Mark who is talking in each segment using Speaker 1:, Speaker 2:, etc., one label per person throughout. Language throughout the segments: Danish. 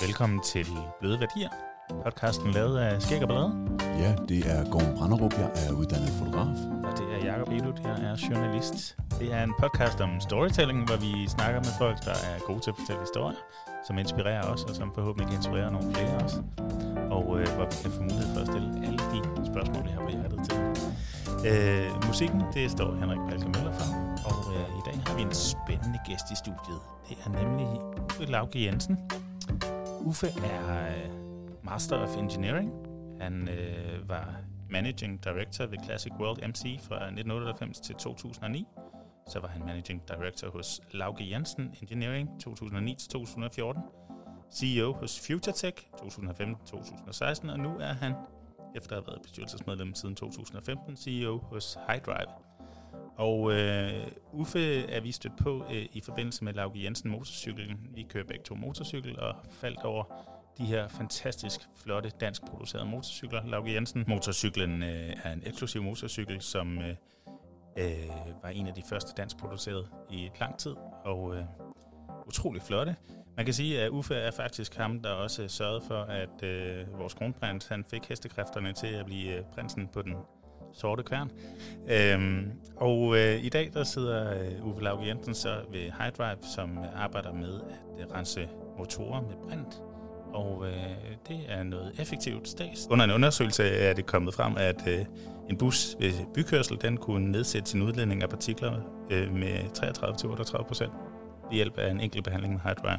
Speaker 1: Velkommen til Bløde Værdier, podcasten lavet af Skæg og Ballade.
Speaker 2: Ja, det er Gorm Branderup. Jeg er uddannet fotograf.
Speaker 1: Og det er Jakob Edut, jeg er journalist. Det er en podcast om storytelling, hvor vi snakker med folk, der er gode til at fortælle historier, som inspirerer os, og som forhåbentlig kan inspirere nogle flere også. Øh, hvor vi kan få mulighed for at stille alle de spørgsmål, vi har på hjertet til. Øh, musikken, det står Henrik Palke Møller for, og øh, i dag har vi en spændende gæst i studiet. Det er nemlig Uffe Lauke Jensen. Uffe er øh, Master of Engineering. Han øh, var Managing Director ved Classic World MC fra 1998 til 2009. Så var han Managing Director hos Lauke Jensen Engineering 2009 til 2014. CEO hos FutureTech 2015-2016, og nu er han, efter at have været bestyrelsesmedlem siden 2015, CEO hos HighDrive. Og øh, Uffe er vi stødt på øh, i forbindelse med Lauke Jensen motorcyklen. Vi kører begge to motorcykel og faldt over de her fantastisk flotte dansk producerede motorcykler. Lauke Jensen motorcyklen øh, er en eksklusiv motorcykel, som øh, øh, var en af de første dansk produceret i lang tid, og øh, utrolig flotte. Man kan sige, at Uffe er faktisk ham, der også sørgede for, at øh, vores kronprins han fik hestekræfterne til at blive øh, prinsen på den sorte kværn. Øhm, og øh, i dag der sidder øh, Uffe Lauke Jensen så ved Hydrive, som arbejder med at øh, rense motorer med brint. Og øh, det er noget effektivt stads. Under en undersøgelse er det kommet frem, at øh, en bus ved bykørsel den kunne nedsætte sin udledning af partikler øh, med 33-38 procent ved hjælp af en enkelt behandling med Hydrive.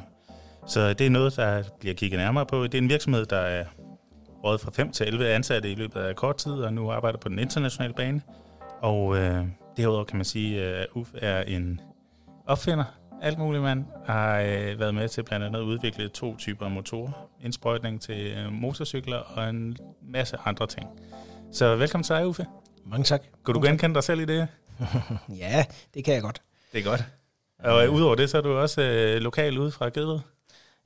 Speaker 1: Så det er noget, der bliver kigget nærmere på. Det er en virksomhed, der er rådet fra 5 til 11 ansatte i løbet af kort tid, og nu arbejder på den internationale bane. Og øh, derudover kan man sige, at UF er en opfinder, alt muligt mand, har øh, været med til blandt andet at udvikle to typer motorer. Indsprøjtning til øh, motorcykler og en masse andre ting. Så velkommen til dig, Uffe.
Speaker 3: Mange tak.
Speaker 1: Kunne du genkende dig selv i det?
Speaker 3: ja, det kan jeg godt.
Speaker 1: Det er godt. Og øh, udover det, så er du også øh, lokal ude fra Gedved.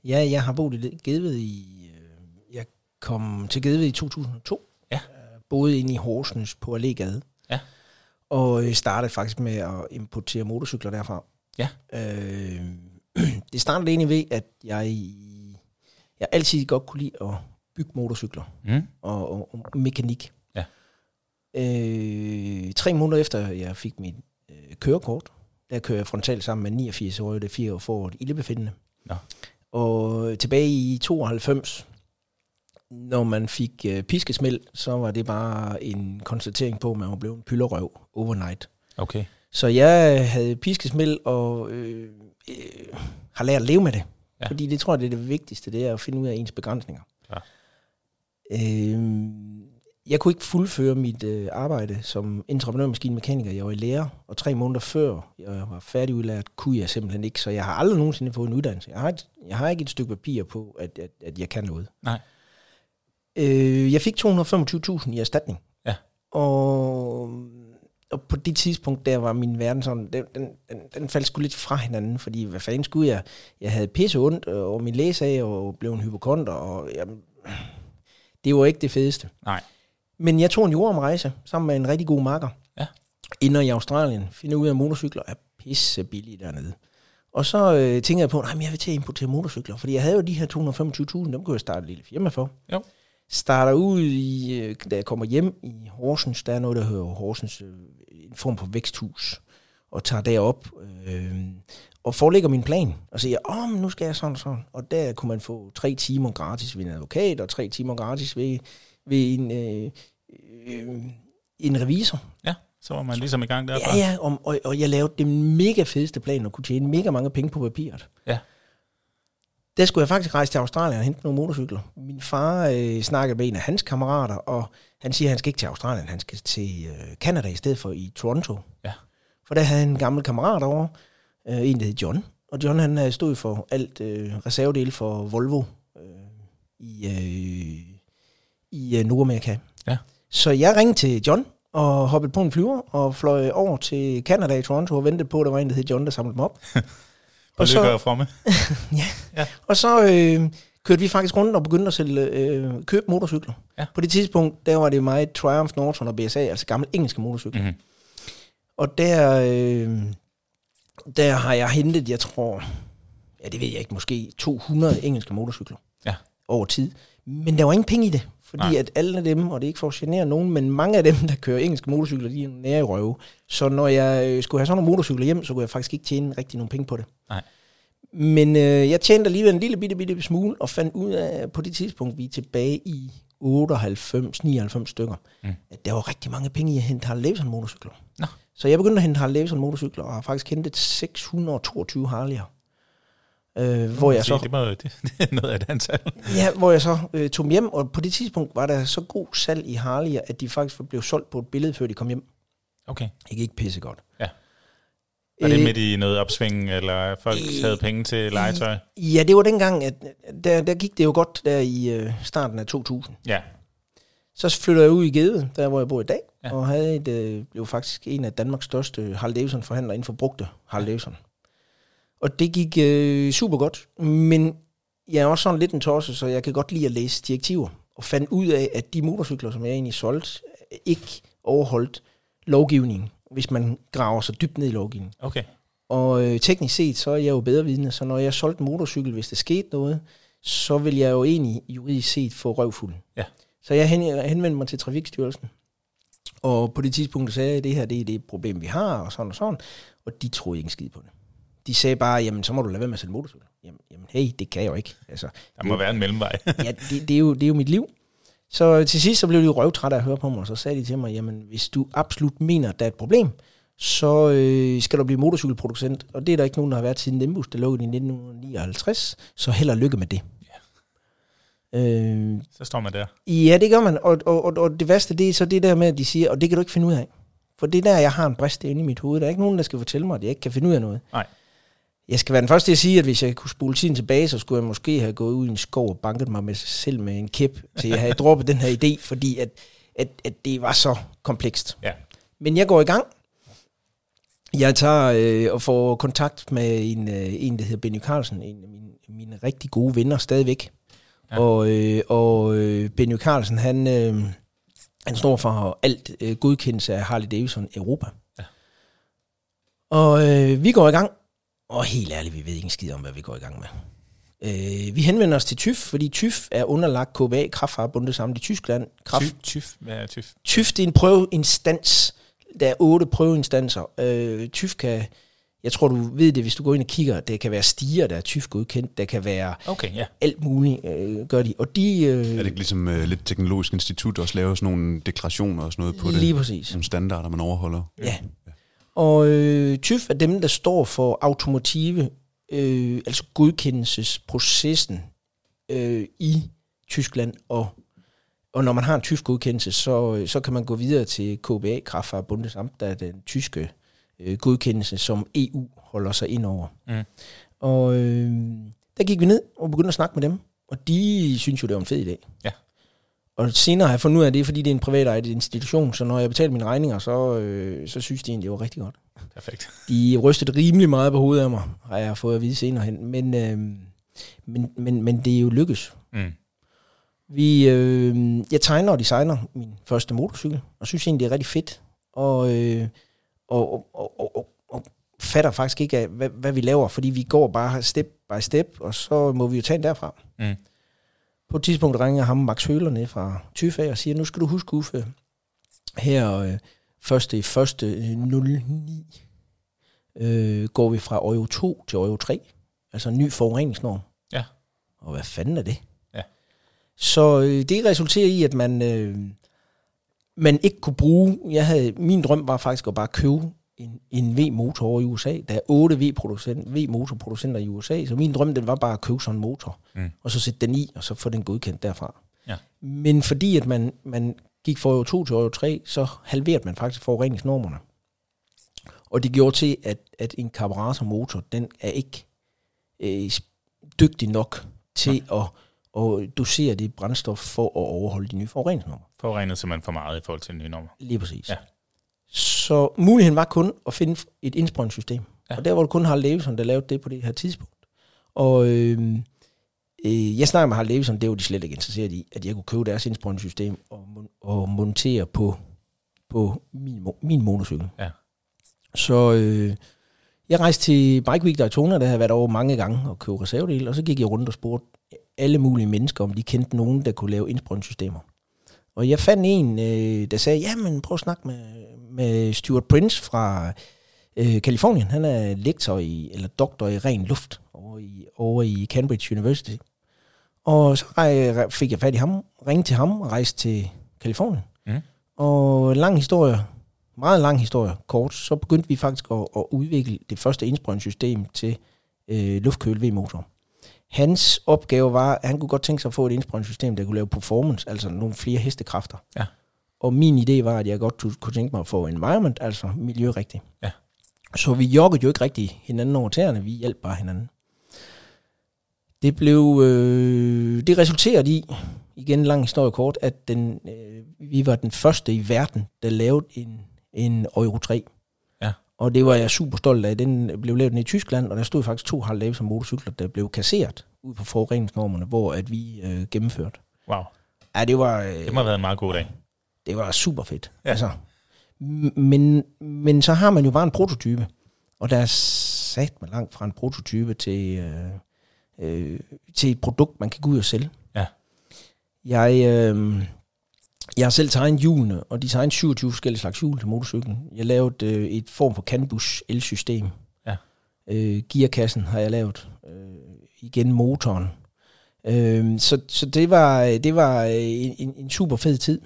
Speaker 3: Ja, jeg har boet i Gedved i... Øh, jeg kom til Gedved i 2002.
Speaker 1: Ja.
Speaker 3: Øh, boede inde i Horsens på Allégade.
Speaker 1: Ja.
Speaker 3: Og øh, startede faktisk med at importere motorcykler derfra.
Speaker 1: Ja.
Speaker 3: Øh, det startede egentlig ved, at jeg, jeg altid godt kunne lide at bygge motorcykler
Speaker 1: Mm.
Speaker 3: og, og, og mekanik.
Speaker 1: Ja.
Speaker 3: Øh, tre måneder efter jeg fik mit øh, kørekort, der kører jeg frontalt sammen med 89 år, det er fire år for et ildebefindende.
Speaker 1: Nå.
Speaker 3: Og tilbage i 92, når man fik øh, piskesmæld, så var det bare en konstatering på, at man var blevet en pyllerøv overnight.
Speaker 1: Okay.
Speaker 3: Så jeg havde piskesmæld og øh, øh, har lært at leve med det.
Speaker 1: Ja.
Speaker 3: Ja. Fordi det tror jeg, det er det vigtigste, det er at finde ud af ens begrænsninger.
Speaker 1: Klar.
Speaker 3: Øh, jeg kunne ikke fuldføre mit øh, arbejde som entreprenørmaskinmekaniker. Jeg var i lære, og tre måneder før jeg var færdigudlært, kunne jeg simpelthen ikke. Så jeg har aldrig nogensinde fået en uddannelse. Jeg har, et, jeg har ikke et stykke papir på, at, at, at jeg kan noget.
Speaker 1: Nej.
Speaker 3: Øh, jeg fik 225.000 i erstatning.
Speaker 1: Ja.
Speaker 3: Og, og på det tidspunkt, der var min verden sådan, den, den, den, den faldt sgu lidt fra hinanden, fordi hvad fanden skulle jeg? Jeg havde pisse ondt over min læsag, og blev en hypokonter, og jamen, det var ikke det fedeste.
Speaker 1: Nej.
Speaker 3: Men jeg tog en jordomrejse sammen med en rigtig god makker.
Speaker 1: Ja.
Speaker 3: Inder i Australien. Finder ud af, at motorcykler er pisse billige dernede. Og så øh, tænkte jeg på, at jeg vil til at importere motorcykler, fordi jeg havde jo de her 225.000, dem kunne jeg starte et lille firma for.
Speaker 1: Jo.
Speaker 3: Starter ud i, øh, da jeg kommer hjem i Horsens, der er noget, der hedder Horsens, øh, en form for væksthus, og tager derop øh, og forelægger min plan, og siger, åh, oh, nu skal jeg sådan og sådan. Og der kunne man få tre timer gratis ved en advokat, og tre timer gratis ved, ved en, øh, øh, en revisor.
Speaker 1: Ja, så var man ligesom i gang derfra.
Speaker 3: Ja, ja, og, og, og jeg lavede det mega fedeste plan, og kunne tjene mega mange penge på papiret.
Speaker 1: Ja.
Speaker 3: Der skulle jeg faktisk rejse til Australien og hente nogle motorcykler. Min far øh, snakkede med en af hans kammerater, og han siger, at han skal ikke til Australien, han skal til øh, Canada i stedet for i Toronto.
Speaker 1: Ja.
Speaker 3: For der havde han en gammel kammerat over, øh, en der hed John. Og John han øh, stod for alt øh, reservedel for Volvo øh, i, øh, i øh, Nordamerika.
Speaker 1: Ja.
Speaker 3: Så jeg ringede til John og hoppede på en flyver og fløj over til Canada i Toronto og ventede på, at der var en, der hed John, der samlede dem op.
Speaker 1: Og
Speaker 3: og så-
Speaker 1: lykke og fromme.
Speaker 3: Og så øh, kørte vi faktisk rundt og begyndte at sælge, øh, købe motorcykler.
Speaker 1: Ja.
Speaker 3: På det tidspunkt, der var det meget Triumph, Norton og BSA, altså gamle engelske motorcykler.
Speaker 1: Mm-hmm.
Speaker 3: Og der, øh, der har jeg hentet, jeg tror, ja det ved jeg ikke, måske 200 engelske motorcykler
Speaker 1: Ja.
Speaker 3: over tid. Men der var ingen penge i det, fordi
Speaker 1: Nej.
Speaker 3: At alle af dem, og det er ikke for at genere nogen, men mange af dem, der kører engelske motorcykler, de er nære i røve. Så når jeg øh, skulle have sådan nogle motorcykler hjem, så kunne jeg faktisk ikke tjene rigtig nogen penge på det.
Speaker 1: Nej.
Speaker 3: Men øh, jeg tjente alligevel en lille bitte, bitte smule, og fandt ud af, på det tidspunkt, vi er tilbage i 98-99 stykker,
Speaker 1: mm.
Speaker 3: at der var rigtig mange penge i at hente Harley Davidson motorcykler.
Speaker 1: Nå.
Speaker 3: Så jeg begyndte at hente Harley Davidson motorcykler, og har faktisk hentet 622 Harley'er. Øh, hvor jeg så
Speaker 1: Det, må, det, det er noget af et antal.
Speaker 3: Ja, hvor jeg så øh, tog hjem, og på det tidspunkt var der så god salg i Harley'er, at de faktisk blev solgt på et billede, før de kom hjem.
Speaker 1: Okay.
Speaker 3: Ikke ikke pissegodt.
Speaker 1: Ja. Var det
Speaker 3: Øh,
Speaker 1: midt i noget opsving, eller folk
Speaker 3: øh,
Speaker 1: havde penge til legetøj?
Speaker 3: Ja, det var dengang, at der, der gik det jo godt der i øh, starten af 2000.
Speaker 1: Ja.
Speaker 3: Så flyttede jeg ud i Gede, der hvor jeg bor i dag,
Speaker 1: ja.
Speaker 3: og havde et, øh, blev faktisk en af Danmarks største Harley Davidson forhandlere inden for brugte Harley Davidson. Og det gik øh, super godt, men jeg er også sådan lidt en tosse, så jeg kan godt lide at læse direktiver, og fandt ud af, at de motorcykler, som jeg egentlig solgte, ikke overholdt lovgivningen, hvis man graver sig dybt ned i lovgivningen.
Speaker 1: Okay.
Speaker 3: Og øh, teknisk set, så er jeg jo bedre vidne, så når jeg solgte motorcykel, hvis der skete noget, så vil jeg jo egentlig juridisk set få røvfuld.
Speaker 1: Ja.
Speaker 3: Så jeg hen, henvendte mig til Trafikstyrelsen, og på det tidspunkt sagde jeg, at det her det er det problem, vi har, og sådan og sådan, og de troede ikke en skid på det. De sagde bare, jamen så må du lade være med at sælge motorcykel. Jamen, jamen hey, det kan jeg jo ikke. Altså,
Speaker 1: Der må være en mellemvej.
Speaker 3: ja, det, det, er jo, det er jo mit liv. Så til sidst så blev de jo røvtrætte af at høre på mig, og så sagde de til mig, jamen hvis du absolut mener, at der er et problem, så øh, skal du blive motorcykelproducent, og det er der ikke nogen, der har været siden Nimbus, der lukkede i 1959, så held og lykke med det. Øh,
Speaker 1: Så står man der.
Speaker 3: ja, det gør man, og, og, og, og det værste, det er så det der med, at de siger, og det kan du ikke finde ud af. For det er der, jeg har en brist inde i mit hoved. Der er ikke nogen, der skal fortælle mig, at jeg ikke kan finde ud af noget.
Speaker 1: Nej.
Speaker 3: Jeg skal være den første til at sige, at hvis jeg kunne spole tiden tilbage, så skulle jeg måske have gået ud i en skov og banket mig med sig selv med en kæp, til jeg havde droppet den her idé, fordi at, at, at det var så komplekst.
Speaker 1: Ja.
Speaker 3: Men jeg går i gang. Jeg tager øh, og får kontakt med en, øh, en der hedder Benny Carlsen, en af mine, mine rigtig gode venner stadigvæk.
Speaker 1: Ja.
Speaker 3: Og, øh, og øh, Benny Carlsen, han, øh, han står for alt øh, godkendelse af Harley Davidson Europa.
Speaker 1: Ja.
Speaker 3: Og øh, vi går i gang, og helt ærligt, vi ved ikke en skid om, hvad vi går i gang med. Øh, vi henvender os til TÜV, fordi TÜV er underlagt KBA, Kraftfagerbundet sammen i Tyskland. Kraft,
Speaker 1: Tyf, tyf. Hvad er tyf?
Speaker 3: TÜV det er en prøveinstans. Der er otte prøveinstanser. Øh, TÜV kan, jeg tror du ved det, hvis du går ind og kigger, det kan være stiger, der er TÜV godkendt, der kan være
Speaker 1: Okay, ja.
Speaker 3: alt muligt, øh, gør de. Og de... Øh,
Speaker 2: Er det ikke ligesom uh, lidt teknologisk institut også laver sådan nogle deklarationer og sådan noget på det?
Speaker 3: Lige præcis.
Speaker 2: Nogle standarder, man overholder?
Speaker 3: Ja. Og øh, TÜV er dem, der står for automotive, øh, altså godkendelsesprocessen øh, i Tyskland. Og, og når man har en tysk godkendelse, så, øh, så kan man gå videre til KBA, Kraftfahrer Bundesamt, der er den tyske øh, godkendelse, som EU holder sig ind over.
Speaker 1: Mm.
Speaker 3: Og øh, der gik vi ned og begyndte at snakke med dem, og de synes jo, det var en fed idé.
Speaker 1: Ja.
Speaker 3: Og senere har jeg fundet ud af, det fordi det er en privat ejet institution, så når jeg betaler mine regninger, så, øh, så synes de egentlig, det var rigtig godt.
Speaker 1: Perfekt.
Speaker 3: De rystede rimelig meget på hovedet af mig, har jeg fået at vide senere hen. Men, øh, men, men, men det er jo lykkes.
Speaker 1: Mm.
Speaker 3: Vi, øh, jeg tegner og designer min første motorcykel, og synes egentlig, det er rigtig fedt. Og, øh, og, og, og, og, og, og fatter faktisk ikke, af, hvad, hvad vi laver, fordi vi går bare step by step, og så må vi jo tage den derfra.
Speaker 1: Mm.
Speaker 3: På et tidspunkt ringer ham Max Høler ned fra Tyfa og siger, nu skal du huske, Uffe, her øh, første i første øh, 09 øh, går vi fra Euro 2 til Euro 3. Altså en ny forureningsnorm.
Speaker 1: Ja.
Speaker 3: Og hvad fanden er det?
Speaker 1: Ja.
Speaker 3: Så øh, det resulterer i, at man, øh, man ikke kunne bruge... Jeg havde, min drøm var faktisk at bare købe en, en V-motor over i USA. Der er 8 V-producent, V-motorproducenter i USA, så min drøm den var bare at købe sådan en motor,
Speaker 1: Mm.
Speaker 3: og så sætte den i, og så få den godkendt derfra.
Speaker 1: Ja.
Speaker 3: Men fordi at man, man gik fra Euro 2 til Euro 3, så halverede man faktisk forureningsnormerne. Og det gjorde til, at, at en karburatormotor, den er ikke øh, dygtig nok til at, at dosere det brændstof for at overholde de nye forureningsnormer.
Speaker 1: Forurenet simpelthen for meget i forhold til nye nummer.
Speaker 3: Lige præcis.
Speaker 1: Ja.
Speaker 3: Så muligheden var kun at finde et indsprøjtningssystem.
Speaker 1: Ja.
Speaker 3: Og der var det kun Harley Davidson, der lavede det på det her tidspunkt. Og øh, Øh, jeg snakker med Harley Davidson, det var de slet ikke interesseret i, at jeg kunne købe deres indsprøjtningssystem og, og montere på, på min, min motorcykel.
Speaker 1: Ja.
Speaker 3: Så øh, jeg rejste til Bike Week Daytona, der havde været over mange gange og købe reservedele, og så gik jeg rundt og spurgte alle mulige mennesker, om de kendte nogen, der kunne lave indsprøjtningssystemer. Og jeg fandt en, øh, der sagde, jamen prøv at snakke med, med Stuart Prince fra øh, Kalifornien. Han er lektor i, eller doktor i ren luft over i, over i Cambridge University. Og så rej- fik jeg fat i ham, ringte til ham og rejste til Kalifornien.
Speaker 1: Mm.
Speaker 3: Og lang historie, meget lang historie, kort, så begyndte vi faktisk at, at udvikle det første indsprøjtningssystem til øh, luftkøl V-motor. Hans opgave var, at han kunne godt tænke sig at få et indsprøjtningssystem, der kunne lave performance, altså nogle flere hestekræfter.
Speaker 1: Ja.
Speaker 3: Og min idé var, at jeg godt kunne tænke mig at få environment, altså miljørigtigt.
Speaker 1: Ja.
Speaker 3: Så vi joggede jo ikke rigtig hinanden over tæerne, vi hjalp bare hinanden. Det blev, øh, det resulterede i, igen lang historie kort, at den, øh, vi var den første i verden, der lavede en, en Euro 3. Og det var jeg super stolt af. Den blev lavet i Tyskland, og der stod faktisk to Harley Davidson motorcykler, der blev kasseret ud på forureningsnormerne, hvor at vi øh, gennemførte.
Speaker 1: Wow.
Speaker 3: Ja, det var, øh,
Speaker 1: Det må have været en meget god dag.
Speaker 3: det var super fedt.
Speaker 1: Ja.
Speaker 3: Altså, men, men så har man jo bare en prototype, og der er sat mig langt fra en prototype til, øh, øh, til et produkt, man kan gå ud og sælge.
Speaker 1: Ja.
Speaker 3: Jeg, øh, jeg har selv tegnet hjulene, og designet 27 forskellige slags hjul til motorcyklen. Jeg lavede øh, et form for CAN-bus elsystem.
Speaker 1: Ja.
Speaker 3: Øh, gearkassen har jeg lavet. Øh, igen motoren. Øh, så, så det var, det var øh, en, en, en super fed tid.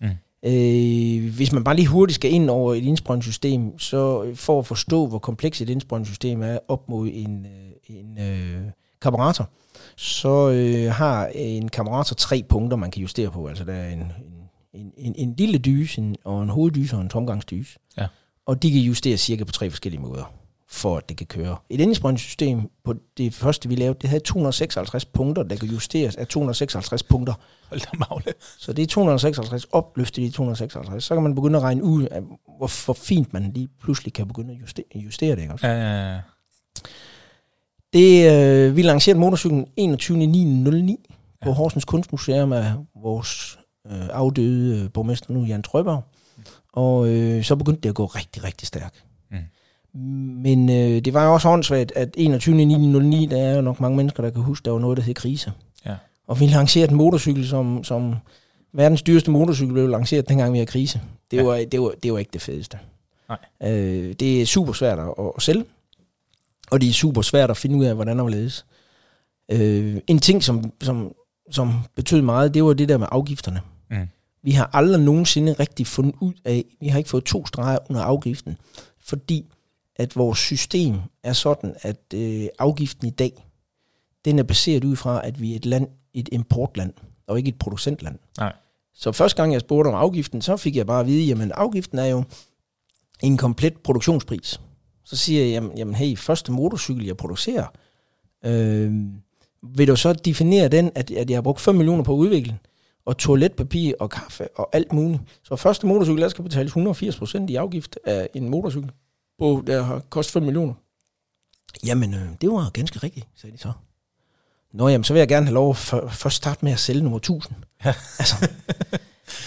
Speaker 1: Mm.
Speaker 3: Øh, hvis man bare lige hurtigt skal ind over et indsprøjtningssystem, så øh, for at forstå, hvor komplekst et indsprøjtningssystem er op mod en, øh, en øh, karburator, så øh, har en karburator tre punkter, man kan justere på. Altså der er en, en, en, en, en lille dyse, en, og en hoveddyse og en tomgangsdyse.
Speaker 1: Ja.
Speaker 3: Og de kan justeres cirka på tre forskellige måder, for at det kan køre. Et indsprøjtningssystem på det første, vi lavede, det havde 256 punkter, der kan justeres af 256 punkter.
Speaker 1: Hold da magle.
Speaker 3: Så det er 256 opløftet i 256. Så kan man begynde at regne ud, af, hvor, hvor fint man lige pludselig kan begynde at justere, justere det. Ikke? også?
Speaker 1: Ja, ja, ja.
Speaker 3: Det, øh, vi lancerede motorcyklen 21.9.09 på
Speaker 1: Ja.
Speaker 3: Horsens Kunstmuseum af vores øh, afdøde øh, borgmester nu, Jan Trøberg. Og øh, så begyndte det at gå rigtig, rigtig stærkt.
Speaker 1: Mm.
Speaker 3: Men øh, det var jo også åndssvagt, at 21.9.09, der er jo nok mange mennesker, der kan huske, der var noget, der hed krise.
Speaker 1: Ja.
Speaker 3: Og vi lancerede en motorcykel, som, som verdens dyreste motorcykel blev lanceret, dengang vi havde krise. Det,
Speaker 1: Ja.
Speaker 3: var, det, var, det var ikke det fedeste.
Speaker 1: Nej.
Speaker 3: Øh, det er super svært at, at sælge, og det er super svært at finde ud af, hvordan og hvorledes. Øh, en ting, som, som, som betød meget, det var det der med afgifterne.
Speaker 1: Mm.
Speaker 3: Vi har aldrig nogensinde rigtig fundet ud af, vi har ikke fået to streger under afgiften, fordi at vores system er sådan, at øh, afgiften i dag, den er baseret ud fra, at vi er et land, et importland, og ikke et producentland.
Speaker 1: Nej.
Speaker 3: Så første gang jeg spurgte om afgiften, så fik jeg bare at vide, jamen afgiften er jo en komplet produktionspris. Så siger jeg, jamen, jamen hey, første motorcykel, jeg producerer, øh, vil du så definere den, at, at jeg har brugt 5 millioner på at udvikle den, og toiletpapir og kaffe og alt muligt. Så første motorcykel, der skal betales 180% i afgift af en motorcykel, på, der har kostet 5 millioner. Jamen, øh, det var ganske rigtigt, sagde de så. Nå, jamen, så vil jeg gerne have lov at først starte med at sælge nummer 1000.
Speaker 1: Ja.
Speaker 3: altså,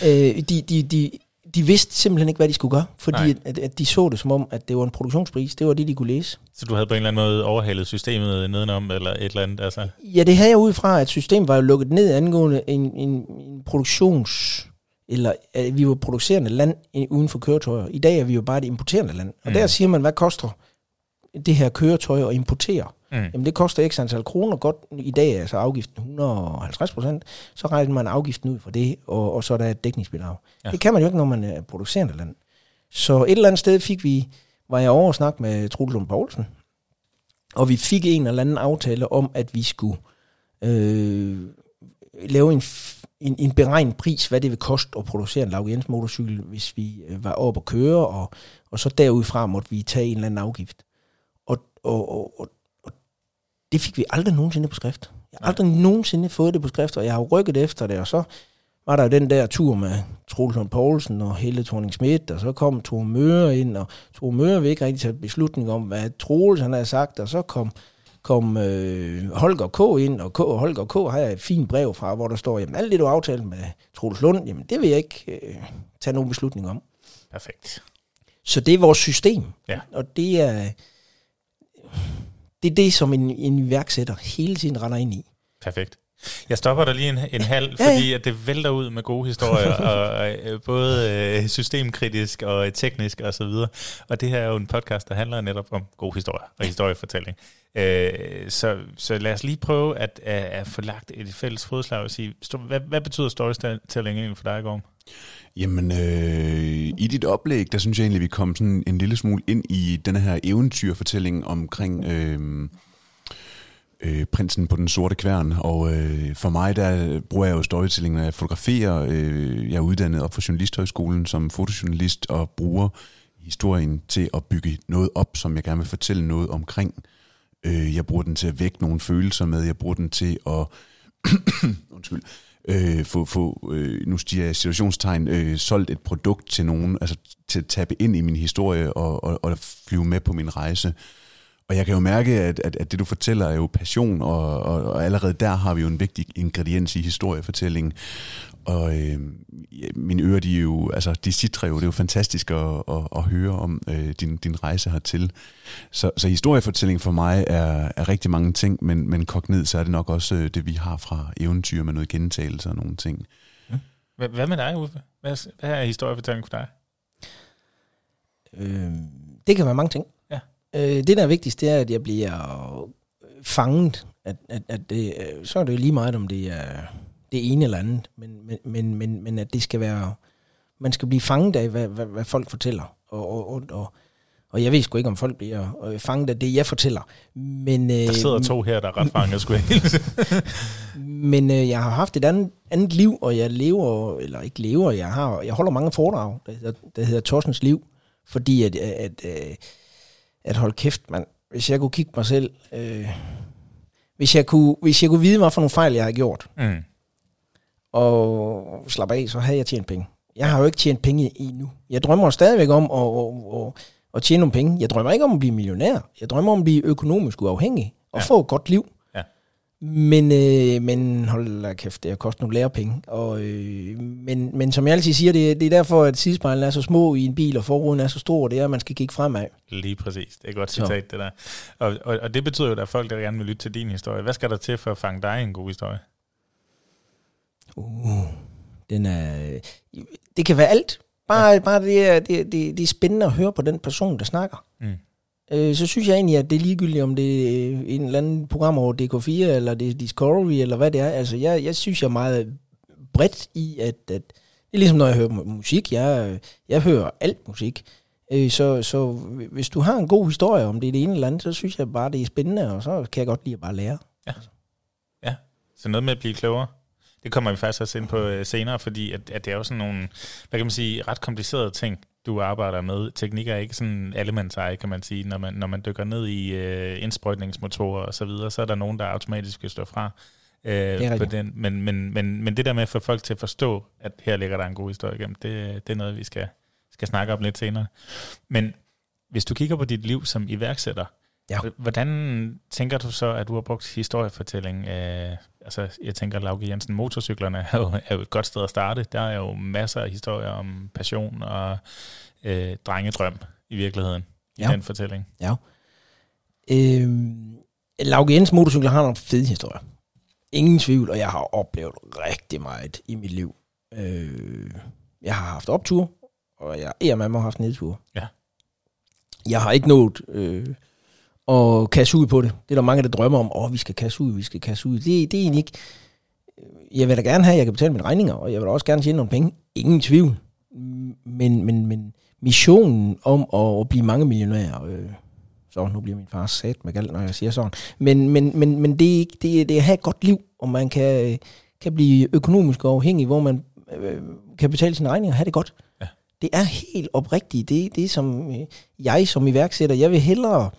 Speaker 3: øh, de, de, de, de vidste simpelthen ikke, hvad de skulle gøre, fordi at, at, de så det som om, at det var en produktionspris. Det var det, de kunne læse.
Speaker 1: Så du havde på en eller anden måde overhalet systemet nedenom, eller et eller andet, altså?
Speaker 3: Ja, det havde jeg ud fra, at systemet var jo lukket ned angående en, en, en produktions... Eller at vi var producerende land uden for køretøjer. I dag er vi jo bare et importerende land. Og
Speaker 1: Mm.
Speaker 3: der siger man, hvad koster det her køretøj at importere?
Speaker 1: Mm.
Speaker 3: Jamen det koster x antal kroner. Godt, I dag er altså afgiften 150 procent. Så regner man afgiften ud for det, og, og så er der et dækningsbidrag.
Speaker 1: Ja.
Speaker 3: Det kan man jo ikke, når man er producerende land. Så et eller andet sted fik vi, var jeg over og snakke med Trude Lund Poulsen, og vi fik en eller anden aftale om, at vi skulle øh, lave en, en, en beregnet pris, hvad det vil koste at producere en Laug Jens motorcykel, hvis vi øh, var oppe at køre, og, og så derudfra måtte vi tage en eller anden afgift. Og, og, og, og det fik vi aldrig nogensinde på skrift. Jeg har aldrig nogensinde fået det på skrift, og jeg har rykket efter det, og så var der jo den der tur med Troels Lund Poulsen og Helle thorning Schmidt, og så kom Tore Møre ind, og Tore Møre vil ikke rigtig tage beslutning om, hvad Troels han havde sagt, og så kom kom øh, Holger K. ind, og K, Holger K. har jeg et fint brev fra, hvor der står, jamen alt det, du har aftalt med Troels Lund, jamen det vil jeg ikke øh, tage nogen beslutning om.
Speaker 1: Perfekt.
Speaker 3: Så det er vores system,
Speaker 1: Ja.
Speaker 3: og det er, det er det, som en, en iværksætter hele tiden render ind i.
Speaker 1: Perfekt. Jeg stopper der lige en, en halv,
Speaker 3: Ja, ja.
Speaker 1: fordi at det vælter ud med gode historier, og øh, både øh, systemkritisk og teknisk og så videre. Og det her er jo en podcast, der handler netop om gode historier og historiefortælling. Øh, så, så lad os lige prøve at, at, at få lagt et fælles fodslag og sige, hvad, hvad betyder storytelling egentlig for dig, Gorm?
Speaker 2: Jamen, øh, i dit oplæg, der synes jeg egentlig, vi kom sådan en lille smule ind i den her eventyrfortælling omkring øh, øh, prinsen på den sorte kværn. Og øh, for mig, der bruger jeg jo storytelling, når jeg fotograferer. Øh, jeg er uddannet op for Journalisthøjskolen som fotojournalist og bruger historien til at bygge noget op, som jeg gerne vil fortælle noget omkring. Øh, jeg bruger den til at vække nogle følelser med. Jeg bruger den til at... undskyld øh, få, få øh, nu stiger jeg situationstegn, øh, solgt et produkt til nogen, altså til at tabe ind i min historie og, og, og flyve med på min rejse. Og jeg kan jo mærke, at, at, at det du fortæller er jo passion, og, og, og allerede der har vi jo en vigtig ingrediens i historiefortællingen. Og øh, ja, mine ører, de er jo, altså de sidder jo, det er jo fantastisk at, at, at høre om øh, din, din rejse hertil. Så, så historiefortælling for mig er, er rigtig mange ting, men, men kogt ned, så er det nok også øh, det, vi har fra eventyr med noget gentagelse og nogle ting.
Speaker 1: Hvad, hvad med dig, Uffe? Hvad, hvad er historiefortælling for dig?
Speaker 3: Øh, det kan være mange ting. Øh, det, der er vigtigst, det er, at jeg bliver fanget. At, at, at det, øh, så er det jo lige meget, om det er det ene eller andet. Men, men, men, men, men at det skal være... Man skal blive fanget af, hvad, hvad, hvad folk fortæller. Og, og, og, og, og jeg ved sgu ikke, om folk bliver øh, fanget af det, jeg fortæller. Men, øh,
Speaker 1: Der sidder to her, der er ret fanget, skulle jeg.
Speaker 3: Men øh, jeg har haft et andet, andet liv, og jeg lever, eller ikke lever, jeg har, jeg holder mange foredrag, der hedder, der hedder Torsens Liv, fordi at, at, at, at hold kæft, man, hvis jeg kunne kigge mig selv, øh, hvis, jeg kunne, hvis jeg kunne vide, hvad for nogle fejl, jeg har gjort,
Speaker 1: Mm.
Speaker 3: og slappe af, så havde jeg tjent penge. Jeg har jo ikke tjent penge endnu. Jeg drømmer stadigvæk om at, at, at, at tjene nogle penge. Jeg drømmer ikke om at blive millionær. Jeg drømmer om at blive økonomisk uafhængig og
Speaker 1: ja.
Speaker 3: få et godt liv. Men, øh, men hold da kæft, det har kostet nogle lærepenge. Og, øh, men, men som jeg altid siger, det, det er derfor, at sidespejlen er så små i en bil, og forruden er så stor, det er, at man skal kigge fremad.
Speaker 1: Lige præcis. Det er et godt
Speaker 3: Så.
Speaker 1: citat, det der. Og, og, og det betyder jo, at der er folk, der gerne vil lytte til din historie. Hvad skal der til for at fange dig en god historie?
Speaker 3: Uh, den er, det kan være alt. Bare, ja. bare det, er, det, det, det er spændende at høre på den person, der snakker.
Speaker 1: Mm.
Speaker 3: Øh, så synes jeg egentlig, at det er ligegyldigt, om det er øh, en eller anden program over DK4, eller det er Discovery, eller hvad det er. Altså, jeg, jeg synes, jeg er meget bredt i, at, at det er ligesom, når jeg hører musik. Jeg, jeg hører alt musik. Øh, så, så hvis du har en god historie om det er det ene eller andet, så synes jeg bare, det er spændende, og så kan jeg godt lide at bare lære. Ja.
Speaker 1: Så noget med at blive klogere. Det kommer vi faktisk også ind på øh, senere, fordi at, at det er jo sådan nogle, hvad kan man sige, ret komplicerede ting, du arbejder med. Teknik er ikke sådan allemandseje, kan man sige. Når man, når man dykker ned i øh, indsprøjtningsmotorer og så videre, så er der nogen, der automatisk vil stå fra. Øh,
Speaker 3: er
Speaker 1: på den. Men, men, men, men det der med at få folk til at forstå, at her ligger der en god historie igennem, det, det er noget, vi skal, skal snakke om lidt senere. Men hvis du kigger på dit liv som iværksætter,
Speaker 3: Ja.
Speaker 1: hvordan tænker du så, at du har brugt historiefortælling? Øh, altså, jeg tænker, Lauke Jensen, motorcyklerne er jo, er jo et godt sted at starte. Der er jo masser af historier om passion og øh, drengedrøm i virkeligheden i
Speaker 3: Ja.
Speaker 1: den fortælling.
Speaker 3: Ja. Øh, Lauke Jens motorcykler har nogle fede historier. Ingen tvivl, og jeg har oplevet rigtig meget i mit liv. Øh, jeg har haft optur, og jeg er med mig har haft nedtur.
Speaker 1: Ja.
Speaker 3: Jeg har ikke nået øh, at kaste ud på det. Det er der mange, der drømmer om, åh, oh, vi skal kaste ud, vi skal kaste ud. Det, det er egentlig ikke... Jeg vil da gerne have, at jeg kan betale mine regninger, og jeg vil da også gerne tjene nogle penge. Ingen tvivl. Men, men, men missionen om at, at blive mange millionærer, øh, så nu bliver min far sat med galt, når jeg siger sådan. Men, men, men, men det, er ikke, det, er, det er at have et godt liv, og man kan, kan blive økonomisk afhængig, hvor man øh, kan betale sine regninger og have det godt.
Speaker 1: Ja.
Speaker 3: Det er helt oprigtigt. Det, det er som øh, jeg som iværksætter. Jeg vil hellere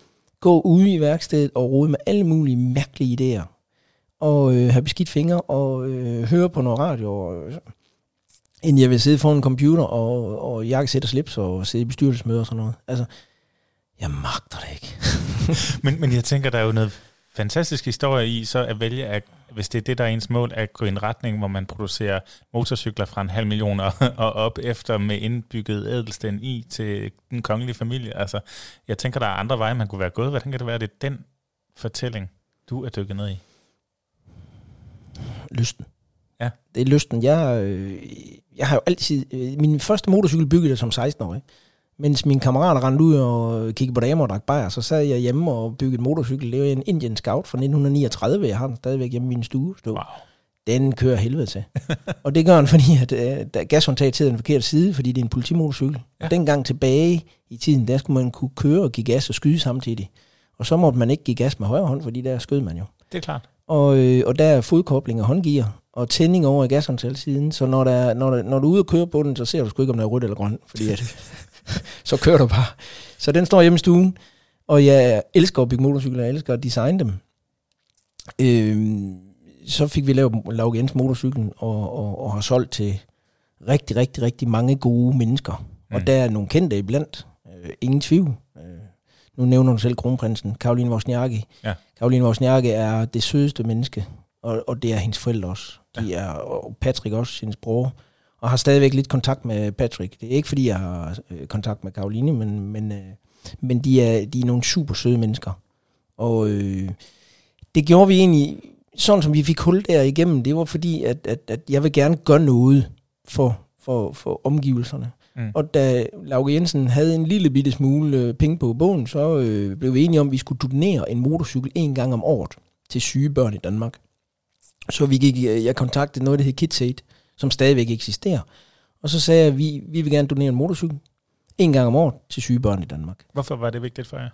Speaker 3: gå ude i værkstedet og rode med alle mulige mærkelige idéer. Og øh, have beskidt fingre og øh, høre på noget radio. Og, øh, end jeg vil sidde foran en computer og, og jakkesæt og slips og sidde i bestyrelsesmøder og sådan noget. Altså, jeg magter det ikke.
Speaker 1: Men, men jeg tænker, der er jo noget fantastisk historie i, så at vælge, at, hvis det er det, der er ens mål, at gå i en retning, hvor man producerer motorcykler fra en halv million og, og op efter med indbygget ædelsten i til den kongelige familie. Altså, jeg tænker, der er andre veje, man kunne være gået. Hvad tænker det være, det er den fortælling, du er dykket ned i?
Speaker 3: Lysten.
Speaker 1: Ja.
Speaker 3: Det er lysten. Jeg, øh, jeg har jo altid... Øh, min første motorcykel byggede jeg som 16-årig. Mens mine kammerater rendte ud og kiggede på damer og drak bajer, så sad jeg hjemme og byggede en motorcykel. Det var en Indian Scout fra 1939. Jeg har den stadigvæk hjemme i min stue. Stå.
Speaker 1: Wow.
Speaker 3: Den kører helvede til. og det gør den, fordi at, øh, der gashåndtaget til den forkerte side, fordi det er en politimotorcykel. Ja. Og dengang tilbage i tiden, der skulle man kunne køre og give gas og skyde samtidig. Og så måtte man ikke give gas med højre hånd, fordi der skød man jo.
Speaker 1: Det er klart.
Speaker 3: Og, øh, og der er fodkobling og håndgear og tænding over i gashåndtagssiden, så når, der, når, der, når du er ude og køre på den, så ser du sgu ikke, om der er rødt eller grønt, fordi at, så kører du bare. Så den står hjemme i stuen, og jeg elsker at bygge motorcykler, jeg elsker at designe dem. Øh, så fik vi lavet Lauke Jens motorcyklen, og, og, og har solgt til rigtig, rigtig, rigtig mange gode mennesker. Mm. Og der er nogle kendte iblandt, øh, ingen tvivl. Øh, nu nævner du selv kronprinsen, Karoline Wozniacki.
Speaker 1: Ja.
Speaker 3: Karoline Wozniacki er det sødeste menneske, og, og det er hendes forældre også. De er, og Patrick også, hendes bror, og har stadigvæk lidt kontakt med Patrick. Det er ikke, fordi jeg har øh, kontakt med Karoline, men, men, øh, men de, er, de er nogle super søde mennesker. Og øh, det gjorde vi egentlig, sådan som vi fik hul der igennem, det var fordi, at, at, at jeg vil gerne gøre noget for, for, for omgivelserne. Mm. Og da Lauke Jensen havde en lille bitte smule øh, penge på bogen, så øh, blev vi enige om, at vi skulle donere en motorcykel en gang om året til syge børn i Danmark. Så vi gik, øh, jeg kontaktede noget, der hed KidSaid, som stadigvæk eksisterer. Og så sagde jeg, at vi, vi vil gerne donere en motorcykel en gang om året til syge børn i Danmark.
Speaker 1: Hvorfor var det vigtigt for jer?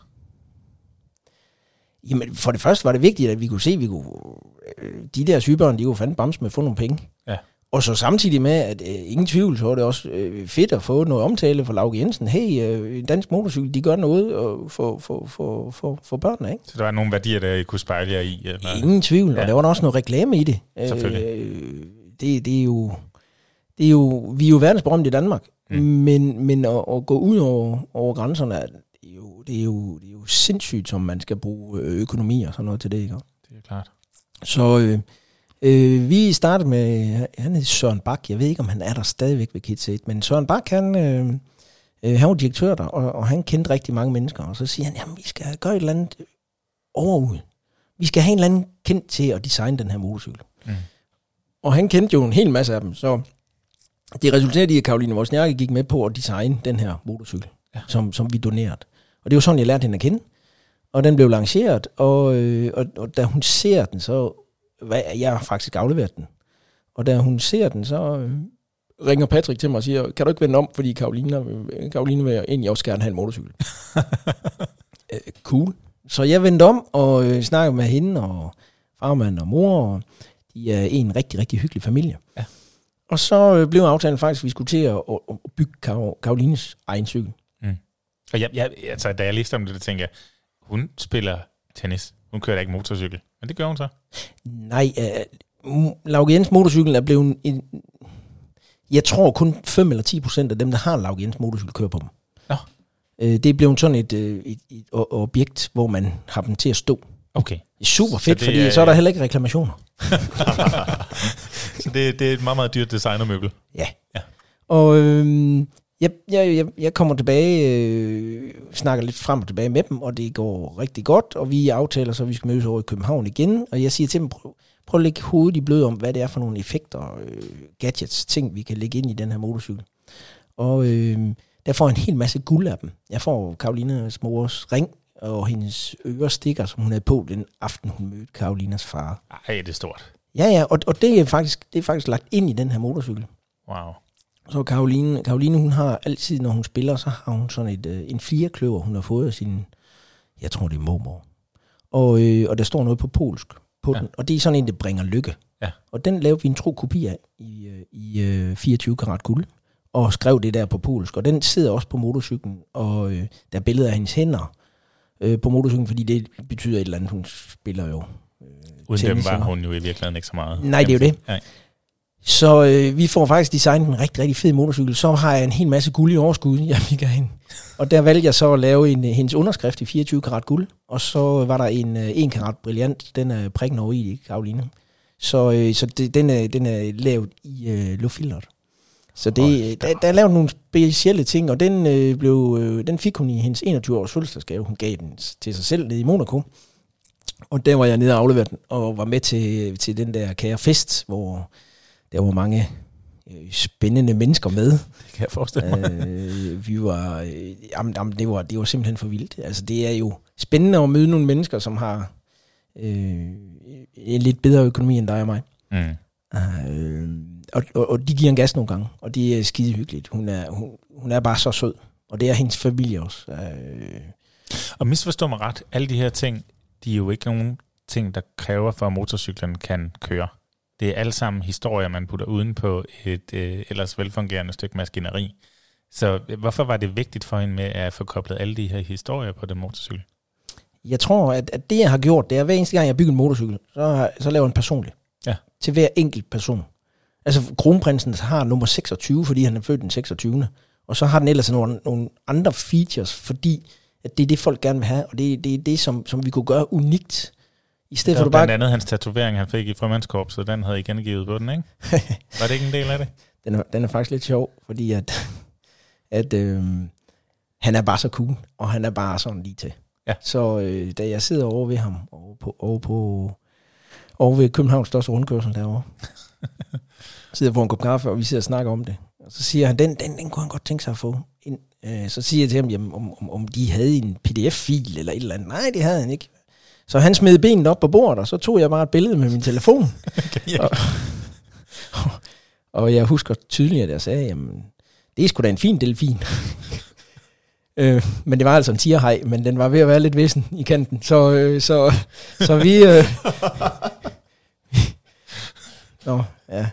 Speaker 3: Jamen, for det første var det vigtigt, at vi kunne se, at vi kunne, øh, de der sygebørn, de kunne fandme bamse med at få nogle penge.
Speaker 1: Ja.
Speaker 3: Og så samtidig med, at øh, ingen tvivl, så var det også øh, fedt at få noget omtale fra Lauke Jensen. Hey, øh, dansk motorcykel, de gør noget øh, for, for, for, for, for børnene, ikke?
Speaker 1: Så der var nogle værdier, der I kunne spejle jer i? Eller?
Speaker 3: Ingen tvivl, ja. og der var også noget reklame i det.
Speaker 1: Selvfølgelig.
Speaker 3: Øh, det, det er jo... Det er jo, vi er jo verdensberømte i Danmark, mm. men, men at, at gå ud over, over grænserne, det er, jo, det, er jo, det er jo sindssygt, som man skal bruge øh, økonomi og sådan noget til det, ikke?
Speaker 1: Det er klart.
Speaker 3: Så øh, øh, vi startede med, han hedder Søren Bak, jeg ved ikke, om han er der stadigvæk ved KidSaid, men Søren Bak, han, øh, øh, han var direktør der, og, og han kendte rigtig mange mennesker, og så siger han, jamen vi skal gøre et eller andet overud. Vi skal have en eller anden kendt til at designe den her motorcykel. Mm. Og han kendte jo en hel masse af dem, så det resulterede i, at Karoline Wozniacki gik med på at designe den her motorcykel, ja. som, som vi donerede. Og det var sådan, jeg lærte hende at kende. Og den blev lanceret, og, øh, og, og da hun ser den, så... Hvad, jeg har faktisk afleveret den. Og da hun ser den, så øh, ringer Patrick til mig og siger, kan du ikke vende om, fordi Karoline, Karoline vil egentlig også gerne have en motorcykel. øh, cool. Så jeg vendte om og øh, snakkede med hende og farmand og mor, og de er en rigtig, rigtig hyggelig familie.
Speaker 1: Ja.
Speaker 3: Og så øh, blev aftalen faktisk, at vi skulle til at, at bygge Karolines egen cykel.
Speaker 1: Mm. Og jeg, jeg, altså, da jeg læste om det, der tænkte jeg, hun spiller tennis. Hun kører da ikke motorcykel. Men det gør hun så.
Speaker 3: Nej, Lauke Jens motorcykel er blevet en... Jeg tror kun 5 eller 10 procent af dem, der har Lauke Jens motorcykel, kører på dem.
Speaker 1: Nå.
Speaker 3: Uh, det er blevet sådan et, et, et, et objekt, hvor man har dem til at stå.
Speaker 1: Okay.
Speaker 3: Det er super fedt,
Speaker 1: Så
Speaker 3: fordi
Speaker 1: er-
Speaker 3: så er der heller ikke reklamationer.
Speaker 1: så det, det er et meget, meget dyrt designermøbel.
Speaker 3: Ja.
Speaker 1: Ja.
Speaker 3: Og øhm, jeg, jeg, jeg, kommer tilbage, øh, snakker lidt frem og tilbage med dem, og det går rigtig godt, og vi aftaler så, at vi skal mødes over i København igen, og jeg siger til dem, prøv, prøv at lægge hovedet i blød om, hvad det er for nogle effekter, øh, gadgets, ting, vi kan lægge ind i den her motorcykel. Og øh, der får jeg en hel masse guld af dem. Jeg får Karolinas mors ring, og hendes ørestikker, som hun havde på den aften, hun mødte Karolinas far.
Speaker 1: Ej, det er stort.
Speaker 3: Ja, ja, og, og det, er faktisk, det er faktisk lagt ind i den her motorcykel.
Speaker 1: Wow.
Speaker 3: Så Karoline, Karoline, hun har altid, når hun spiller, så har hun sådan et, øh, en firekløver, hun har fået af sin, jeg tror det er mormor. Og, øh, og der står noget på polsk på
Speaker 1: Ja.
Speaker 3: den, og det er sådan en, der bringer lykke.
Speaker 1: Ja.
Speaker 3: Og den lavede vi en tro kopi af i, øh, i øh, 24 karat guld, og skrev det der på polsk. Og den sidder også på motorcyklen, og øh, der er billeder af hendes hænder øh, på motorcyklen, fordi det betyder et eller andet, hun spiller jo.
Speaker 1: Uden dem
Speaker 3: tennis,
Speaker 1: var
Speaker 3: eller-
Speaker 1: hun jo i virkeligheden ikke så meget.
Speaker 3: Nej, det er jo det.
Speaker 1: Nej.
Speaker 3: Så øh, vi får faktisk designet en rigtig, rigtig fed motorcykel. Så har jeg en hel masse guld i overskud, jeg fik hende. Og der valgte jeg så at lave en, hendes underskrift i 24 karat guld. Og så var der en 1 karat brilliant, den er prikken over i, Karoline. Så, øh, så det, den, er, den er lavet i øh, luftfilteret. Så det, der, der er lavet nogle specielle ting, og den, øh, blev, øh, den fik hun i hendes 21-års fødselsdagsgave. Hun gav den til sig selv nede i Monaco. Og der var jeg nede og afleverede den, og var med til, til den der kære fest, hvor der var mange øh, spændende mennesker med. Det
Speaker 1: kan jeg forestille mig.
Speaker 3: øh, vi var, øh, jamen, jamen, det, var, det var simpelthen for vildt. Altså, det er jo spændende at møde nogle mennesker, som har øh, en lidt bedre økonomi end dig og mig. Mm. Øh, og, og, og de giver en gas nogle gange, og det er skide hyggeligt. Hun er, hun, hun er bare så sød, og det er hendes familie også. Øh.
Speaker 1: Og misforstå mig ret, alle de her ting, de er jo ikke nogen ting, der kræver for, at motorcyklen kan køre. Det er alle sammen historier, man putter uden på et øh, ellers velfungerende stykke maskineri. Så hvorfor var det vigtigt for hende med at få koblet alle de her historier på den motorcykel?
Speaker 3: Jeg tror, at, at det, jeg har gjort, det er, at hver eneste gang, jeg bygger en motorcykel, så, så laver jeg en personlig. Ja. Til hver enkelt person. Altså, kronprinsen har nummer 26, fordi han er født den 26. Og så har den ellers nogle, nogle andre features, fordi at det er det, folk gerne vil have, og det, det er det, som, som vi kunne gøre unikt.
Speaker 1: I stedet for du bare... Blandt andet hans tatovering, han fik i frømandskorpset, den havde I gengivet på den, ikke? Var det ikke en del af det?
Speaker 3: Den er, den er faktisk lidt sjov, fordi at, at øh, han er bare så cool, og han er bare sådan lige til. Ja. Så øh, da jeg sidder over ved ham, over på, over på over ved Københavns største rundkørsel derovre, sidder på en kop kaffe, og vi sidder og snakker om det. Og så siger han, den, den, den kunne han godt tænke sig at få ind. Øh, så siger jeg til ham, jamen, om, om, om de havde en pdf-fil eller et eller andet. Nej, det havde han ikke. Så han smed benet op på bordet, og så tog jeg bare et billede med min telefon. okay, og, og, og jeg husker tydeligt, at jeg sagde, jamen, det er sgu da en fin delfin. øh, men det var altså en tierhej, men den var ved at være lidt vissen i kanten. Så, øh, så, så vi... Øh, Nå, ja.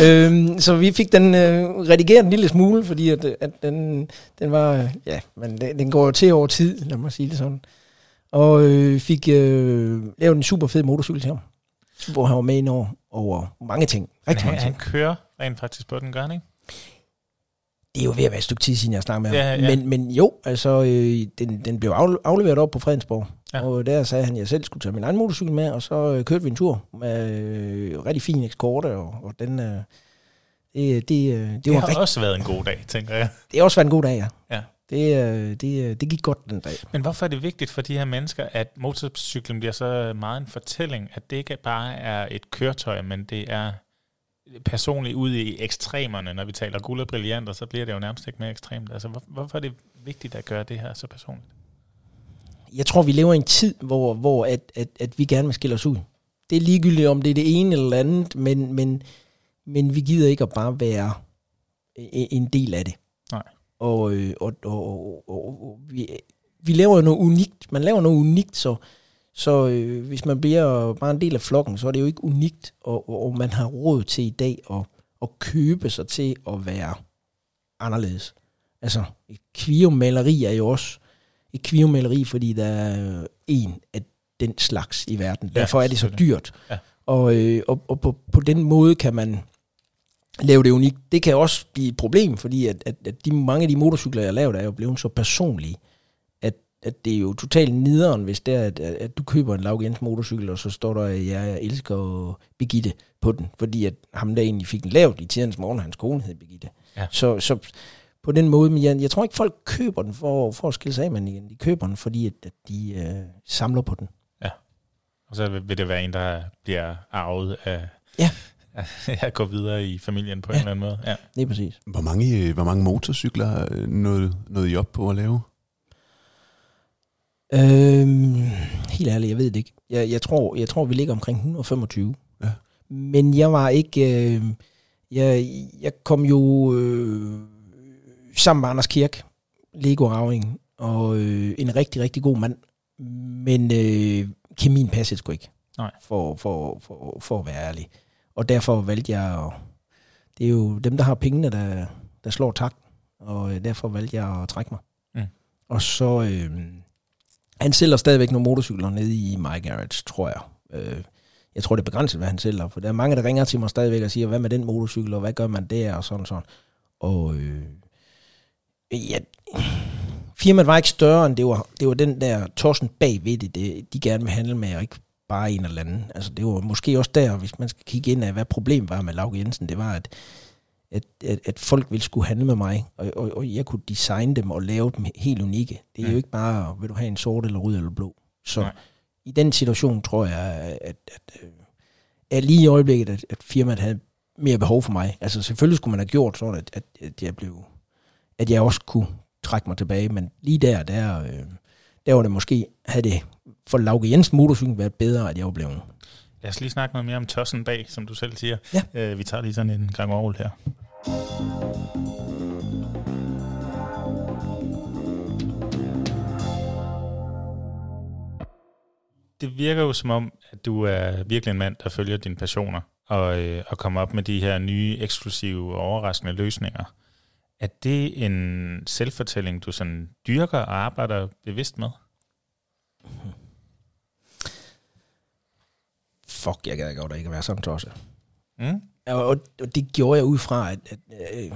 Speaker 3: Øhm, så vi fik den øh, redigeret en lille smule, fordi at, at den, den var, ja, men den, den går til over tid, lad mig sige det sådan. Og øh, fik øh, lavet en super fed motorcykel til ham, hvor han var med ind over, over mange ting.
Speaker 1: Rigtig han, mange ting. han kører rent faktisk på den, gør han ikke?
Speaker 3: Det er jo ved at være et stykke tid siden, jeg snakker med ja, ham. Ja. Men, men jo, altså, øh, den, den blev afleveret op på Fredensborg. Ja. Og der sagde han, at jeg selv skulle tage min egen motorcykel med, og så øh, kørte vi en tur med øh, rigtig fin ekskorte, og, og den... Øh,
Speaker 1: det, det, øh, det, det var har rigtig, også været en god dag, tænker jeg.
Speaker 3: Det har også været en god dag, ja. ja. Det, øh, det, øh, det gik godt den dag.
Speaker 1: Men hvorfor er det vigtigt for de her mennesker, at motorcyklen bliver så meget en fortælling, at det ikke bare er et køretøj, men det er personligt ude i ekstremerne, når vi taler guld og brillanter, så bliver det jo nærmest ikke mere ekstremt. Altså, hvor, hvorfor er det vigtigt at gøre det her så personligt?
Speaker 3: Jeg tror, vi lever i en tid, hvor, hvor at, at, at vi gerne vil skille os ud. Det er ligegyldigt, om det er det ene eller andet, men, men, men vi gider ikke at bare være en del af det. Nej. Og, øh, og, og, og, og, vi, vi laver noget unikt. Man laver noget unikt, så, så øh, hvis man bliver bare en del af flokken, så er det jo ikke unikt, og, og, og man har råd til i dag at, at købe sig til at være anderledes. Altså, et kviomaleri er jo også et kviomaleri, fordi der er en af den slags i verden. Ja, Derfor er det så dyrt. Ja. Og, øh, og, og på, på den måde kan man lave det unikt. Det kan også blive et problem, fordi at, at, at de, mange af de motorcykler, jeg har lavet, er jo blevet så personlige, at, at det er jo totalt nederen, hvis det er, at, at du køber en Laug Jens motorcykel, og så står der, at jeg, jeg elsker Begitte på den, fordi at ham der egentlig fik den lavet i tidens morgen, hans kone hed Begitte. Ja. Så, så på den måde, men jeg, jeg tror ikke, folk køber den for, for at skille sig af med den igen. De køber den, fordi at, at de øh, samler på den.
Speaker 1: Ja, og så vil det være en, der bliver arvet af, ja. at gå videre i familien på ja. en eller anden måde. Ja,
Speaker 3: det er præcis.
Speaker 2: Hvor mange, øh, hvor mange motorcykler nåede, nåede I op på at lave?
Speaker 3: Øhm, helt ærligt, jeg ved det ikke. Jeg, jeg, tror, jeg tror, vi ligger omkring 125. Ja. Men jeg var ikke... Øh, jeg, jeg kom jo øh, sammen med Anders Kirk, Lego Raving, og øh, en rigtig, rigtig god mand. Men øh, kemien passede sgu ikke. Nej. For, for, for, for at være ærlig. Og derfor valgte jeg at, det er jo dem, der har pengene, der, der slår takt, og øh, derfor valgte jeg at trække mig. Mm. Og så, øh, han sælger stadigvæk nogle motorcykler nede i My Garage, tror jeg. Øh, Jeg tror, det er begrænset, hvad han sælger, for der er mange, der ringer til mig stadigvæk og siger, hvad med den motorcykel, og hvad gør man der, og sådan sådan. Og øh, ja, firmaet var ikke større, end det var, det var den der torsen bagved det, det, de gerne vil handle med, og ikke bare en eller anden. Altså, det var måske også der, hvis man skal kigge ind af, hvad problemet var med Lauke Jensen, det var, at, at, at, at folk ville skulle handle med mig, og, og, og jeg kunne designe dem og lave dem helt unikke. Det er mm. jo ikke bare, vil du have en sort eller rød eller blå. Så Nej. i den situation tror jeg, at, at, at, at lige i øjeblikket, at, at firmaet havde mere behov for mig. Altså selvfølgelig skulle man have gjort sådan, at, at, at jeg blev at jeg også kunne trække mig tilbage, men lige der, der, øh, der var det måske, havde det for Lauke Jens motorcykel været bedre, at jeg var blevet.
Speaker 1: Lad os lige snakke noget mere om tossen bag, som du selv siger.
Speaker 3: Ja.
Speaker 1: Øh, vi tager lige sådan en gang over her. Det virker jo som om, at du er virkelig en mand, der følger dine passioner og, øh, og kommer op med de her nye, eksklusive og overraskende løsninger. Er det en selvfortælling, du sådan dyrker og arbejder bevidst med?
Speaker 3: Fuck, jeg gad godt at ikke være sådan også.
Speaker 1: Mm?
Speaker 3: Og, og det gjorde jeg ud fra, at, at øh,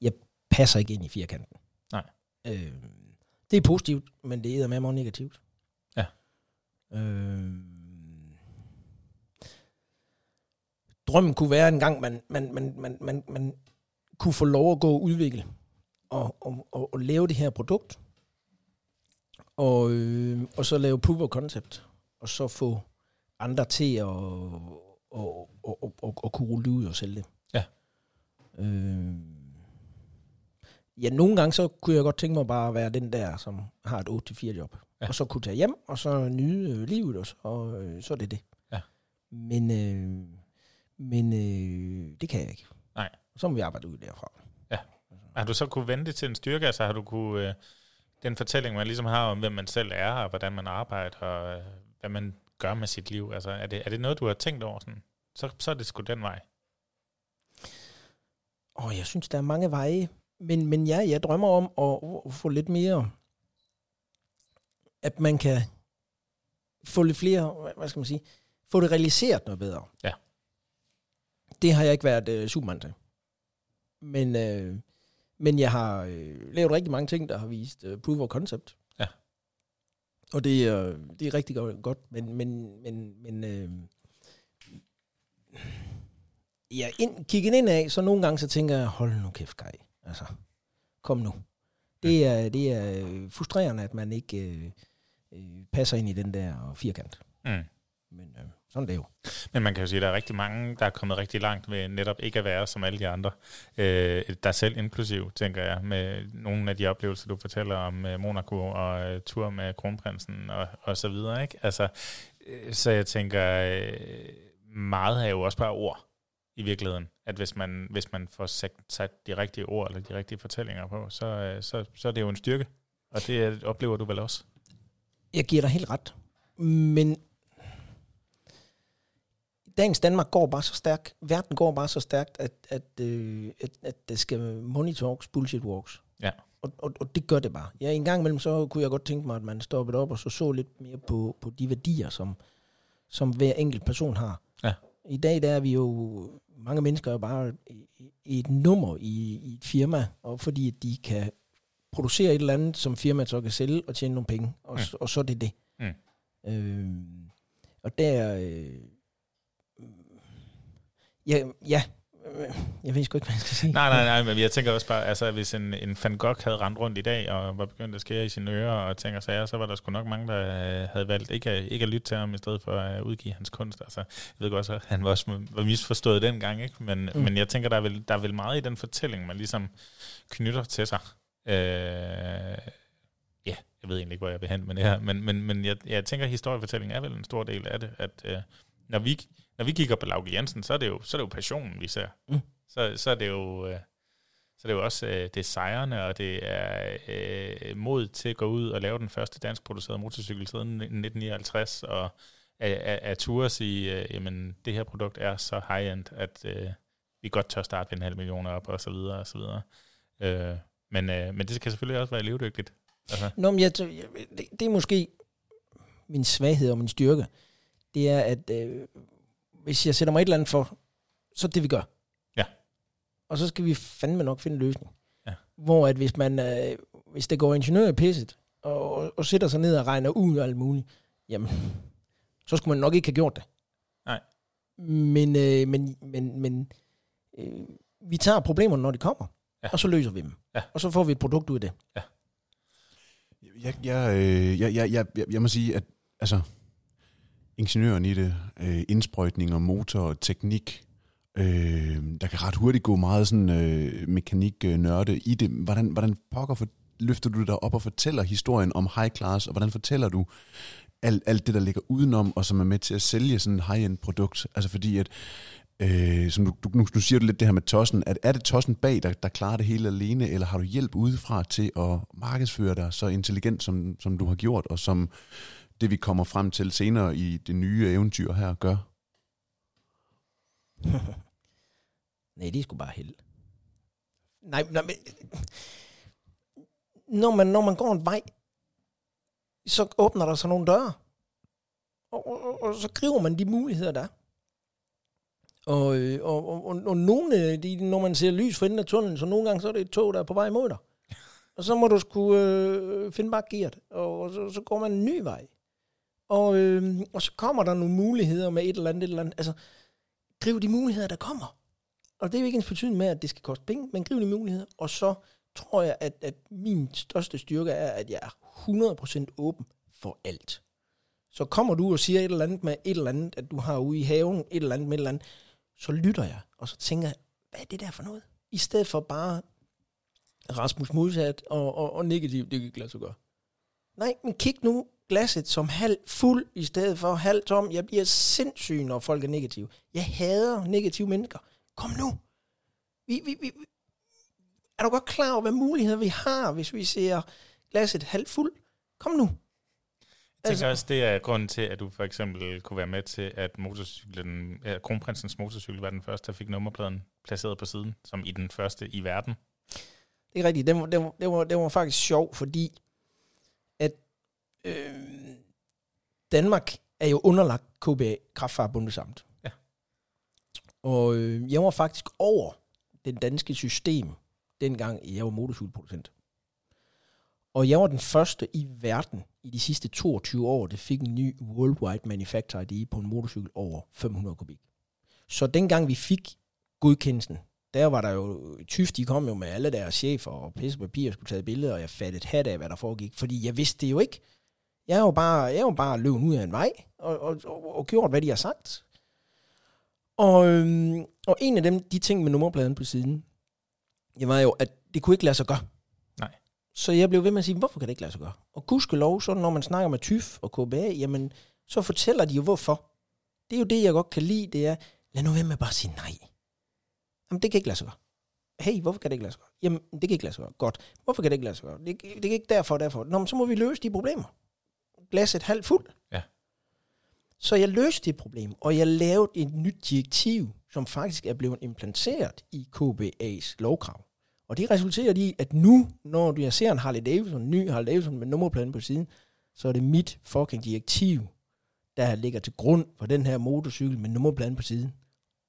Speaker 3: jeg passer ikke ind i firkanten.
Speaker 1: Nej.
Speaker 3: Øh, det er positivt, men det er med mig negativt.
Speaker 1: Ja.
Speaker 3: Øh, drømmen kunne være en gang, man, man, man, man, man, man kunne få lov at gå og udvikle og, og, og, og lave det her produkt, og, øh, og så lave proof of concept, og så få andre til at og, og, og, og, og kunne rulle det ud og sælge det.
Speaker 1: Ja.
Speaker 3: Øh, ja, nogle gange så kunne jeg godt tænke mig bare at være den der, som har et 8-4 job.
Speaker 1: Ja.
Speaker 3: Og så kunne tage hjem, og så nyde øh, livet, og så, og, øh, så er det det.
Speaker 1: Ja.
Speaker 3: Men, øh, men øh, det kan jeg ikke. Så må vi arbejde ud derfra.
Speaker 1: Har du så kunne vente til en styrke? Altså har du kunne, øh, den fortælling, man ligesom har om, hvem man selv er, og hvordan man arbejder, og øh, hvad man gør med sit liv, altså er det, er det noget, du har tænkt over? Sådan? Så, så er det sgu den vej.
Speaker 3: Åh, jeg synes, der er mange veje. Men, men ja, jeg drømmer om at, at få lidt mere, at man kan få lidt flere, hvad skal man sige, få det realiseret noget bedre.
Speaker 1: Ja.
Speaker 3: Det har jeg ikke været øh, supermand til. Men, øh, men jeg har øh, lavet rigtig mange ting, der har vist øh, proof of concept.
Speaker 1: Ja.
Speaker 3: Og det, øh, det er rigtig go- godt, men, men, men, men øh, ja, ind, kigget ind af, så nogle gange så tænker jeg, hold nu kæft, Kai. Altså, kom nu. Det er, det er frustrerende, at man ikke øh, øh, passer ind i den der firkant.
Speaker 1: Mm.
Speaker 3: Men øh, sådan er det jo.
Speaker 1: Men man kan jo sige, at der er rigtig mange, der er kommet rigtig langt ved netop ikke at være som alle de andre. Øh, der selv inklusiv, tænker jeg, med nogle af de oplevelser, du fortæller om øh, Monaco og øh, tur med kronprinsen og, og så videre. Ikke? Altså, øh, så jeg tænker, øh, meget er jo også bare ord i virkeligheden. At hvis man, hvis man får sat, sat de rigtige ord eller de rigtige fortællinger på, så, øh, så, så er det jo en styrke. Og det oplever du vel også?
Speaker 3: Jeg giver dig helt ret. Men dagens Danmark går bare så stærkt, verden går bare så stærkt, at, at, øh, at, at det skal money talks, bullshit walks.
Speaker 1: Ja.
Speaker 3: Og, og, og det gør det bare. Ja, en gang imellem, så kunne jeg godt tænke mig, at man stoppede op og så så lidt mere på, på de værdier, som, som hver enkelt person har.
Speaker 1: Ja.
Speaker 3: I dag der er vi jo, mange mennesker er jo bare et nummer i, i et firma, og fordi de kan producere et eller andet, som firmaet så kan sælge og tjene nogle penge, og,
Speaker 1: mm.
Speaker 3: og så er det det.
Speaker 1: Mm.
Speaker 3: Øh, og der... Øh, ja, ja, øh, jeg ved sgu ikke, hvad jeg skal sige.
Speaker 1: Nej, nej, nej, men jeg tænker også bare, altså hvis en, en Van Gogh havde rendt rundt i dag og var begyndt at skære i sine ører og tænker sager, så var der sgu nok mange, der øh, havde valgt ikke at, ikke at lytte til ham i stedet for at udgive hans kunst. Altså, jeg ved godt, at han var også var misforstået dengang, ikke? Men. Mm. men jeg tænker, der er, vel, der er vel meget i den fortælling, man ligesom knytter til sig. Øh, ja, jeg ved egentlig ikke, hvor jeg vil hen med det her, men, men, men jeg, jeg tænker, at historiefortællingen er vel en stor del af det, at øh, når vi når vi kigger på Lauke Jensen, så er det jo, så er det jo passionen, vi ser.
Speaker 3: Mm.
Speaker 1: Så, så er det jo... Øh, så det er jo også øh, det er sejrene, og det er øh, mod til at gå ud og lave den første dansk producerede motorcykel siden 1959, og at, at, at sige, øh, jamen det her produkt er så high-end, at øh, vi godt tør starte ved en halv million op, og så videre, og så videre. Øh, men, øh, men det kan selvfølgelig også være levedygtigt. Altså,
Speaker 3: Nå, men jeg, det, det er måske min svaghed og min styrke. Det er, at øh, hvis jeg sætter mig et eller andet for, så er det, vi gør.
Speaker 1: Ja.
Speaker 3: Og så skal vi fandme nok finde en løsning.
Speaker 1: Ja.
Speaker 3: Hvor at hvis man, øh, hvis det går ingeniør i pisset, og, og, og sætter sig ned og regner ud og alt muligt, jamen, så skulle man nok ikke have gjort det.
Speaker 1: Nej.
Speaker 3: Men, øh, men, men, men øh, vi tager problemerne, når de kommer,
Speaker 1: Ja.
Speaker 3: og så løser vi dem.
Speaker 1: Ja.
Speaker 3: Og så får vi et produkt ud af det.
Speaker 2: Jeg, jeg, øh, jeg, jeg, jeg, jeg, jeg må sige, at altså, ingeniøren i det, øh, indsprøjtning og motor og teknik, øh, der kan ret hurtigt gå meget sådan øh, mekanik-nørde i det. Hvordan, hvordan pokker for, løfter du dig op og fortæller historien om high class, og hvordan fortæller du alt, alt det, der ligger udenom, og som er med til at sælge sådan en high-end produkt? Altså fordi, at Øh, som du, du, nu, nu siger du lidt det her med tossen. At, er det tossen bag, der, der klarer det hele alene, eller har du hjælp udefra til at markedsføre dig så intelligent, som, som du har gjort, og som det, vi kommer frem til senere i det nye eventyr her, gør?
Speaker 3: Nej, det er sgu bare held. Nej, nej men... Når man, når man går en vej, så åbner der sig nogle døre. Og, og, og, så griber man de muligheder, der er. Og, øh, og, og, og, og nogle, af de, når man ser lys for enden af tunnelen, så nogle gange så er det et tog, der er på vej mod dig. Og så må du sgu øh, finde bare geart, og, og så, så går man en ny vej. Og, øh, og så kommer der nogle muligheder med et eller andet, et eller andet. Altså, griv de muligheder, der kommer. Og det er jo ikke ens betydning med, at det skal koste penge, men griv de muligheder. Og så tror jeg, at, at min største styrke er, at jeg er 100% åben for alt. Så kommer du og siger et eller andet med et eller andet, at du har ude i haven, et eller andet med et eller andet, så lytter jeg, og så tænker jeg, hvad er det der for noget? I stedet for bare Rasmus modsat og, og, og negativt, det kan ikke lade sig gøre. Nej, men kig nu glasset som halv fuld, i stedet for halv tom. Jeg bliver sindssyg, når folk er negative. Jeg hader negative mennesker. Kom nu. Vi, vi, vi, er du godt klar over, hvad muligheder vi har, hvis vi ser glasset halvt fuld? Kom nu.
Speaker 1: Jeg tænker også, det er grunden til, at du for eksempel kunne være med til, at motorcyklen, ja, kronprinsens motorcykel var den første, der fik nummerpladen placeret på siden, som i den første i verden.
Speaker 3: Det er rigtigt. Det var, det var, det var, det var faktisk sjov, fordi øh, Danmark er jo underlagt KBA, Kraftfagerbundesamt.
Speaker 1: Ja.
Speaker 3: Og øh, jeg var faktisk over det danske system, dengang jeg var motorcykelproducent. Og jeg var den første i verden i de sidste 22 år, der fik en ny Worldwide Manufacturer ID på en motorcykel over 500 kubik. Så dengang vi fik godkendelsen, der var der jo, tyft, de kom jo med alle deres chefer og pisse papir og skulle tage billeder, og jeg fattede hat af, hvad der foregik, fordi jeg vidste det jo ikke. Jeg er jo bare, jeg er jo bare løbet ud af en vej, og, og, og, og gjort, hvad de har sagt. Og, øhm, og en af dem, de ting med nummerpladen på siden, det var jo, at det kunne ikke lade sig gøre.
Speaker 1: Nej.
Speaker 3: Så jeg blev ved med at sige, hvorfor kan det ikke lade sig gøre? Og gudskelov, så når man snakker med TYF og KBA, jamen, så fortæller de jo, hvorfor. Det er jo det, jeg godt kan lide, det er, lad nu være med bare at sige nej. Jamen, det kan ikke lade sig gøre. Hey, hvorfor kan det ikke lade sig gøre? Jamen, det kan ikke lade sig gøre. Godt. Hvorfor kan det ikke lade sig gøre? Det, det er ikke derfor, derfor. Nå, men så må vi løse de problemer. Glasset halvt fuld.
Speaker 1: Ja.
Speaker 3: Så jeg løste det problem, og jeg lavede et nyt direktiv, som faktisk er blevet implanteret i KBA's lovkrav. Og det resulterer i, at nu, når du jeg ser en Harley Davidson, en ny Harley Davidson med nummerpladen på siden, så er det mit fucking direktiv, der ligger til grund for den her motorcykel med nummerpladen på siden.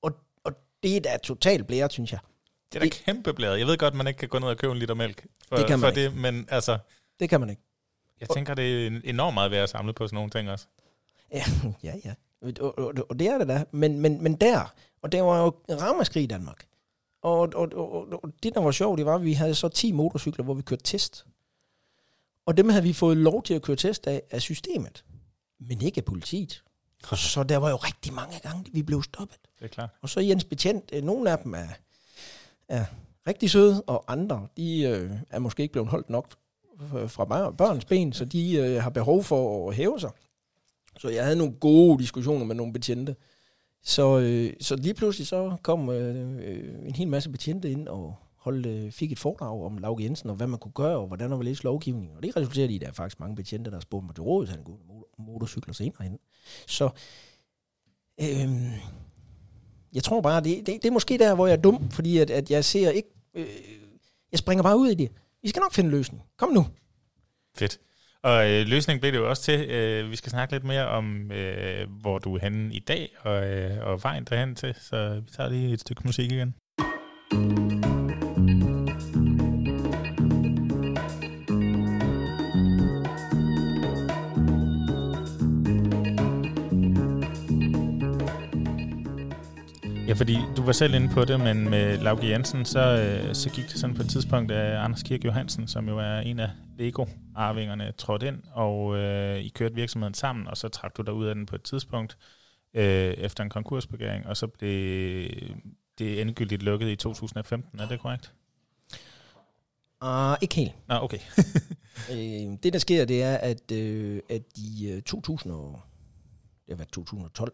Speaker 3: Og, og det er da totalt blæret, synes jeg.
Speaker 1: Det er da
Speaker 3: Det-
Speaker 1: kæmpe blæret. Jeg ved godt, man ikke kan gå ned og købe en liter mælk for,
Speaker 3: Det kan man
Speaker 1: for det, men altså,
Speaker 3: Det kan man ikke.
Speaker 1: Jeg tænker, det er enormt meget værd at samle på sådan nogle ting også.
Speaker 3: Ja, ja, ja. Og, og, og det er det da. Men, men, men der, og der var jo ramaskrig i Danmark. Og, og, og, og, det, der var sjovt, det var, at vi havde så 10 motorcykler, hvor vi kørte test. Og dem havde vi fået lov til at køre test af, af systemet. Men ikke af politiet. Så der var jo rigtig mange gange, vi blev stoppet.
Speaker 1: Det er klart.
Speaker 3: Og så Jens Betjent, øh, nogle af dem er, er rigtig søde, og andre, de øh, er måske ikke blevet holdt nok Øh, fra børns ben, så de øh, har behov for at hæve sig. Så jeg havde nogle gode diskussioner med nogle betjente. Så, øh, så lige pludselig så kom øh, øh, en hel masse betjente ind og holdt, øh, fik et foredrag om Lauke Jensen, og hvad man kunne gøre, og hvordan man ville læse lovgivningen. Og det resulterede i, at der er faktisk mange betjente, der spurgte mig til rådet, han kunne motorcykler senere hen. Så øh, jeg tror bare, det, det, det er måske der, hvor jeg er dum, fordi at, at jeg ser ikke... Øh, jeg springer bare ud i det. I skal nok finde en løsning. Kom nu.
Speaker 1: Fedt. Og øh, løsningen blev det jo også til. Øh, vi skal snakke lidt mere om, øh, hvor du er henne i dag, og, øh, og vejen derhen til. Så vi tager lige et stykke musik igen. Ja, fordi du var selv inde på det, men med Lauke Jensen, så, øh, så gik det sådan på et tidspunkt, at Anders Kirk Johansen, som jo er en af Lego-arvingerne, trådte ind, og øh, I kørte virksomheden sammen, og så trak du dig ud af den på et tidspunkt øh, efter en konkursbegæring, og så blev det endegyldigt lukket i 2015, er det korrekt?
Speaker 3: Uh, ikke helt.
Speaker 1: Nå, okay.
Speaker 3: øh, det, der sker, det er, at, øh, at i uh, 2000 og, det har været 2012,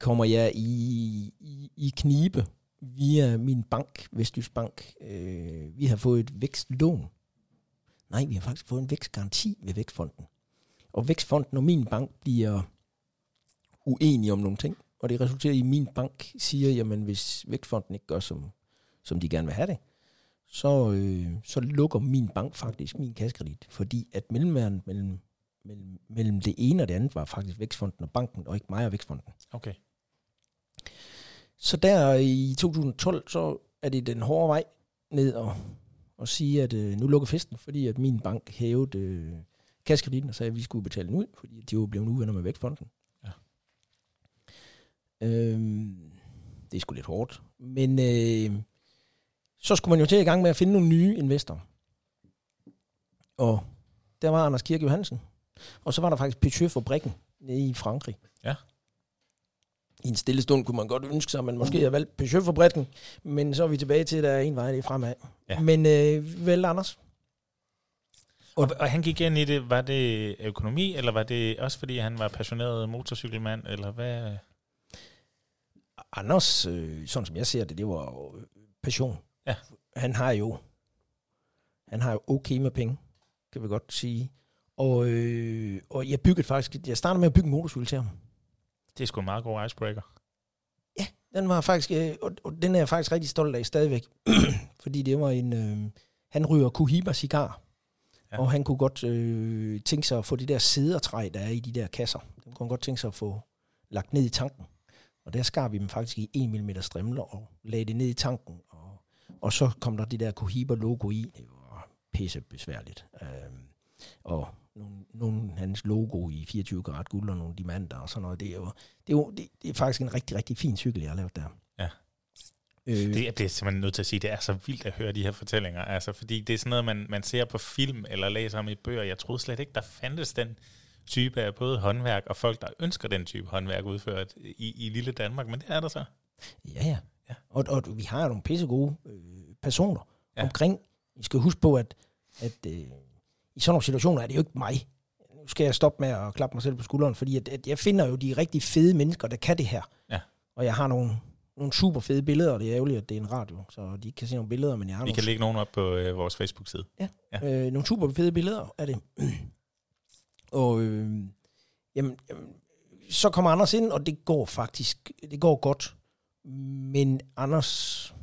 Speaker 3: kommer jeg i, i, i knibe via min bank, Vestjysk Bank. Øh, vi har fået et vækstlån. Nej, vi har faktisk fået en vækstgaranti ved Vækstfonden. Og Vækstfonden og min bank bliver uenige om nogle ting. Og det resulterer i, at min bank siger, jamen hvis Vækstfonden ikke gør, som, som de gerne vil have det, så, øh, så lukker min bank faktisk min kassekredit. Fordi at mellemværen mellem, mellem, mellem det ene og det andet var faktisk Vækstfonden og banken, og ikke mig og Vækstfonden.
Speaker 1: Okay.
Speaker 3: Så der i 2012, så er det den hårde vej ned og, og sige, at øh, nu lukker festen, fordi at min bank hævede øh, kaskreditten og sagde, at vi skulle betale den ud, fordi de var blevet uvenner med vækstfonden.
Speaker 1: Ja.
Speaker 3: Øhm, det er sgu lidt hårdt. Men øh, så skulle man jo til i gang med at finde nogle nye investorer. Og der var Anders Kirke Johansen. Og så var der faktisk Peugeot-fabrikken nede i Frankrig.
Speaker 1: Ja
Speaker 3: i en stille stund kunne man godt ønske sig, at man måske har valgt Peugeot-fabrikken, men så er vi tilbage til, at der er en vej det er fremad.
Speaker 1: Ja.
Speaker 3: Men øh, vel, Anders?
Speaker 1: Og, og han gik ind i det, var det økonomi, eller var det også fordi, han var passioneret motorcykelmand, eller hvad?
Speaker 3: Anders, øh, sådan som jeg ser det, det var jo passion.
Speaker 1: Ja.
Speaker 3: Han har jo han har jo okay med penge, kan vi godt sige. Og, øh, og jeg byggede faktisk, jeg startede med at bygge en motorcykel til ham.
Speaker 1: Det er sgu en meget god icebreaker.
Speaker 3: Ja, den var faktisk, øh, og, og den er jeg faktisk rigtig stolt af stadigvæk. fordi det var en, øh, han ryger Cohiba cigar. Ja. Og han kunne godt øh, tænke sig at få det der sædertræ, der er i de der kasser. Den kunne han godt tænke sig at få lagt ned i tanken. Og der skar vi dem faktisk i 1 mm strimler og lagde det ned i tanken. Og, og så kom der det der Cohiba logo i. Det var pisse besværligt. Øh, og nogle, nogle hans logo i 24 karat guld og nogle diamanter og sådan noget. Det er jo, det er, jo, det, det er faktisk en rigtig, rigtig fin cykel, jeg har lavet der.
Speaker 1: Ja. Øh, det, det er simpelthen nødt til at sige, det er så vildt at høre de her fortællinger, altså fordi det er sådan noget, man, man ser på film eller læser om i bøger. Jeg troede slet ikke, der fandtes den type af både håndværk og folk, der ønsker den type håndværk udført i, i lille Danmark, men det er der så.
Speaker 3: Ja, ja. ja. Og, og vi har nogle pissegode øh, personer ja. omkring. I skal huske på, at, at øh, i sådan nogle situationer er det jo ikke mig. Nu skal jeg stoppe med at klappe mig selv på skulderen, fordi at, at jeg finder jo de rigtig fede mennesker, der kan det her.
Speaker 1: Ja.
Speaker 3: Og jeg har nogle, nogle super fede billeder, og det er ærgerligt, at det er en radio, så de ikke kan se nogle billeder, men jeg har
Speaker 1: Vi
Speaker 3: nogle,
Speaker 1: kan lægge nogen op på øh, vores Facebook-side.
Speaker 3: Ja, ja. Øh, nogle super fede billeder af det. og øh, jamen, jamen, så kommer Anders ind, og det går faktisk, det går godt. Men Anders,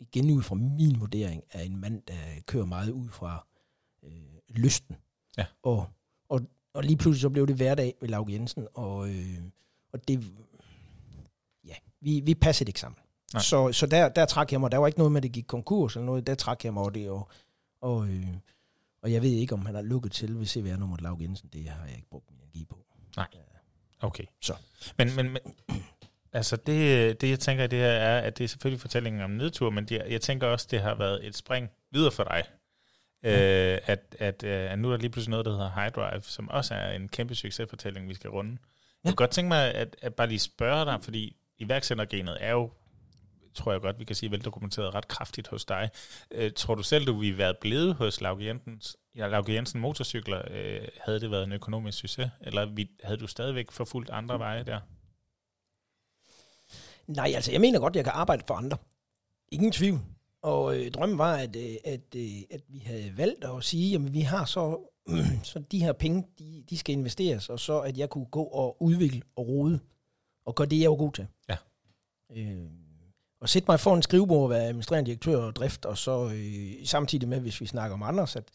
Speaker 3: igen ud fra min vurdering, er en mand, der kører meget ud fra øh, lysten.
Speaker 1: Ja.
Speaker 3: Og, og, og lige pludselig så blev det hverdag med Lauke Jensen, og, øh, og det, ja, vi, vi passede ikke sammen.
Speaker 1: Nej.
Speaker 3: Så, så der, der trak jeg mig, der var ikke noget med, at det gik konkurs eller noget, der trak jeg mig over det, og, og, øh, og jeg ved ikke, om han har lukket til ved CVR-nummeret Lauke Jensen, det har jeg ikke brugt min energi på.
Speaker 1: Nej. Okay.
Speaker 3: Så.
Speaker 1: Men, men, men altså det, det, jeg tænker i det her, er, at det er selvfølgelig fortællingen om nedtur, men det, jeg tænker også, det har været et spring videre for dig. Øh, at, at, øh, at nu er der lige pludselig noget, der hedder High Drive, som også er en kæmpe succesfortælling, vi skal runde. Ja. Jeg kunne godt tænke mig at, at bare lige spørge dig, fordi iværksættergenet er jo, tror jeg godt, vi kan sige, veldokumenteret ret kraftigt hos dig. Øh, tror du selv, du ville været blevet hos Lauke Jensens, ja, Lauke Jensen Motorcykler? Øh, havde det været en økonomisk succes, eller vi, havde du stadigvæk forfulgt andre veje der?
Speaker 3: Nej, altså jeg mener godt, at jeg kan arbejde for andre. Ingen tvivl. Og øh, drømmen var, at, øh, at, øh, at vi havde valgt at sige, at vi har så, øh, så de her penge, de, de skal investeres, og så at jeg kunne gå og udvikle og rode, og gøre det, jeg var god til.
Speaker 1: Ja.
Speaker 3: Øh, og sætte mig for en skrivebord og være administrerende direktør og drift, og så øh, samtidig med, hvis vi snakker om Anders, at,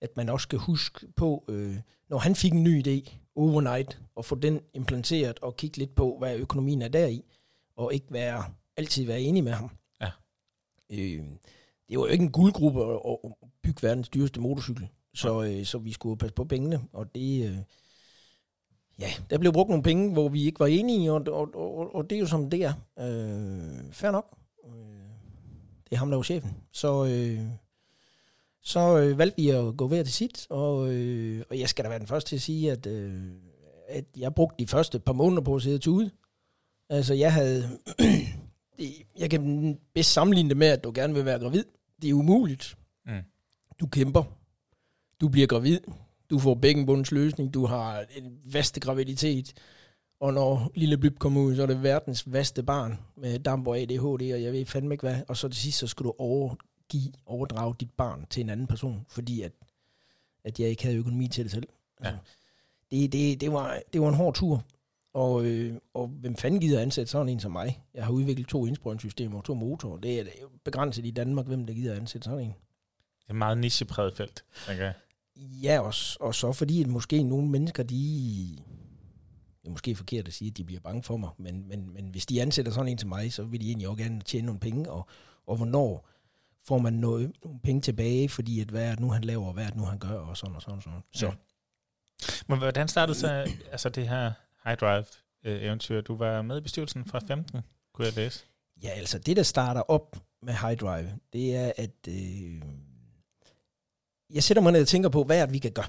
Speaker 3: at man også skal huske på, øh, når han fik en ny idé overnight, og få den implanteret og kigge lidt på, hvad økonomien er deri, og ikke være, altid være enig med ham. Øh, det var jo ikke en guldgruppe at, at bygge verdens dyreste motorcykel, så, øh, så vi skulle passe på pengene, og det... Øh, Ja, der blev brugt nogle penge, hvor vi ikke var enige, og, og, og, og det er jo som det er. Øh, fair nok. Øh, det er ham, der var chefen. Så, øh, så øh, valgte vi at gå hver til sit, og, øh, og jeg skal da være den første til at sige, at, øh, at jeg brugte de første par måneder på at sidde ud. Altså, jeg havde... jeg kan bedst sammenligne det med, at du gerne vil være gravid. Det er umuligt.
Speaker 1: Mm.
Speaker 3: Du kæmper. Du bliver gravid du får bækkenbundens løsning, du har en vaste graviditet, og når lille Blyb kommer ud, så er det verdens vaste barn med damp og ADHD, og jeg ved fandme ikke hvad. Og så til sidst, så skal du overgive, overdrage dit barn til en anden person, fordi at, at jeg ikke havde økonomi til det selv.
Speaker 1: Ja.
Speaker 3: Altså, det, det, det, var, det var en hård tur. Og, øh, og hvem fanden gider ansætte sådan en som mig? Jeg har udviklet to indsprøjningssystemer og to motorer. Det er begrænset i Danmark, hvem der gider ansætte sådan en.
Speaker 1: Det er et meget nichepræget felt, tænker jeg.
Speaker 3: Ja, og, og så fordi at måske nogle mennesker, de... Det er måske forkert at sige, at de bliver bange for mig, men, men, men hvis de ansætter sådan en til mig, så vil de egentlig også gerne tjene nogle penge, og, og hvornår får man noget, nogle penge tilbage, fordi at hvad er det nu, han laver, og hvad er det nu, han gør, og sådan og sådan og sådan. Så. Ja.
Speaker 1: Men hvordan startede så altså det her High Drive-eventyr? Du var med i bestyrelsen fra 15, kunne jeg læse.
Speaker 3: Ja, altså det, der starter op med High Drive, det er, at øh, jeg sætter mig ned og tænker på, hvad er det, vi kan gøre?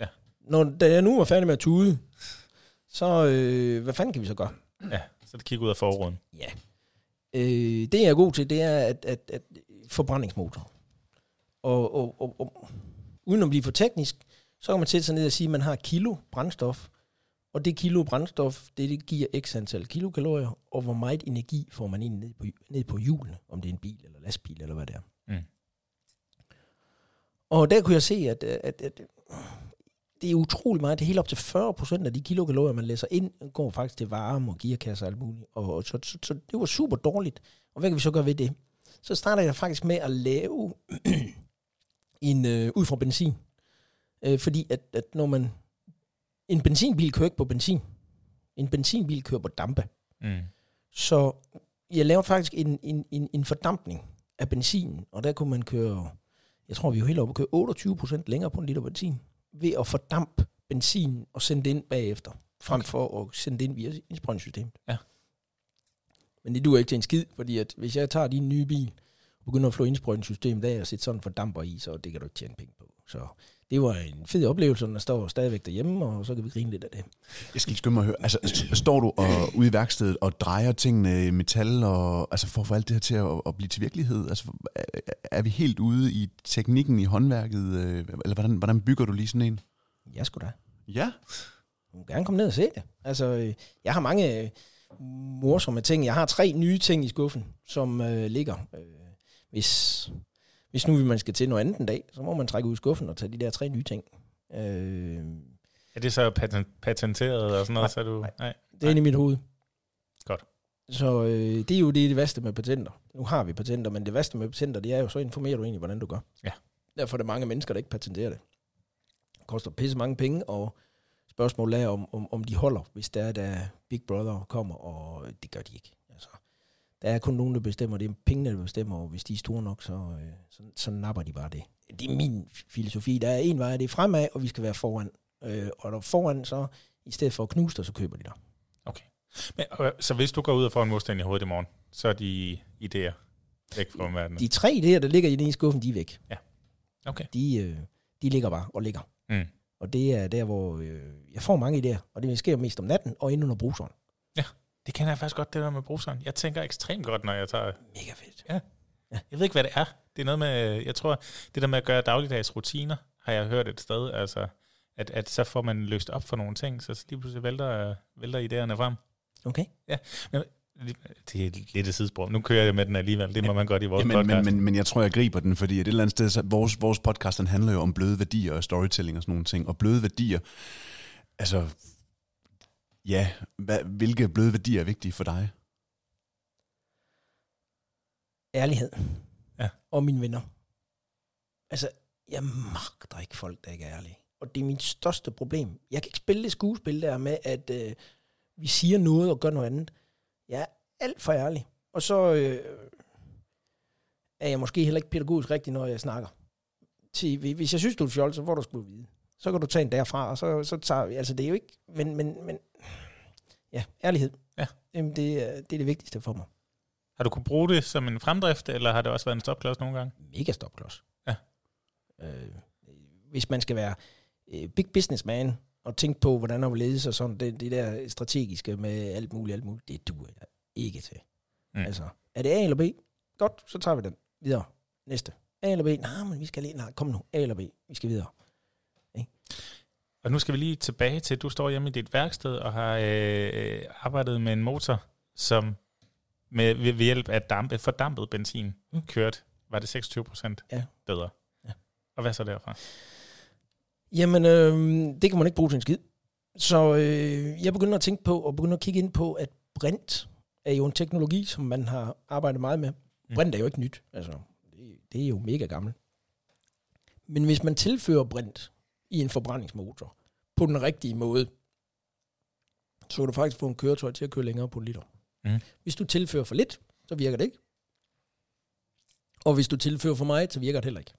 Speaker 1: Ja.
Speaker 3: Når da jeg nu var færdig med at tude, så øh, hvad fanden kan vi så gøre?
Speaker 1: Ja, så det kigger ud af forruden.
Speaker 3: Ja. Øh, det jeg er god til, det er at, at, at forbrændingsmotor. Og, og, og, og uden at blive for teknisk, så kan man sætte sig ned og sige, at man har kilo brændstof, og det kilo brændstof, det, det giver x antal kilokalorier, og hvor meget energi får man ind ned på, ned på hjulene, om det er en bil eller lastbil eller hvad det er.
Speaker 1: Mm.
Speaker 3: Og der kunne jeg se, at, at, at, det er utrolig meget. Det er helt op til 40 procent af de kilokalorier, man læser ind, går faktisk til varme og gearkasser og alt muligt. Og, så, så, så det var super dårligt. Og hvad kan vi så gøre ved det? Så starter jeg faktisk med at lave en øh, ud fra benzin. Øh, fordi at, at når man... En benzinbil kører ikke på benzin. En benzinbil kører på dampe.
Speaker 1: Mm.
Speaker 3: Så jeg lavede faktisk en, en, en, en fordampning af benzinen, og der kunne man køre jeg tror, vi er jo helt oppe og køre 28 procent længere på en liter benzin, ved at fordampe benzin og sende det ind bagefter, frem okay. for at sende det ind via indsprøjningssystemet.
Speaker 1: Ja.
Speaker 3: Men det duer ikke til en skid, fordi at hvis jeg tager din nye bil, og begynder at flå indsprøjningssystemet af og sætte sådan en fordamper i, så det kan du ikke tjene penge på. Så det var en fed oplevelse, når der står stadigvæk derhjemme, og så kan vi grine lidt af det.
Speaker 2: Jeg skal lige skynde mig at høre, altså står du og, ude i værkstedet og drejer tingene i metal, og, altså for at få alt det her til at, at blive til virkelighed? Altså, er vi helt ude i teknikken i håndværket, øh, eller hvordan, hvordan bygger du lige sådan en?
Speaker 3: Jeg skulle da.
Speaker 2: Ja?
Speaker 3: Du må gerne komme ned og se det. Altså, øh, jeg har mange øh, morsomme ting. Jeg har tre nye ting i skuffen, som øh, ligger. Øh, hvis hvis nu man skal til noget andet en dag, så må man trække ud i skuffen og tage de der tre nye ting. Øh,
Speaker 1: er det så patent, patenteret og sådan noget?
Speaker 3: Nej,
Speaker 1: så du,
Speaker 3: nej.
Speaker 1: nej.
Speaker 3: Det er inde i mit hoved.
Speaker 1: Godt.
Speaker 3: Så øh, det er jo det, det værste med patenter. Nu har vi patenter, men det værste med patenter, det er jo, så informerer du egentlig, hvordan du gør.
Speaker 1: Ja.
Speaker 3: Derfor er der mange mennesker, der ikke patenterer det. Det koster pisse mange penge, og spørgsmålet er, om, om, om de holder, hvis der er, der Big Brother kommer, og det gør de ikke. Der er kun nogen, der bestemmer. Det er pengene, der bestemmer, og hvis de er store nok, så, øh, så, så napper de bare det. Det er min filosofi. Der er en vej, det er fremad, og vi skal være foran. Øh, og der foran, så i stedet for at knuse dig, så køber de dig.
Speaker 1: Okay. Men, øh, så hvis du går ud og får en modstand i hovedet i morgen, så er de idéer væk fra verden?
Speaker 3: De tre idéer, der ligger i den skuffen, de er væk.
Speaker 1: Ja. Okay.
Speaker 3: De, øh, de ligger bare og ligger.
Speaker 1: Mm.
Speaker 3: Og det er der, hvor øh, jeg får mange idéer, og det sker mest om natten og inden under bruseren.
Speaker 1: Ja, det kender jeg faktisk godt, det der med bruseren. Jeg tænker ekstremt godt, når jeg tager...
Speaker 3: Mega fedt.
Speaker 1: Ja. ja. Jeg ved ikke, hvad det er. Det er noget med, jeg tror, det der med at gøre dagligdags rutiner, har jeg hørt et sted, altså, at, at så får man løst op for nogle ting, så lige pludselig vælter, vælter idéerne frem.
Speaker 3: Okay.
Speaker 1: Ja, men det er lidt et sidespor. Nu kører jeg med den alligevel. Det må man godt i vores
Speaker 2: ja, men,
Speaker 1: podcast.
Speaker 2: Men, men, men jeg tror, jeg griber den, fordi et eller andet sted, så vores, vores podcast den handler jo om bløde værdier og storytelling og sådan nogle ting. Og bløde værdier, altså, ja, hvad, hvilke bløde værdier er vigtige for dig?
Speaker 3: Ærlighed.
Speaker 1: Ja.
Speaker 3: Og mine venner. Altså, jeg magter ikke folk, der ikke er ærlige. Og det er mit største problem. Jeg kan ikke spille det skuespil der med, at øh, vi siger noget og gør noget andet. Jeg er alt for ærlig. Og så øh, er jeg måske heller ikke pædagogisk rigtig, når jeg snakker. Til, hvis jeg synes, du er fjol, så får du sgu vide. Så kan du tage en derfra, og så, så tager vi. Altså, det er jo ikke... Men, men, men ja, ærlighed.
Speaker 1: Ja.
Speaker 3: Jamen, det, er- det er det vigtigste for mig.
Speaker 1: Har du kunne bruge det som en fremdrift, eller har det også været en stopklods nogle gange?
Speaker 3: mega stopklods.
Speaker 1: Ja.
Speaker 3: Øh, hvis man skal være øh, big businessman og tænke på, hvordan vil ledes og sådan, det, det der strategiske med alt muligt, alt muligt, det duer jeg ikke til. Mm. Altså, er det A eller B? Godt, så tager vi den. Videre. Næste. A eller B? Nej, men vi skal lige, nej, kom nu. A eller B? Vi skal videre.
Speaker 1: Og nu skal vi lige tilbage til, at du står hjemme i dit værksted og har øh, arbejdet med en motor, som med, ved, ved hjælp af dampe, fordampet benzin mm.
Speaker 3: Mm.
Speaker 1: kørt, var det 26 procent
Speaker 3: Ja.
Speaker 1: bedre.
Speaker 3: Ja.
Speaker 1: Og hvad så derfra?
Speaker 3: Jamen, øh, det kan man ikke bruge til en skid. Så øh, jeg begynder at tænke på, og begynder at kigge ind på, at brint er jo en teknologi, som man har arbejdet meget med.
Speaker 1: Mm.
Speaker 3: Brint er jo ikke nyt. Altså, det, det er jo mega gammelt. Men hvis man tilfører brint i en forbrændingsmotor på den rigtige måde, så kan du faktisk få en køretøj til at køre længere på en liter.
Speaker 1: Mm.
Speaker 3: Hvis du tilfører for lidt, så virker det ikke. Og hvis du tilfører for meget, så virker det heller ikke.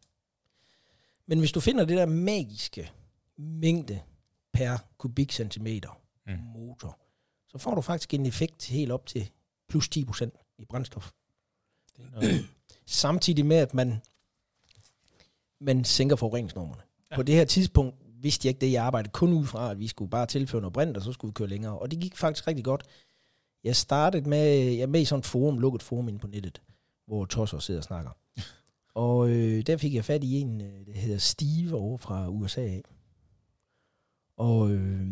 Speaker 3: Men hvis du finder det der magiske mængde per kubikcentimeter
Speaker 1: Mm.
Speaker 3: motor, så får du faktisk en effekt helt op til plus 10% i brændstof.
Speaker 1: Det er noget.
Speaker 3: Samtidig med, at man, man sænker forureningsnormerne.
Speaker 1: Ja.
Speaker 3: På det her tidspunkt vidste jeg ikke det. Jeg arbejdede kun ud fra, at vi skulle bare tilføre noget brint, og så skulle vi køre længere. Og det gik faktisk rigtig godt. Jeg startede med, jeg er med i sådan et forum, lukket forum inde på nettet, hvor tosser sidder og snakker. og øh, der fik jeg fat i en, øh, der hedder Steve over fra USA af. Og øh,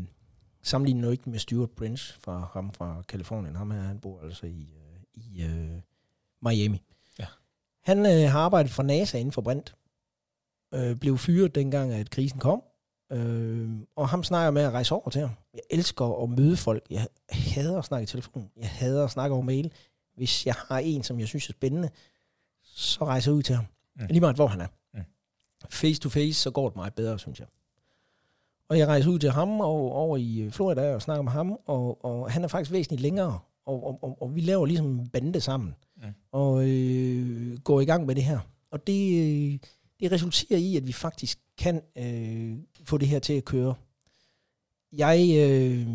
Speaker 3: sammenlignet nu ikke med Stuart Prince fra ham fra Kalifornien. Ham her, han bor altså i, øh, i øh, Miami.
Speaker 1: Ja.
Speaker 3: Han øh, har arbejdet for NASA inden for brint. Øh, blev fyret dengang, at krisen kom. Øh, og ham snakker med at rejse over til ham. Jeg elsker at møde folk. Jeg hader at snakke i telefon. Jeg hader at snakke over mail. Hvis jeg har en, som jeg synes er spændende, så rejser jeg ud til ham.
Speaker 1: Mm.
Speaker 3: Lige meget, hvor han er.
Speaker 1: Mm.
Speaker 3: Face to face, så går det meget bedre, synes jeg. Og jeg rejser ud til ham og over i øh, Florida og snakker med ham, og, og han er faktisk væsentligt længere. Og, og, og, og vi laver ligesom en bande sammen.
Speaker 1: Mm.
Speaker 3: Mm. Og øh, går i gang med det her. Og det, øh, det resulterer i, at vi faktisk kan øh, få det her til at køre. Jeg, øh,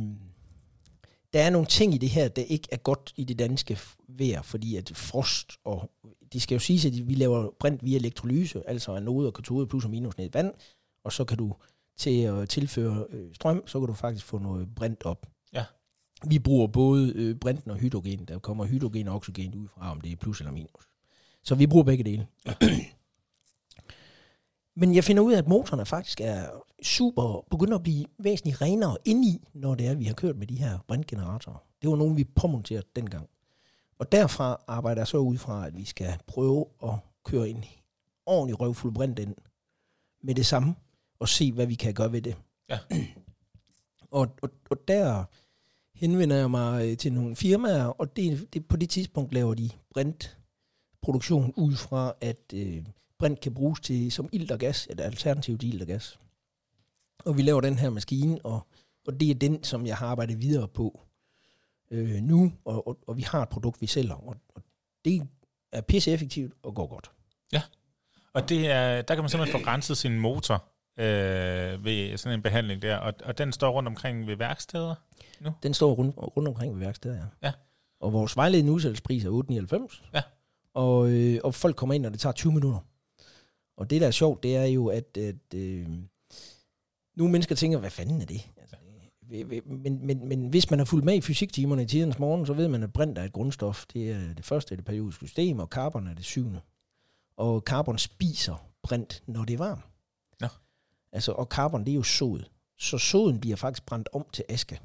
Speaker 3: der er nogle ting i det her, der ikke er godt i det danske vejr, fordi at frost, og det skal jo siges, at vi laver brint via elektrolyse, altså anode og katode plus og minus ned i vand, og så kan du til at tilføre øh, strøm, så kan du faktisk få noget brint op.
Speaker 1: Ja.
Speaker 3: Vi bruger både øh, brinten og hydrogen. Der kommer hydrogen og oxygen ud fra, om det er plus eller minus. Så vi bruger begge dele. Men jeg finder ud af, at motorerne faktisk er super, begynder at blive væsentligt renere indeni, når det er, at vi har kørt med de her brintgeneratorer. Det var nogen, vi påmonterede dengang. Og derfra arbejder jeg så ud fra, at vi skal prøve at køre en ordentlig røvfuld brint ind med det samme, og se, hvad vi kan gøre ved det.
Speaker 1: Ja.
Speaker 3: og, og, og der henvender jeg mig øh, til nogle firmaer, og det, det, på det tidspunkt laver de brintproduktion ud fra, at øh, brint kan bruges til som ilt og gas, et alternativ til ilt og gas. Og vi laver den her maskine, og, og det er den, som jeg har arbejdet videre på øh, nu, og, og, og vi har et produkt, vi sælger, og, og det er pisse effektivt og går godt.
Speaker 1: Og det er, der kan man simpelthen få renset sin motor øh, ved sådan en behandling der, og, og den står rundt omkring ved værksteder.
Speaker 3: Den står rundt, rundt omkring ved værkstedet, ja.
Speaker 1: Ja.
Speaker 3: Og vores vejledende udsættelsespris er 8,99.
Speaker 1: Ja.
Speaker 3: Og, øh, og folk kommer ind, og det tager 20 minutter. Og det, der er sjovt, det er jo, at, at øh, nogle mennesker tænker, hvad fanden er det? Altså, men, men, men hvis man har fulgt med i fysiktimerne i tidernes morgen, så ved man, at brint er et grundstof. Det er det første af det periodiske system, og carbon er det syvende. Og carbon spiser brint, når det er varmt.
Speaker 1: Nå.
Speaker 3: Altså, og carbon, det er jo sod. Så soden bliver faktisk brændt om til aske.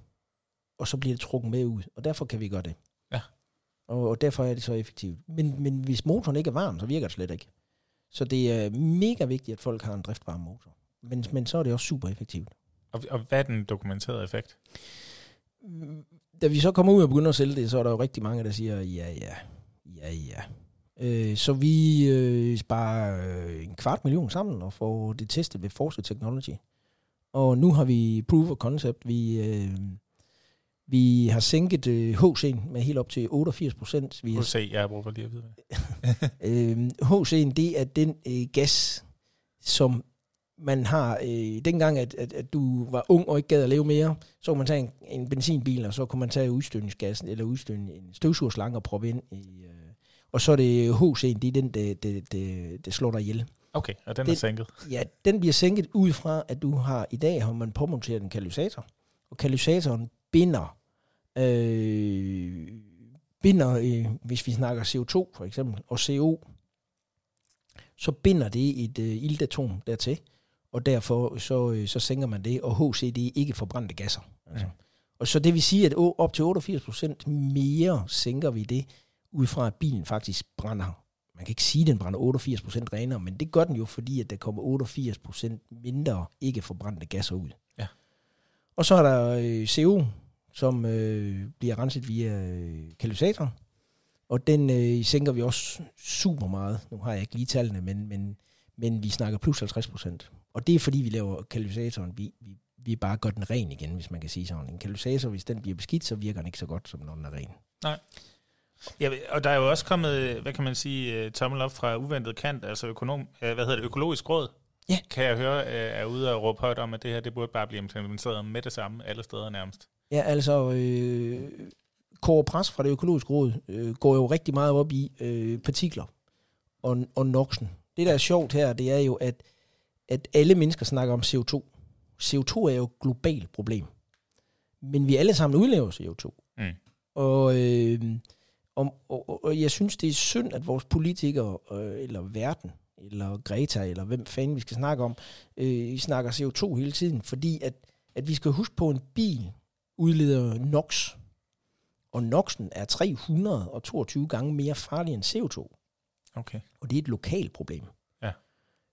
Speaker 3: Og så bliver det trukket med ud. Og derfor kan vi gøre det.
Speaker 1: Ja.
Speaker 3: Og, og derfor er det så effektivt. Men, men hvis motoren ikke er varm, så virker det slet ikke. Så det er mega vigtigt, at folk har en driftvarm motor. Men, men så er det også super effektivt.
Speaker 1: Og, og hvad er den dokumenterede effekt?
Speaker 3: Da vi så kommer ud og begynder at sælge det, så er der jo rigtig mange, der siger, ja, ja, ja, ja. Øh, så vi øh, sparer øh, en kvart million sammen og får det testet ved Force Technology. Og nu har vi proof of concept. Vi, øh, vi har sænket øh, HC'en med helt op til 88 procent. Vi har
Speaker 1: HC, jeg har brug for lige at vide det.
Speaker 3: Øh, HC'en, det er den øh, gas, som man har, øh, dengang at, at, at du var ung og ikke gad at leve mere, så kunne man tage en, en benzinbil, og så kunne man tage udstødningsgassen, eller udstødning, en støvsugerslange og proppe ind i, øh, og så er det HC'en, det er den, det, det, det, det slår dig ihjel.
Speaker 1: Okay, og den
Speaker 3: Det-
Speaker 1: er sænket.
Speaker 3: Ja, den bliver sænket ud fra, at du har, i dag har man påmonteret en katalysator, og katalysatoren binder, øh, binder øh, hvis vi snakker CO2 for eksempel, og CO, så binder det et øh, iltatom dertil, og derfor så, øh, så sænker man det, og HC det er ikke forbrændte gasser. Altså.
Speaker 1: Mm.
Speaker 3: Og så det vil sige, at op til 88% mere sænker vi det, ud fra at bilen faktisk brænder man kan ikke sige, at den brænder 88% renere, men det gør den jo, fordi at der kommer 88% mindre ikke forbrændte gasser ud. Og så er der øh, CO, som øh, bliver renset via øh, katalysatoren, og den øh, sænker vi også super meget. Nu har jeg ikke lige tallene, men, men, men vi snakker plus 50%. Og det er fordi, vi laver katalysatoren, vi, vi, vi bare gør den ren igen, hvis man kan sige sådan. En katalysator, hvis den bliver beskidt, så virker den ikke så godt, som når den er ren. Nej.
Speaker 1: Ja, og der er jo også kommet, øh, hvad kan man sige, øh, tommel op fra uventet kant, altså økonom, øh, hvad hedder det, økologisk råd.
Speaker 3: Ja.
Speaker 1: Kan jeg høre, øh, er ude og råbe højt om, at det her, det burde bare blive implementeret med det samme alle steder nærmest.
Speaker 3: Ja, altså, øh, Kåre Pres fra det økologiske råd øh, går jo rigtig meget op i øh, partikler og, og noxen. Det, der er sjovt her, det er jo, at, at alle mennesker snakker om CO2. CO2 er jo et globalt problem. Men vi alle sammen udlever CO2.
Speaker 1: Mm.
Speaker 3: Og, øh, og, og, og jeg synes, det er synd, at vores politikere, øh, eller verden, eller Greta, eller hvem fanden vi skal snakke om, øh, snakker CO2 hele tiden, fordi at, at vi skal huske på, at en bil udleder NOx, og NOxen er 322 gange mere farlig end CO2,
Speaker 1: Okay.
Speaker 3: og det er et lokalt problem.
Speaker 1: Ja.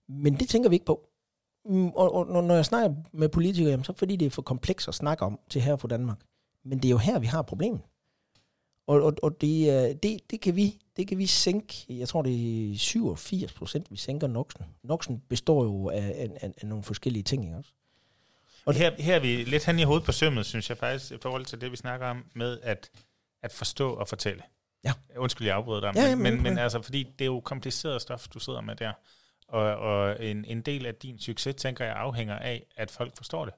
Speaker 3: Men det tænker vi ikke på. Mm, Og, og når- når jeg snakker med politikere, jamen, så er det fordi det er for komplekst at snakke om til her på Danmark. Men det er jo her, vi har problemet. Og, og, og det, er- det, det, kan vi, det kan vi sænke, jeg tror det er 87 procent, vi sænker NOxen. NOxen består jo af, af, af, nogle forskellige ting, ikke også?
Speaker 1: Og her, her er vi lidt hen i hovedet på sømmet, synes jeg faktisk, i forhold til det, vi snakker om med at, at forstå og fortælle.
Speaker 3: Ja.
Speaker 1: Undskyld, jeg afbryder dig,
Speaker 3: Ja,
Speaker 1: men,
Speaker 3: jamen,
Speaker 1: men, men altså, fordi det er jo kompliceret stof, du sidder med der. Og, og en, en del af din succes, tænker jeg, afhænger af, at folk forstår det.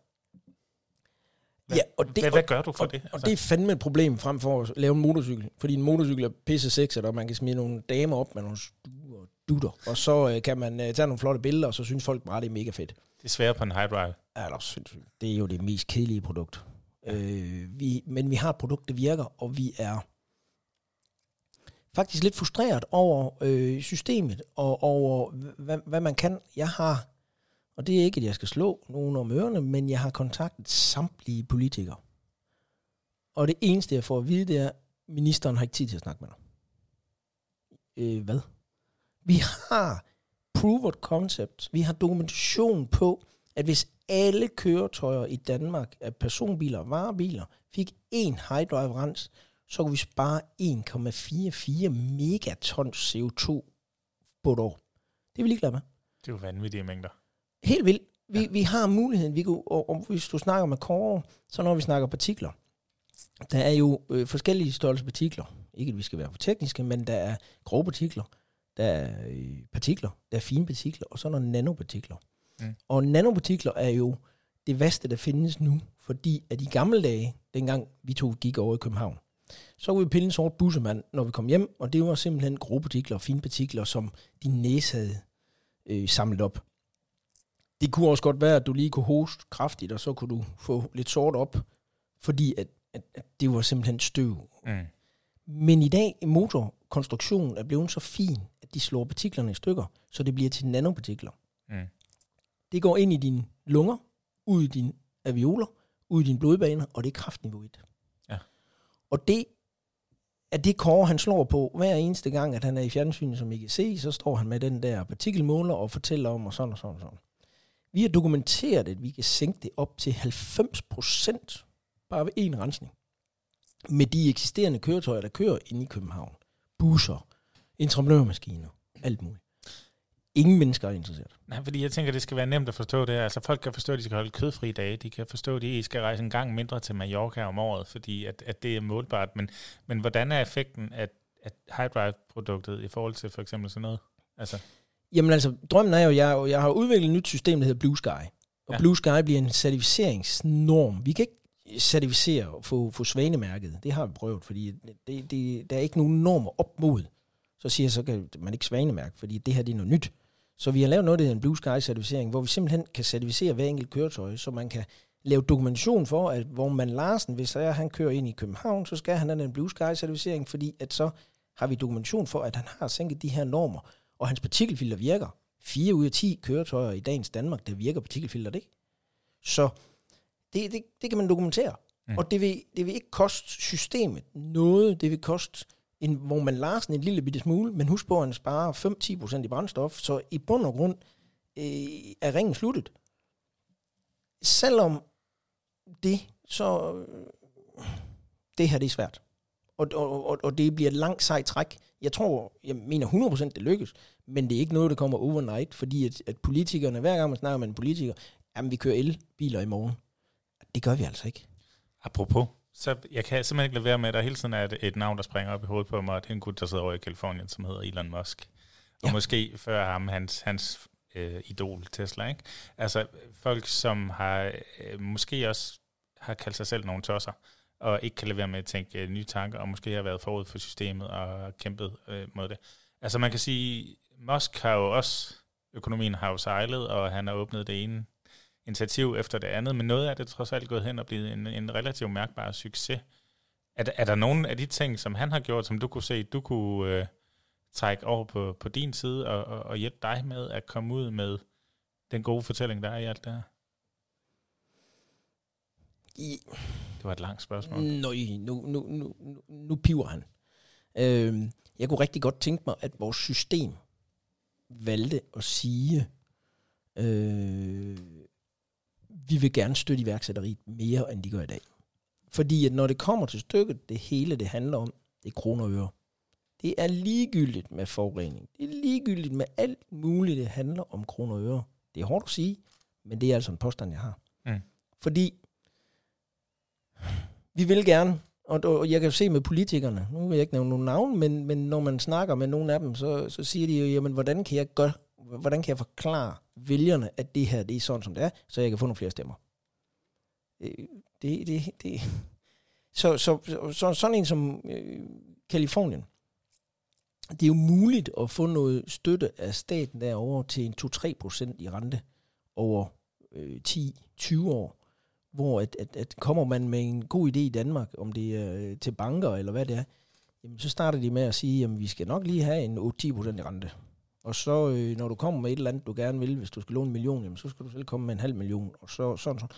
Speaker 1: Hvad,
Speaker 3: Ja, og det-
Speaker 1: hvad, hvad gør du for
Speaker 3: og,
Speaker 1: det? Altså,
Speaker 3: Og det er fandme et problem frem for at lave en motorcykel. Fordi en motorcykel er pisse sexet, og man kan smide nogle damer op med nogle stuer og dutter. Og så øh, kan man øh, tage nogle flotte billeder, og så synes folk bare, det er mega fedt.
Speaker 1: det er svært på en drive.
Speaker 3: Ja, det er sindssygt. Det er jo det mest kedelige produkt. Øh, vi, men vi har et produkt, der virker, og vi er faktisk lidt frustreret over øh, systemet, og over hvad, hvad man kan. Jeg har, og det er ikke, at jeg skal slå nogen om ørerne, men jeg har kontaktet samtlige politikere. Og det eneste, jeg får at vide, det er, at ministeren har ikke tid til at snakke med dig. Øh, hvad? Vi har proof of concept. Vi har dokumentation på, at hvis alle køretøjer i Danmark af personbiler og varebiler fik en high drive rens, så kunne vi spare 1,44 megatons CO2 på et år. Det er vi ligeglade med.
Speaker 1: Det er jo vanvittige mængder.
Speaker 3: Helt vildt. Vi, ja. vi har muligheden. Vi kunne, og, og hvis du snakker med Kåre, så når vi snakker partikler, der er jo øh, forskellige størrelser partikler. Ikke at vi skal være for tekniske, men der er grove partikler, der er øh, partikler, der er fine partikler, og så er der nanopartikler.
Speaker 1: Mm.
Speaker 3: Og nanopartikler er jo det værste, der findes nu, fordi at i gamle dage, dengang vi to gik over i København, så kunne vi pille en sort bussemand, når vi kom hjem, og det var simpelthen grove partikler og fine partikler, som din næse havde øh, samlet op. Det kunne også godt være, at du lige kunne hoste kraftigt, og så kunne du få lidt sort op, fordi at, at, at det var simpelthen støv.
Speaker 1: Mm.
Speaker 3: Men i dag, motorkonstruktionen er blevet så fin, at de slår partiklerne i stykker, så det bliver til nanopartikler.
Speaker 1: Mm.
Speaker 3: Det går ind i dine lunger, ud i dine alveoler, ud i dine blodbaner, og det er kraftniveau 1.
Speaker 1: Ja.
Speaker 3: Og det er det Kåre, han slår på hver eneste gang, at han er i fjernsynet, som I kan se, så står han med den der partikelmåler og fortæller om, og sådan og sådan og sådan. Vi har dokumenteret, at vi kan sænke det op til 90 procent, bare ved en rensning. Med de eksisterende køretøjer, der kører inde i København. Busser, entreprenørmaskiner, alt muligt. Ingen mennesker er interesseret.
Speaker 1: Nej, fordi jeg tænker, det skal være nemt at forstå det her. Altså folk kan forstå, at de skal holde kødfri dage. De kan forstå, at de skal rejse en gang mindre til Mallorca om året, fordi at, at det er målbart. Men, men hvordan er effekten af, af High Drive-produktet i forhold til for eksempel sådan noget? Altså,
Speaker 3: Jamen altså, drømmen er jo, jeg, jeg har udviklet et nyt system, der hedder Blue Sky. Og
Speaker 1: Ja.
Speaker 3: Blue Sky bliver en certificeringsnorm. Vi kan ikke certificere og få, få svanemærket. Det har vi prøvet, fordi det, det, der er ikke nogen normer op mod. Så siger jeg, så kan man ikke svanemærke, fordi det her det er noget nyt. Så vi har lavet noget, der hedder en Blue Sky-certificering, hvor vi simpelthen kan certificere hver enkelt køretøj, så man kan lave dokumentation for, at hvor man Larsen, hvis der er, han kører ind i København, så skal han have den Blue Sky-certificering, fordi at så har vi dokumentation for, at han har sænket de her normer, og hans partikelfilter virker. 4 ud af 10 køretøjer i dagens Danmark, der virker partikelfilter ikke. Så det, det, det kan man dokumentere.
Speaker 1: Mm.
Speaker 3: Og det vil, det vil ikke koste systemet noget. Det vil koste en, hvor man Larsen en lille bitte smule, men husk på, at han sparer 5-10% i brændstof, så i bund og grund øh, er ringen sluttet. Selvom det, så øh, det her det er svært. Og, og, og, og det bliver et langt sejt træk. Jeg tror, jeg mener 100% det lykkes, men det er ikke noget, der kommer overnight, fordi at, at politikerne, hver gang man snakker med en politiker, jamen vi kører elbiler i morgen. Det gør vi altså ikke.
Speaker 1: apropos, så jeg kan simpelthen ikke lade være med, at der hele tiden er et, et navn, der springer op i hovedet på mig, og det er en gut, der sidder over i Kalifornien, som hedder Elon Musk. Og
Speaker 3: Ja.
Speaker 1: måske før ham hans, hans øh, idol Tesla, ikke? Altså folk, som har øh, måske også har kaldt sig selv nogle tosser, og ikke kan lade være med at tænke øh, nye tanker, og måske har været forud for systemet og kæmpet øh, mod det. Altså man kan sige, Musk har jo også, økonomien har jo sejlet, og han har åbnet det ene initiativ efter det andet, men noget af det er trods alt gået hen og blevet en, en relativt mærkbar succes. Er, er der nogle af de ting, som han har gjort, som du kunne se, du kunne øh, trække over på, på din side og, og, og hjælpe dig med at komme ud med den gode fortælling, der er i alt det her?
Speaker 3: I,
Speaker 1: var et langt spørgsmål.
Speaker 3: Nøj, nu, nu, nu, nu, piver han. Øh, jeg kunne rigtig godt tænke mig, at vores system valgte at sige, øh, vi vil gerne støtte iværksætteriet mere, end de gør i dag. Fordi at når det kommer til stykket, det hele det handler om, det er kroner og øre. Det er ligegyldigt med forurening. Det er ligegyldigt med alt muligt, det handler om kroner og øre. Det er hårdt at sige, men det er altså en påstand, jeg har.
Speaker 1: Mm.
Speaker 3: Fordi vi vil gerne, og, og jeg kan jo se med politikerne, nu vil jeg ikke nævne nogen navn, men, men når man snakker med nogle af dem, så, så siger de jo, jamen hvordan kan jeg gøre, hvordan kan jeg forklare vælgerne, at det her, det er sådan, som det er, så jeg kan få nogle flere stemmer. Øh, det, det, det. Så, så, så, så sådan en som øh, Kalifornien, det er jo muligt at få noget støtte af staten derovre til en 2-3 procent i rente over øh, 10-20 år, hvor at, at, at kommer man med en god idé i Danmark, om det er øh, til banker eller hvad det er, jamen så starter de med at sige, at vi skal nok lige have en 8-10% rente. Og så øh, når du kommer med et eller andet, du gerne vil, hvis du skal låne en million, jamen, så skal du selv komme med en halv million, og så sådan sådan.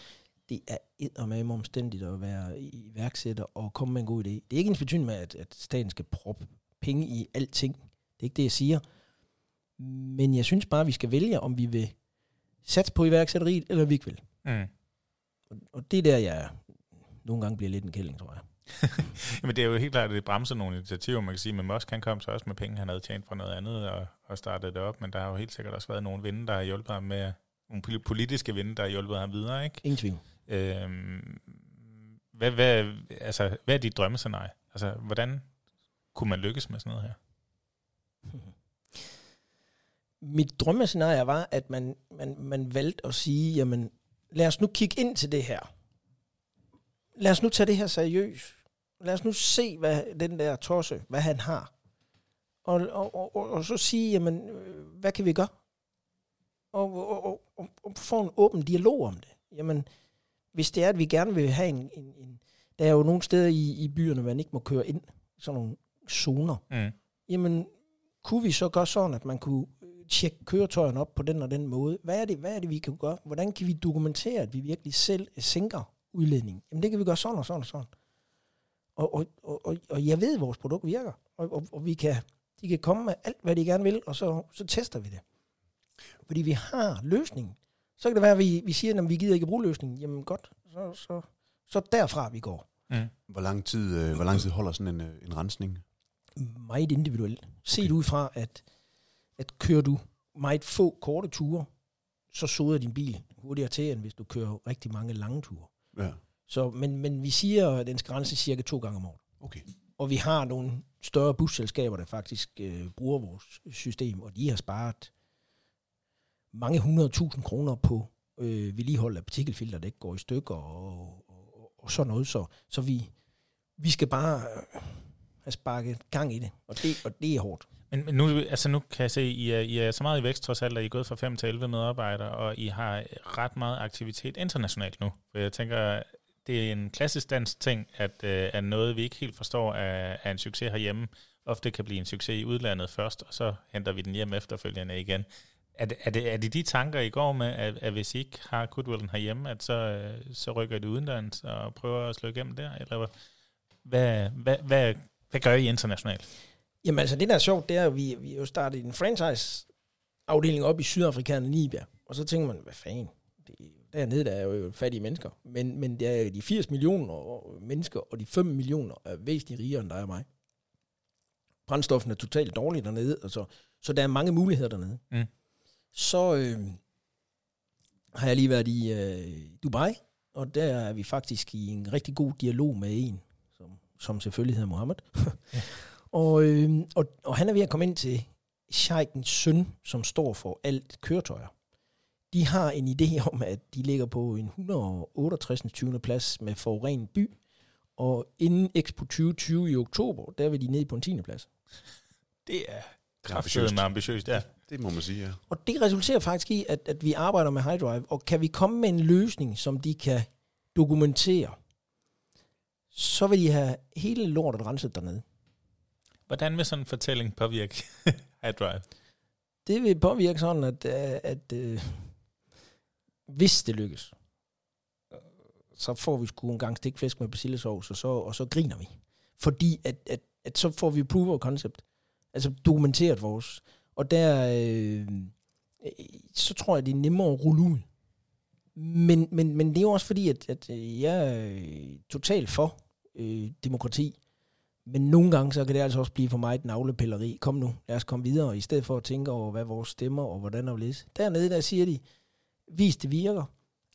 Speaker 3: Det er eddermame omstændigt at være iværksætter og komme med en god idé. Det er ikke en betydning med, at, at staten skal proppe penge i alting. Det er ikke det, jeg siger. Men jeg synes bare, at vi skal vælge, om vi vil satse på iværksætteriet, eller vi ikke vil.
Speaker 1: Mm.
Speaker 3: Og, det er der, jeg nogle gange bliver lidt en kælling, tror jeg.
Speaker 1: Jamen det er jo helt klart, at det bremser nogle initiativer, man kan sige, men Musk han kom så også med penge, han havde tjent fra noget andet og, og startede det op, men der har jo helt sikkert også været nogle vinde, der har hjulpet ham med, nogle poli- politiske vinde, der har hjulpet ham videre, ikke?
Speaker 3: Ingen tvivl.
Speaker 1: Øhm, hvad, hvad, altså, hvad er dit drømmescenarie? Altså, hvordan kunne man lykkes med sådan noget her?
Speaker 3: Mit drømmescenarie var, at man, man, man valgte at sige, jamen, lad os nu kigge ind til det her. Lad os nu tage det her seriøst. Lad os nu se, hvad den der tosse, hvad han har. Og, og, og, og, og så sige, jamen, øh, hvad kan vi gøre? Og, og, og, og, og få en åben dialog om det. Jamen, hvis det er, at vi gerne vil have en... en, en der er jo nogle steder i, i byerne, man ikke må køre ind. Sådan nogle zoner
Speaker 1: Mm.
Speaker 3: jamen, kunne vi så gøre sådan, at man kunne tjekke køretøjerne op på den og den måde? Hvad er det, hvad er det vi kan gøre? Hvordan kan vi dokumentere, at vi virkelig selv sænker udledningen? Jamen, det kan vi gøre sådan og sådan og sådan. Og, og, og, og, jeg ved, at vores produkt virker, og, og, og vi kan, de kan komme med alt, hvad de gerne vil, og så, så tester vi det. Fordi vi har løsningen. Så kan det være, at vi, vi siger, at vi gider ikke bruge løsningen. Jamen godt, så, så, så derfra vi går.
Speaker 1: Mm.
Speaker 2: Hvor lang tid, øh, hvor lang tid holder sådan en, øh, en rensning?
Speaker 3: meget individuelt. Set ud fra, at, at kører du meget få korte ture, så soder din bil hurtigere til, end hvis du kører rigtig mange lange ture.
Speaker 2: Ja.
Speaker 3: Så, men, men vi siger, at den skal rense cirka to gange om året.
Speaker 2: Okay.
Speaker 3: Og vi har nogle større busselskaber, der faktisk øh, bruger vores system, og de har sparet mange hundredtusind kroner på øh, vedligehold af partikelfilter, der ikke går i stykker og, og, og sådan noget. Så, så vi, vi skal bare øh, have sparket gang i det, og det, og det er hårdt.
Speaker 1: Men, men nu, altså nu kan jeg se, I er, I er så meget i vækst trods alt, at I er gået fra 5 til 11 medarbejdere, og I har ret meget aktivitet internationalt nu. For jeg tænker, det er en klassisk dansk ting, at, øh, at noget, vi ikke helt forstår, er, er en succes herhjemme, ofte kan blive en succes i udlandet først, og så henter vi den hjem efterfølgende igen. Er det, er det, er det de tanker, I går med, at, at hvis I ikke har goodwillen herhjemme, at så, øh, så rykker I det udenlands og prøver at slå igennem der? Eller hvad, hvad, hvad, hvad gør I internationalt?
Speaker 3: Jamen altså, det der er sjovt, det er, at vi, vi jo startet en franchise-afdeling op i Sydafrika og Libya. Og så tænker man, hvad fanden? Det, dernede der er jo fattige mennesker. Men, men det er de 80 millioner mennesker, og de 5 millioner er væsentligt rigere, end der er mig. Brændstoffen er totalt dårligt dernede, og så, så der er mange muligheder dernede.
Speaker 1: Mm.
Speaker 3: Så øh, har jeg lige været i øh, Dubai, og der er vi faktisk i en rigtig god dialog med en, som, som selvfølgelig hedder Mohammed. Og, øh, og, og han er ved at komme ind til Sheikens søn, som står for alt køretøjer. De har en idé om, at de ligger på en 168. 20. plads med forurenet by, og inden Expo 2020 i oktober, der vil de ned på en 10. plads.
Speaker 1: Det er kraftedeme ambitiøst, ja.
Speaker 2: Det må man sige, ja.
Speaker 3: Og det resulterer faktisk i, at, at vi arbejder med HiDrive, og kan vi komme med en løsning, som de kan dokumentere, så vil de have hele lortet renset dernede.
Speaker 1: Hvordan vil sådan en fortælling påvirke iDrive?
Speaker 3: Det vil påvirke sådan, at, at, at øh, hvis det lykkes, så får vi sgu en gang stikfisk med persillesovs, og så, og så griner vi. Fordi at, at, at så får vi proof of concept. Altså dokumenteret vores. Og der, øh, så tror jeg, det er nemmere at rulle ud. Men, men, men det er jo også fordi, at, at jeg er totalt for øh, demokrati. Men nogle gange, så kan det altså også blive for mig et navlepilleri. Kom nu, lad os komme videre, i stedet for at tænke over, hvad vores stemmer og hvordan og læse. Dernede, der siger de, vis det virker.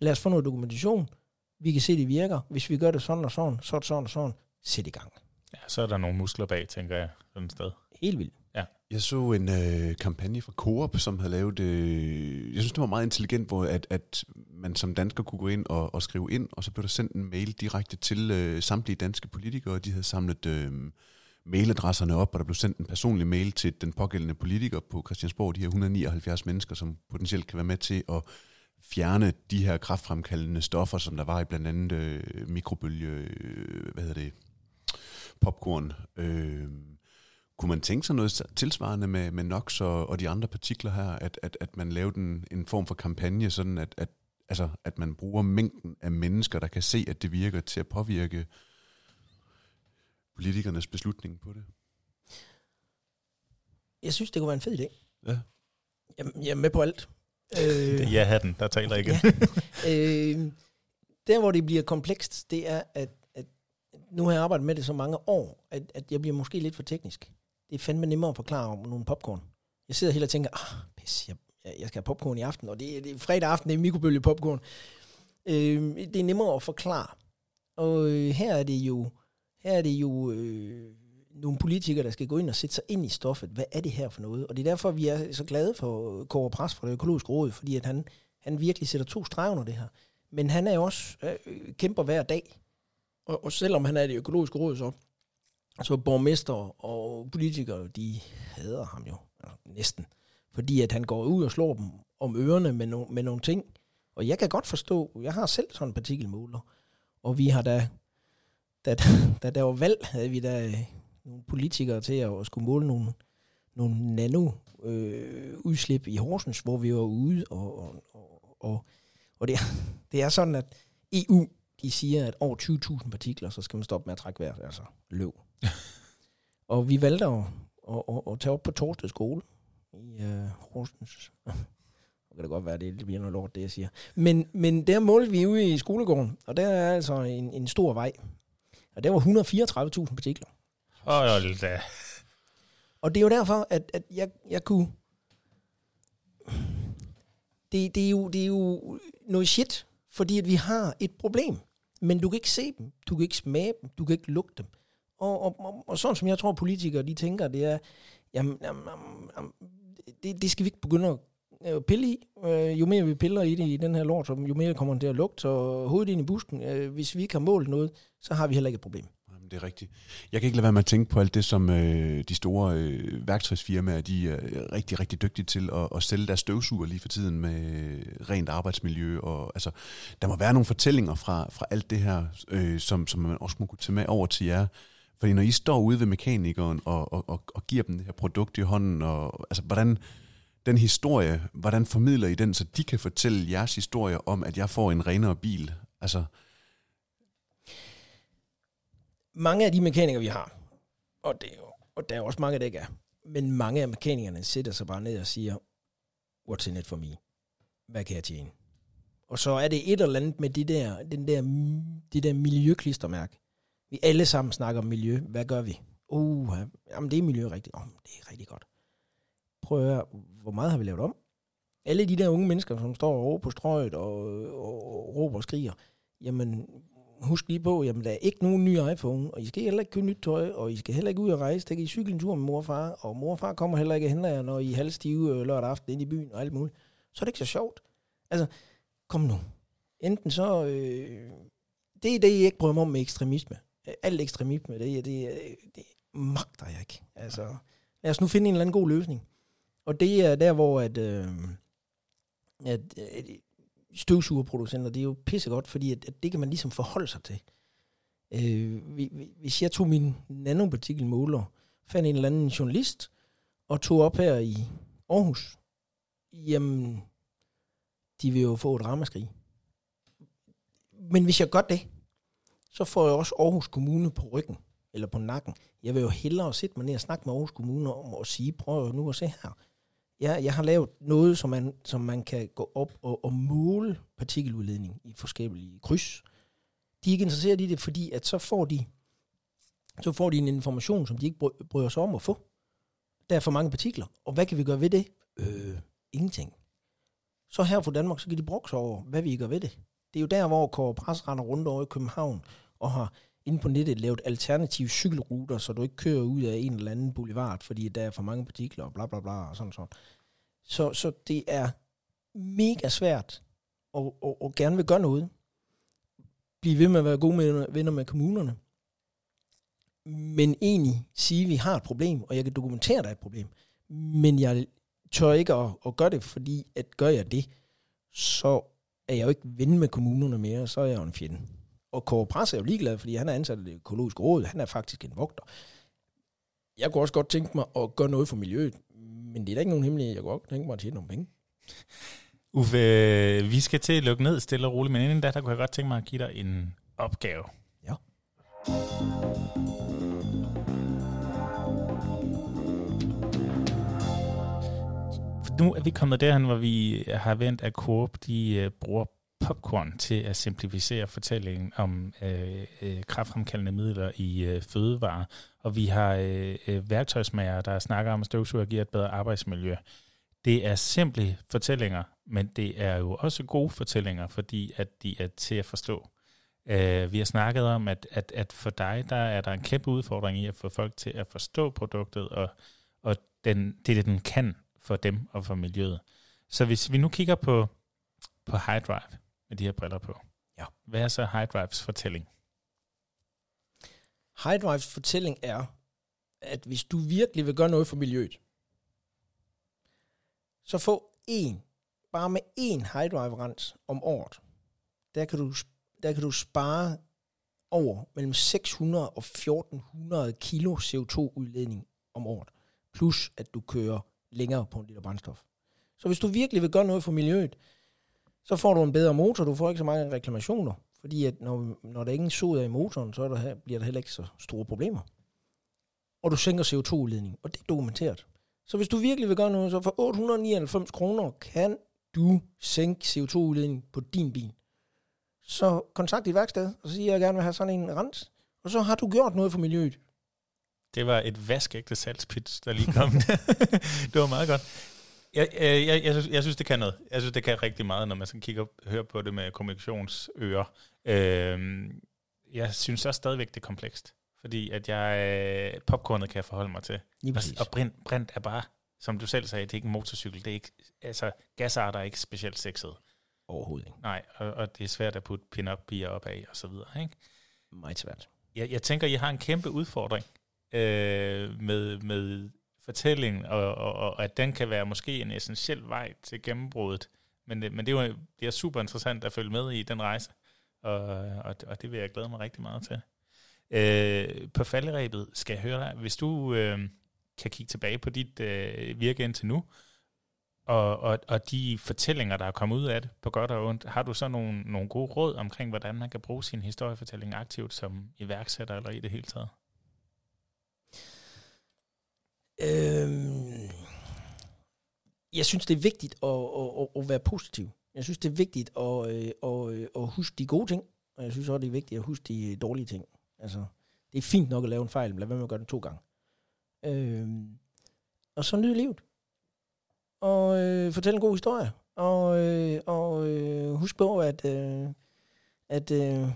Speaker 3: Lad os få noget dokumentation. Vi kan se, det virker. Hvis vi gør det sådan og sådan, så sådan og sådan. Sæt i gang.
Speaker 1: Ja, så er der nogle muskler bag, tænker jeg, sådan et sted.
Speaker 3: Helt vildt.
Speaker 2: Jeg så en øh, kampagne fra Coop, som havde lavet, øh, jeg synes det var meget intelligent, hvor at, at man som dansker kunne gå ind og, og skrive ind, og så blev der sendt en mail direkte til øh, samtlige danske politikere, de havde samlet øh, mailadresserne op, og der blev sendt en personlig mail til den pågældende politiker på Christiansborg, de her 179 mennesker, som potentielt kan være med til at fjerne de her kraftfremkaldende stoffer, som der var i blandt andet øh, mikrobølge, øh, hvad hedder det, popcorn, øh, kunne man tænke sig noget tilsvarende med, med NOx og, og de andre partikler her, at, at, at man lavede en, en form for kampagne, sådan at, at, altså, at man bruger mængden af mennesker, der kan se, at det virker til at påvirke politikernes beslutning på det?
Speaker 3: Jeg synes, det kunne være en fed idé.
Speaker 2: Ja.
Speaker 3: Jeg, jeg er med på alt.
Speaker 1: Det er ja-hatten, der taler igen.
Speaker 3: Ja. øh, der, hvor det bliver komplekst, det er, at, at nu har jeg arbejdet med det så mange år, at, at jeg bliver måske lidt for teknisk. Det er fandme nemmere at forklare om nogle popcorn. Jeg sidder hele og tænker, ah, pis, jeg, jeg skal have popcorn i aften, og det, er- det er fredag aften, det er mikrobølge popcorn. Øh, det er nemmere at forklare. Og øh, her er det jo, her er det jo øh, nogle politikere, der skal gå ind og sætte sig ind i stoffet. Hvad er det her for noget? Og det er derfor, vi er så glade for Kåre Pres fra det økologiske råd, fordi at han, han virkelig sætter to streger under det her. Men han er jo også øh, kæmper hver dag. Og, og selvom han er det økologiske råd, så, så borgmester og politikere, de hader ham jo altså, næsten. Fordi at han går ud og slår dem om ørerne med, no, med nogle ting. Og jeg kan godt forstå, jeg har selv sådan en partikelmåler. Og vi har da, da, da der var valg, havde vi da øh, nogle politikere til at, at skulle måle nogle, nogle nano øh, udslip i Horsens, hvor vi var ude. Og, og, og, og, og det, det er sådan, at EU, de siger, at over 20.000 partikler, så skal man stoppe med at trække vejret, altså løv. og vi valgte at, at, at, at tage op på Torsted skole i øh, Horsens. Det kan det godt være, det bliver noget lort, det jeg siger. Men, men der målte vi ude i skolegården, og der er altså en, en stor vej. Og der var 134.000 partikler.
Speaker 1: Hold da.
Speaker 3: Og det er jo derfor, at, at jeg, jeg kunne... Det, det, er jo, det er jo noget shit, fordi at vi har et problem. Men du kan ikke se dem, du kan ikke smage dem, du kan ikke lugte dem. Og, og, og, og sådan som jeg tror, politikere de tænker, det er, jamen, jamen, jamen det, det skal vi ikke begynde at øh, pille i. Øh, jo mere vi piller i det i den her lort, jo mere kommer den til at lugte, så hovedet ind i busken. Øh, hvis vi ikke har målt noget, så har vi heller ikke et problem.
Speaker 2: Jamen, det er rigtigt. Jeg kan ikke lade være med at tænke på alt det, som øh, de store øh, værktøjsfirmaer, de er rigtig, rigtig dygtige til at, at sælge deres støvsuger lige for tiden med rent arbejdsmiljø. Og, altså, der må være nogle fortællinger fra, fra alt det her, øh, som, som man også må kunne tage med over til jer. Fordi når I står ude ved mekanikeren og, og, og, og giver dem det her produkt i hånden, og, altså, hvordan, den historie, hvordan formidler I den, så de kan fortælle jeres historie om, at jeg får en renere bil? Altså,
Speaker 3: mange af de mekanikere, vi har, og, det, og der er også mange, der ikke er, men mange af mekanikerne sætter sig bare ned og siger, what's in it for me? Hvad kan jeg tjene? Og så er det et eller andet med det der, den der, det der miljøklistermærke. Vi alle sammen snakker om miljø. Hvad gør vi? Uh, jamen det er miljø rigtigt. Oh, det er rigtig godt. Prøv at høre, hvor meget har vi lavet om? Alle de der unge mennesker, som står og råber på strøget og, og, og råber og skriger, jamen husk lige på, jamen der er ikke nogen ny iPhone, og I skal heller ikke købe nyt tøj, og I skal heller ikke ud og rejse, der kan I cykle en tur med mor og far, og mor og far kommer heller ikke hen, når I er halvstive øh, lørdag aften ind i byen og alt muligt. Så er det ikke så sjovt. Altså, kom nu. Enten så... Øh, det er det, I ikke prøver om med ekstremisme. Alt ekstremisme, det, det, øh, det magter jeg ikke. Altså, lad os nu finde en eller anden god løsning. Og det er der, hvor at, øh, at, at støvsugerproducenter, det er jo pissegodt, fordi at, at det kan man ligesom forholde sig til. Øh, hvis jeg tog min nanopartikelmåler, fandt en eller anden journalist, og tog op her i Aarhus, jamen, de vil jo få et ramaskrig. Men hvis jeg gør det, så får jeg også Aarhus Kommune på ryggen, eller på nakken. Jeg vil jo hellere sætte mig ned og snakke med Aarhus Kommune om at sige, prøv nu at se her. Ja, jeg har lavet noget, som man, som man kan gå op og, og måle partikeludledning i forskellige kryds. De er ikke interesseret i det, fordi at så får de så får de en information, som de ikke bryder sig om at få. Der er for mange partikler. Og hvad kan vi gøre ved det? Øh, ingenting. Så her for Danmark, så kan de brokke sig over, hvad vi gør ved det. Det er jo der, hvor Kåre Pres render rundt over i København og har inde på nettet lavet alternative cykelruter, så du ikke kører ud af en eller anden boulevard, fordi der er for mange partikler og bla bla bla og sådan sådan. Så, så det er mega svært og, og, og gerne vil gøre noget. Blive ved med at være gode med, venner med kommunerne. Men egentlig sige, at vi har et problem, og jeg kan dokumentere, at der er et problem. Men jeg tør ikke at, at gøre det, fordi at gør jeg det, så er jeg jo ikke ven med kommunerne mere, så er jeg jo en fjende. Og Kåre Press er jo ligeglad, fordi han er ansat i det økologiske råd. Han er faktisk en vogter. Jeg kunne også godt tænke mig at gøre noget for miljøet, men det er da ikke nogen hemmelighed. Jeg kunne godt tænke mig at tjene nogle penge.
Speaker 1: Uffe, vi skal til at lukke ned stille og roligt, men inden da, der kunne jeg godt tænke mig at give dig en opgave.
Speaker 3: Ja.
Speaker 1: nu er vi kommet derhen, hvor vi har vendt, at Coop de uh, bruger popcorn til at simplificere fortællingen om øh, øh, kraftfremkaldende midler i øh, fødevare. Og vi har øh, øh værktøjsmager, der snakker om, at støvsuger giver et bedre arbejdsmiljø. Det er simple fortællinger, men det er jo også gode fortællinger, fordi at de er til at forstå. Øh, vi har snakket om, at, at, at for dig, der er der en kæmpe udfordring i at få folk til at forstå produktet, og, og den, det, det den kan for dem og for miljøet. Så hvis vi nu kigger på, på High Drive med de her briller på,
Speaker 3: ja.
Speaker 1: hvad er så High Drives fortælling?
Speaker 3: High Drives fortælling er, at hvis du virkelig vil gøre noget for miljøet, så få en, bare med en High Drive rens om året, der kan du, der kan du spare over mellem 600 og 1400 kilo CO2-udledning om året. Plus at du kører længere på en liter brændstof. Så hvis du virkelig vil gøre noget for miljøet, så får du en bedre motor, du får ikke så mange reklamationer, fordi at når, når der ingen sod er i motoren, så er der, bliver der heller ikke så store problemer. Og du sænker CO2-udledning, og det er dokumenteret. Så hvis du virkelig vil gøre noget, så for 899 kroner kan du sænke CO2-udledning på din bil. Så kontakt dit værksted, og så siger jeg, at jeg gerne vil have sådan en rens. Og så har du gjort noget for miljøet.
Speaker 1: Det var et vaskægte salgspitch, der lige kom. det var meget godt. Jeg, jeg, jeg, jeg, synes, jeg synes, det kan noget. Jeg synes, det kan rigtig meget, når man sådan kigger og hører på det med kommunikationsører. Øh, jeg synes også stadigvæk, det er komplekst. Fordi at jeg, popcornet kan jeg forholde mig til.
Speaker 3: Lige
Speaker 1: Og,
Speaker 3: præcis.
Speaker 1: og brint, brint er bare, som du selv sagde, det er ikke en motorcykel. Det er ikke, altså, gasarter er ikke specielt sexet.
Speaker 3: Overhovedet ikke.
Speaker 1: Nej, og, og det er svært at putte pin-up piger op af, og så videre. Ikke?
Speaker 3: Meget svært.
Speaker 1: Jeg, jeg tænker, I har en kæmpe udfordring øh, med, med fortællingen, og, og, og at den kan være måske en essentiel vej til gennembruddet. Men, men det, er jo, det er super interessant at følge med i den rejse, og, og, og det vil jeg glæde mig rigtig meget til. Øh, på falderæbet skal jeg høre dig, hvis du øh, kan kigge tilbage på dit øh, virke indtil nu, og, og, og de fortællinger, der er kommet ud af det, på godt og ondt, har du så nogle, nogle gode råd omkring, hvordan man kan bruge sin historiefortælling aktivt som iværksætter eller i det hele taget?
Speaker 3: Øhm, jeg synes, det er vigtigt at, at, at, at være positiv. Jeg synes, det er vigtigt at, øh, at, øh, at huske de gode ting, og jeg synes også, det er vigtigt at huske de dårlige ting. Altså, det er fint nok at lave en fejl, men lad være med at gøre den to gange. Øhm, og så nyde livet. Og øh, fortælle en god historie. Og, øh, og øh, husk på, at, øh, at øh,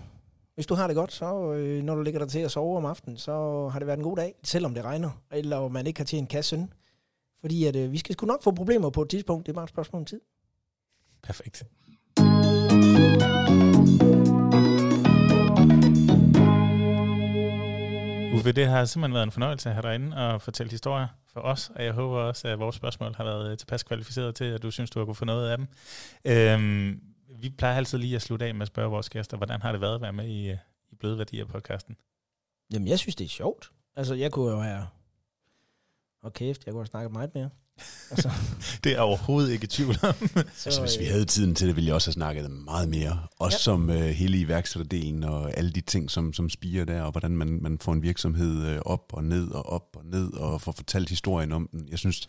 Speaker 3: hvis du har det godt, så øh, når du ligger dig til at sove om aftenen, så har det været en god dag, selvom det regner, eller man ikke har tjent en kasse. Fordi at, øh, vi skal sgu nok få problemer på et tidspunkt. Det er bare et spørgsmål om tid.
Speaker 1: Perfekt. Uffe, det har simpelthen været en fornøjelse at have dig inde og fortælle historier for os, og jeg håber også, at vores spørgsmål har været tilpas kvalificeret til, at du synes, du har kunne få noget af dem. Øhm, vi plejer altid lige at slutte af med at spørge vores gæster, hvordan har det været at være med i, øh, i Bløde Værdier podcasten?
Speaker 3: Jamen, jeg synes, det er sjovt. Altså, jeg kunne jo have... Og kæft, jeg kunne have snakket meget mere. Altså,
Speaker 1: Det er overhovedet ikke i tvivl om.
Speaker 3: så,
Speaker 2: Altså, hvis vi
Speaker 3: øh,
Speaker 2: havde tiden til det, ville jeg også have snakket meget mere. Også
Speaker 3: Ja.
Speaker 2: som øh, hele iværksætterdelen og alle de ting, som, som spiger der, og hvordan man, man får en virksomhed øh, op og ned og op og ned, og får fortalt historien om den. Jeg synes,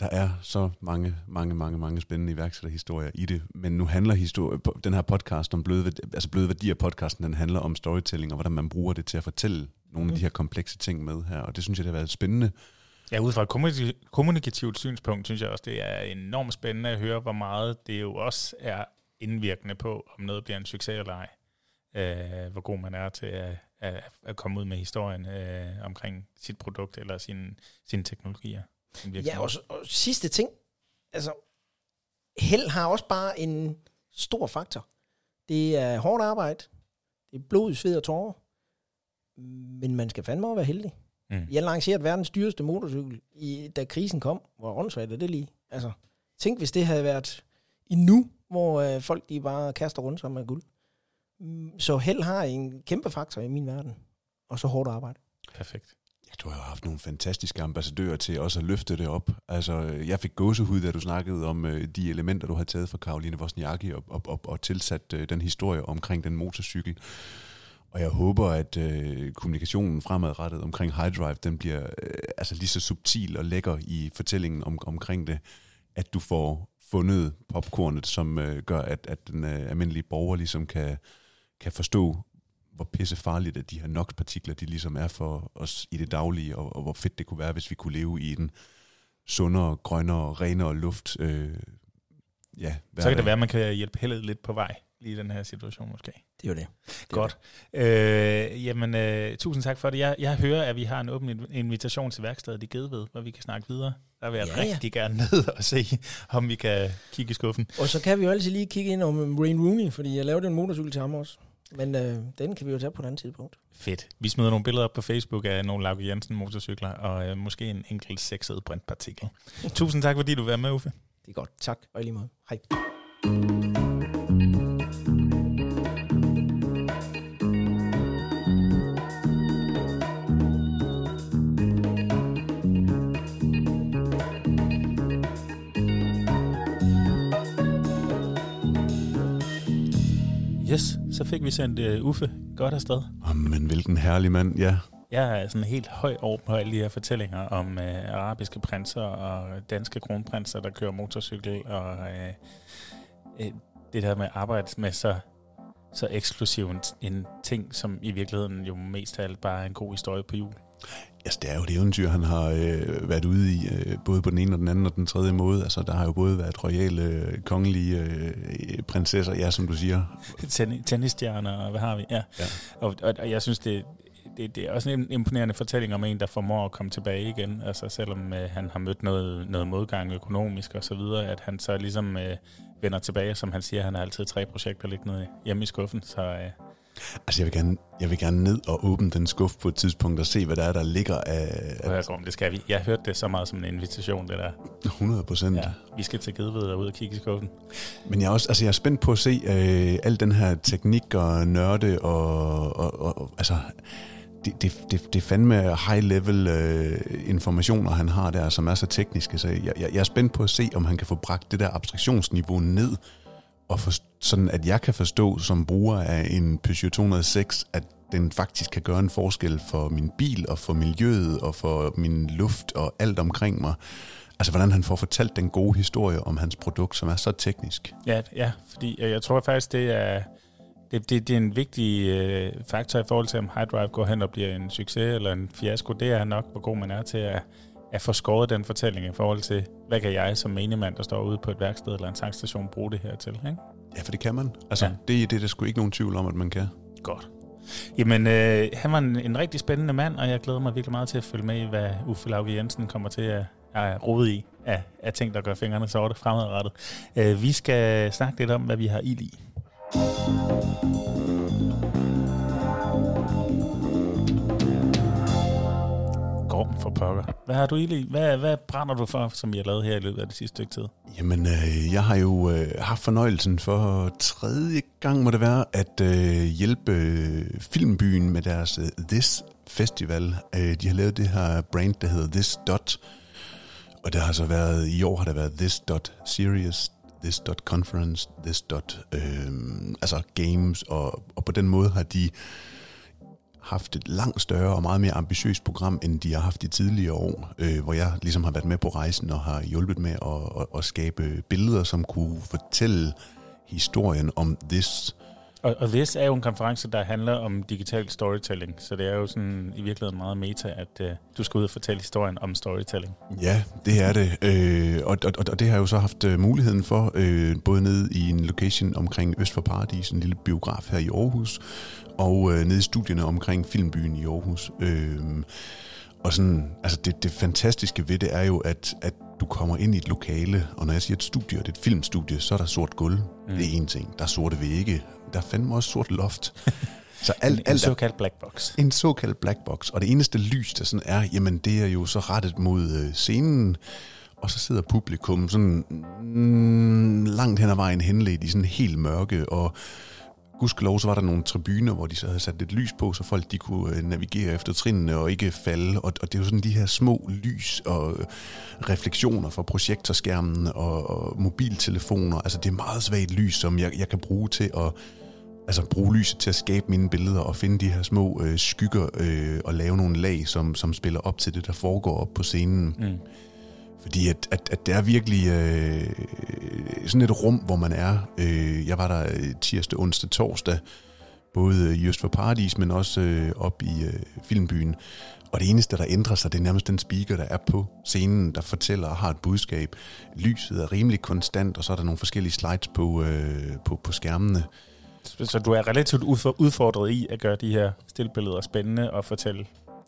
Speaker 2: der er så mange, mange, mange, mange spændende iværksætterhistorier i det. Men nu handler historie, den her podcast om bløde, altså bløde værdier podcasten, den handler om storytelling, og hvordan man bruger det til at fortælle nogle
Speaker 3: Mm.
Speaker 2: af de her komplekse ting med her. Og det synes jeg, det har været spændende.
Speaker 1: Ja, ud fra et kommunik- kommunikativt synspunkt, synes jeg også, det er enormt spændende at høre, hvor meget det jo også er indvirkende på, om noget bliver en succes eller ej. Øh, hvor god man er til at, at, at komme ud med historien øh, omkring sit produkt eller sine, sine teknologier.
Speaker 3: Ja, og, og sidste ting. Altså, held har også bare en stor faktor. Det er hårdt arbejde. Det er blod, sved og tårer. Men man skal fandme også være heldig.
Speaker 1: Mm.
Speaker 3: Jeg lancerede verdens dyreste motorcykel, i, da krisen kom. Hvor åndssvagt er det lige? Altså, tænk, hvis det havde været i nu, hvor øh, folk de bare kaster rundt sig med guld. Mm, Så held har en kæmpe faktor i min verden. Og så hårdt arbejde.
Speaker 1: Perfekt.
Speaker 2: Ja, du har jo haft nogle fantastiske ambassadører til også at løfte det op. Altså, jeg fik gåsehud, da du snakkede om øh, de elementer, du har taget fra Karoline Wozniacki og, og, og, og tilsat øh, den historie omkring den motorcykel. Og jeg håber, at øh, kommunikationen fremadrettet omkring High Drive, den bliver øh, altså lige så subtil og lækker i fortællingen om, omkring det, at du får fundet popcornet, som øh, gør, at, at den øh, almindelige borger ligesom kan, kan forstå, hvor pisse farligt, at de her NOx-partikler, de ligesom er for os i det daglige, og, og hvor fedt det kunne være, hvis vi kunne leve i en sundere, grønnere, renere luft. Øh, ja,
Speaker 1: Så kan det være, at man kan hjælpe heldet lidt på vej lige i den her situation måske.
Speaker 3: Det er jo det. det
Speaker 1: Godt. Øh, jamen, øh, tusind tak for det. Jeg, jeg hører, at vi har en åben invitation til værkstedet i Gedved, hvor vi kan snakke videre. Der vil jeg
Speaker 3: Ja, ja.
Speaker 1: rigtig gerne ned og se, om vi kan kigge i skuffen.
Speaker 3: Og så kan vi jo altid lige kigge ind om Rain Rooney, fordi jeg lavede en motorcykel til ham også. Men øh, den kan vi jo tage på et andet tidspunkt.
Speaker 1: Fedt. Vi smider nogle billeder op på Facebook af nogle Lauke Jensen motorcykler, og øh, måske en enkelt sexet brintpartikel. Tusind tak, fordi du var med, Uffe.
Speaker 3: Det er godt. Tak. Og lige måde. Hej.
Speaker 1: Yes, så fik vi sendt uh, Uffe godt afsted.
Speaker 2: Oh, men hvilken herlig mand, ja.
Speaker 1: Jeg er sådan helt høj over på alle de her fortællinger om øh, arabiske prinser og danske kronprinser, der kører motorcykel, og øh, øh, det der med at arbejde med så så eksklusiv en, en ting, som i virkeligheden jo mest af alt bare er en god historie på jul.
Speaker 2: Altså, det er jo et eventyr, han har øh, været ude i, øh, både på den ene og den anden og den tredje måde. Altså, der har jo både været royale, øh, kongelige øh, prinsesser, ja, som du siger.
Speaker 1: Ten, tennisstjerner, og hvad har vi? Ja.
Speaker 2: Ja.
Speaker 1: Og, og, og jeg synes, det, det, det er også en imponerende fortælling om en, der formår at komme tilbage igen. Altså selvom øh, han har mødt noget, noget modgang økonomisk og så videre, at han så ligesom øh, vender tilbage, som han siger, han har altid tre projekter liggende hjemme i skuffen. Så øh,
Speaker 2: Altså, jeg vil, gerne, jeg vil gerne ned og åbne den skuff på et tidspunkt og se, hvad der er, der ligger af, af
Speaker 1: om det skal vi. Jeg har hørt det så meget som en invitation, det der.
Speaker 2: 100 procent.
Speaker 1: Ja, vi skal til Gedved og ud og kigge i skuffen.
Speaker 2: Men jeg er også, altså jeg er spændt på at se øh, al den her teknik og nørde og, og, og, og altså det, det, det, det er fandme high level øh, informationer, han har der, som er så tekniske. Så jeg, jeg, jeg er spændt på at se, om han kan få bragt det der abstraktionsniveau ned, og for, sådan at jeg kan forstå som bruger af en Peugeot 206, at den faktisk kan gøre en forskel for min bil og for miljøet og for min luft og alt omkring mig. Altså hvordan han får fortalt den gode historie om hans produkt, som er så teknisk.
Speaker 1: Ja, ja fordi jeg tror faktisk, det er, det, det, det er en vigtig øh, faktor i forhold til, om High Drive går hen og bliver en succes eller en fiasko. Det er nok, hvor god man er til at, at få skåret den fortælling i forhold til, hvad kan jeg som menigmand, der står ude på et værksted eller en tankstation, bruge det her til. Ikke?
Speaker 2: Ja, for det kan man. Altså,
Speaker 1: Ja.
Speaker 2: det, det er der sgu ikke nogen tvivl om, at man kan.
Speaker 1: Godt. Jamen, øh, han var en, en rigtig spændende mand, og jeg glæder mig virkelig meget til at følge med i, hvad Uffe Lauke Jensen kommer til at, at rode i af, af ting, der gør fingrene sorte fremadrettet. Øh, vi skal snakke lidt om, hvad vi har ild i. for pokker. Hvad har du i? Hvad, hvad brænder du for, som vi har lavet her i løbet af det sidste stykke tid?
Speaker 2: Jamen, øh, jeg har jo øh, haft fornøjelsen for tredje gang, må det være, at øh, hjælpe øh, Filmbyen med deres øh, This Festival. Øh, de har lavet det her brand, der hedder This Dot. Og der har så været, i år har der været This Dot Series, This Dot Conference, This Dot, øh, altså games, og, og på den måde har de haft et langt større og meget mere ambitiøst program, end de har haft i tidligere år, øh, hvor jeg ligesom har været med på rejsen og har hjulpet med at, at, at skabe billeder, som kunne fortælle historien om this.
Speaker 1: Og, og this er jo en konference, der handler om digital storytelling, så det er jo sådan i virkeligheden meget meta, at øh, du skal ud og fortælle historien om storytelling.
Speaker 2: Ja, det er det. Øh, og, og, og det har jeg jo så haft øh, muligheden for, øh, både nede i en location omkring Øst for Paradis, en lille biograf her i Aarhus, og øh, nede i studierne omkring Filmbyen i Aarhus. Øh, og sådan, altså det, det fantastiske ved det er jo, at, at du kommer ind i et lokale, og når jeg siger et studie, og det er et filmstudie, så er der sort gulv. Mm. Det er en ting. Der er sorte vægge. Der er fandme også sort loft. Så alt,
Speaker 1: En, en
Speaker 2: alt
Speaker 1: såkaldt black box.
Speaker 2: en såkaldt black box, og det eneste lys, der sådan er, jamen det er jo så rettet mod øh, scenen, og så sidder publikum sådan mm, langt hen ad vejen henledt i sådan helt mørke, og gudskelov så var der nogle tribuner, hvor de så havde sat lidt lys på, så folk de kunne øh, navigere efter trinene og ikke falde, og, og det er jo sådan de her små lys og øh, refleksioner fra projektorskærmen og, og mobiltelefoner, altså det er meget svagt lys, som jeg, jeg kan bruge til at altså bruge lyset til at skabe mine billeder og finde de her små øh, skygger øh, og lave nogle lag, som, som spiller op til det, der foregår op på scenen.
Speaker 1: Mm.
Speaker 2: Fordi at, at, at det er virkelig øh, sådan et rum, hvor man er. Øh, jeg var der øh, tirsdag, onsdag, torsdag, både øh, i Øst for Paradis, men også øh, op i øh, Filmbyen. Og det eneste, der ændrer sig, det er nærmest den speaker, der er på scenen, der fortæller og har et budskab. Lyset er rimelig konstant, og så er der nogle forskellige slides på, øh, på, på skærmene.
Speaker 1: Så, du er relativt udfordret i at gøre de her stillbilleder spændende og fortælle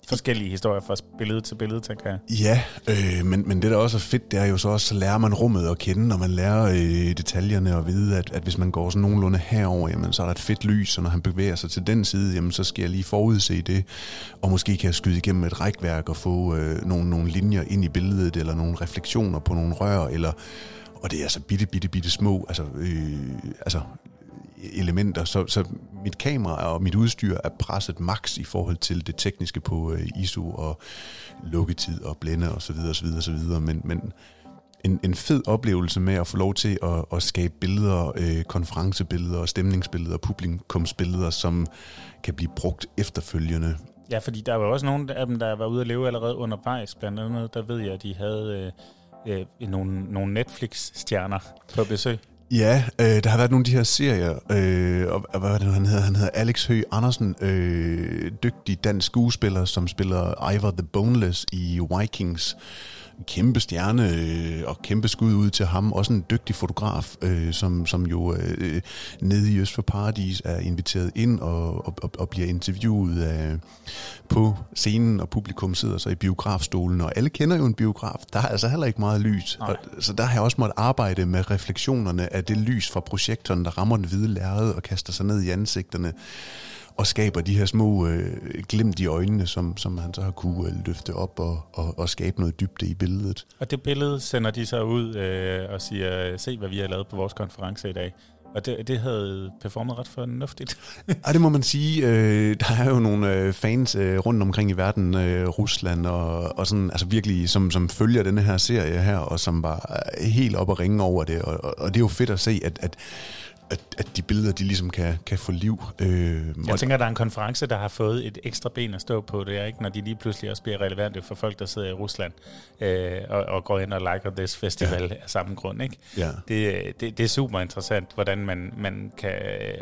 Speaker 1: forskellige historier fra billede til billede, tænker jeg.
Speaker 2: Ja, øh, men, men det der også er fedt, det er jo så også, så lærer man rummet at kende, og man lærer øh, detaljerne og vide, at, at hvis man går sådan nogenlunde herover, jamen, så er der et fedt lys, og når han bevæger sig til den side, jamen, så skal jeg lige forudse det, og måske kan jeg skyde igennem et rækværk og få øh, nogle, nogle linjer ind i billedet, eller nogle refleksioner på nogle rør, eller, og det er altså bitte, bitte, bitte små, altså, øh, altså elementer, så, så mit kamera og mit udstyr er presset max i forhold til det tekniske på øh, ISO og lukketid og blænde og så videre, så videre, så videre. Men, men en, en fed oplevelse med at få lov til at, at skabe billeder, øh, konferencebilleder, stemningsbilleder, publikumsbilleder, som kan blive brugt efterfølgende.
Speaker 1: Ja, fordi der var også nogle af dem, der var ude at leve allerede undervejs. Blandt andet, der ved jeg, at de havde øh, øh, nogle, nogle Netflix-stjerner på besøg.
Speaker 2: Ja, øh, der har været nogle af de her serier, øh, og og hvad var det, han hedder? Han hedder Alex Høgh Andersen, øh, dygtig dansk skuespiller, som spiller Ivor the Boneless i Vikings. Kæmpe stjerne øh, og kæmpe skud ud til ham. Også en dygtig fotograf, øh, som, som jo øh, nede i Øst for Paradis er inviteret ind og, og, og, bliver interviewet af, på scenen, og publikum sidder så i biografstolen, og alle kender jo en biograf. Der er altså heller ikke meget lys. Og, så der har jeg også måttet arbejde med refleksionerne af det lys fra projektoren, der rammer den hvide lærred og kaster sig ned i ansigterne og skaber de her små øh, glimt i øjnene, som, som han så har kunne øh, løfte op og, og, og skabe noget dybde i billedet.
Speaker 1: Og det billede sender de så ud øh, og siger, se hvad vi har lavet på vores konference i dag. Og det, det havde performet ret fornuftigt.
Speaker 2: Ja, det må man sige. Øh, der er jo nogle øh, fans øh, rundt omkring i verden, øh, Rusland og, og sådan, altså virkelig, som, som følger denne her serie her, og som var helt op og ringe over det. Og, og, og det er jo fedt at se, at, at at, at de billeder, de ligesom kan, kan få liv.
Speaker 1: Øh, jeg tænker, der er en konference, der har fået et ekstra ben at stå på. Det er ikke, når de lige pludselig også bliver relevante for folk, der sidder i Rusland øh, og, og går ind og liker This Festival ja. af samme grund. Ikke?
Speaker 2: Ja.
Speaker 1: Det, det, det er super interessant, hvordan man, man kan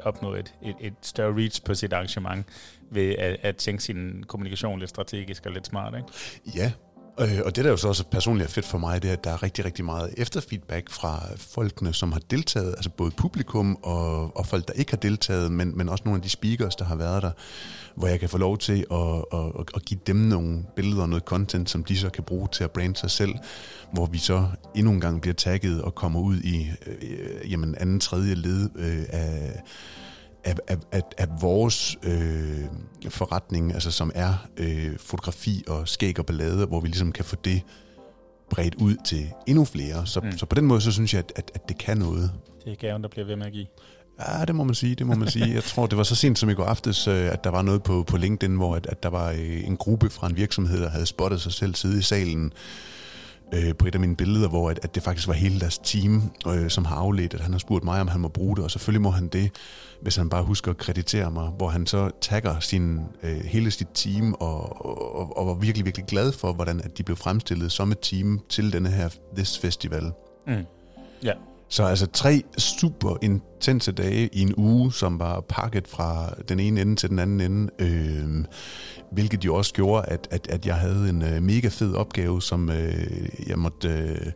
Speaker 1: opnå et, et, et større reach på sit arrangement ved at, at tænke sin kommunikation lidt strategisk og lidt smart. Ikke?
Speaker 2: Ja, Øh, og det, der jo så også personligt er fedt for mig, det er, at der er rigtig, rigtig meget efterfeedback fra folkene, som har deltaget, altså både publikum og, og folk, der ikke har deltaget, men, men også nogle af de speakers, der har været der, hvor jeg kan få lov til at, at, at give dem nogle billeder og noget content, som de så kan bruge til at brande sig selv, hvor vi så endnu en gang bliver tagget og kommer ud i øh, jamen anden, tredje led øh, af at, at, at, at vores øh, forretning, altså som er øh, fotografi og skæg og ballade, hvor vi ligesom kan få det bredt ud til endnu flere. Så, mm. så på den måde, så synes jeg, at, at, at det kan noget.
Speaker 1: Det er gaven, der bliver ved med at give.
Speaker 2: Ja, det må man sige, det må man sige. Jeg tror, det var så sent som i går aftes, øh, at der var noget på, på LinkedIn, hvor at, at der var øh, en gruppe fra en virksomhed, der havde spottet sig selv sidde i salen øh, på et af mine billeder, hvor at, at det faktisk var hele deres team, øh, som har afledt, at han har spurgt mig, om han må bruge det, og selvfølgelig må han det, hvis han bare husker at kreditere mig, hvor han så tagger sin, øh, hele sit team, og, og, og var virkelig, virkelig glad for, hvordan at de blev fremstillet som et team til denne her This Festival.
Speaker 1: Mm. Ja.
Speaker 2: Så altså tre super intense dage i en uge, som var pakket fra den ene ende til den anden ende, øh, hvilket jo også gjorde, at, at, at jeg havde en øh, mega fed opgave, som øh, jeg måtte... Øh,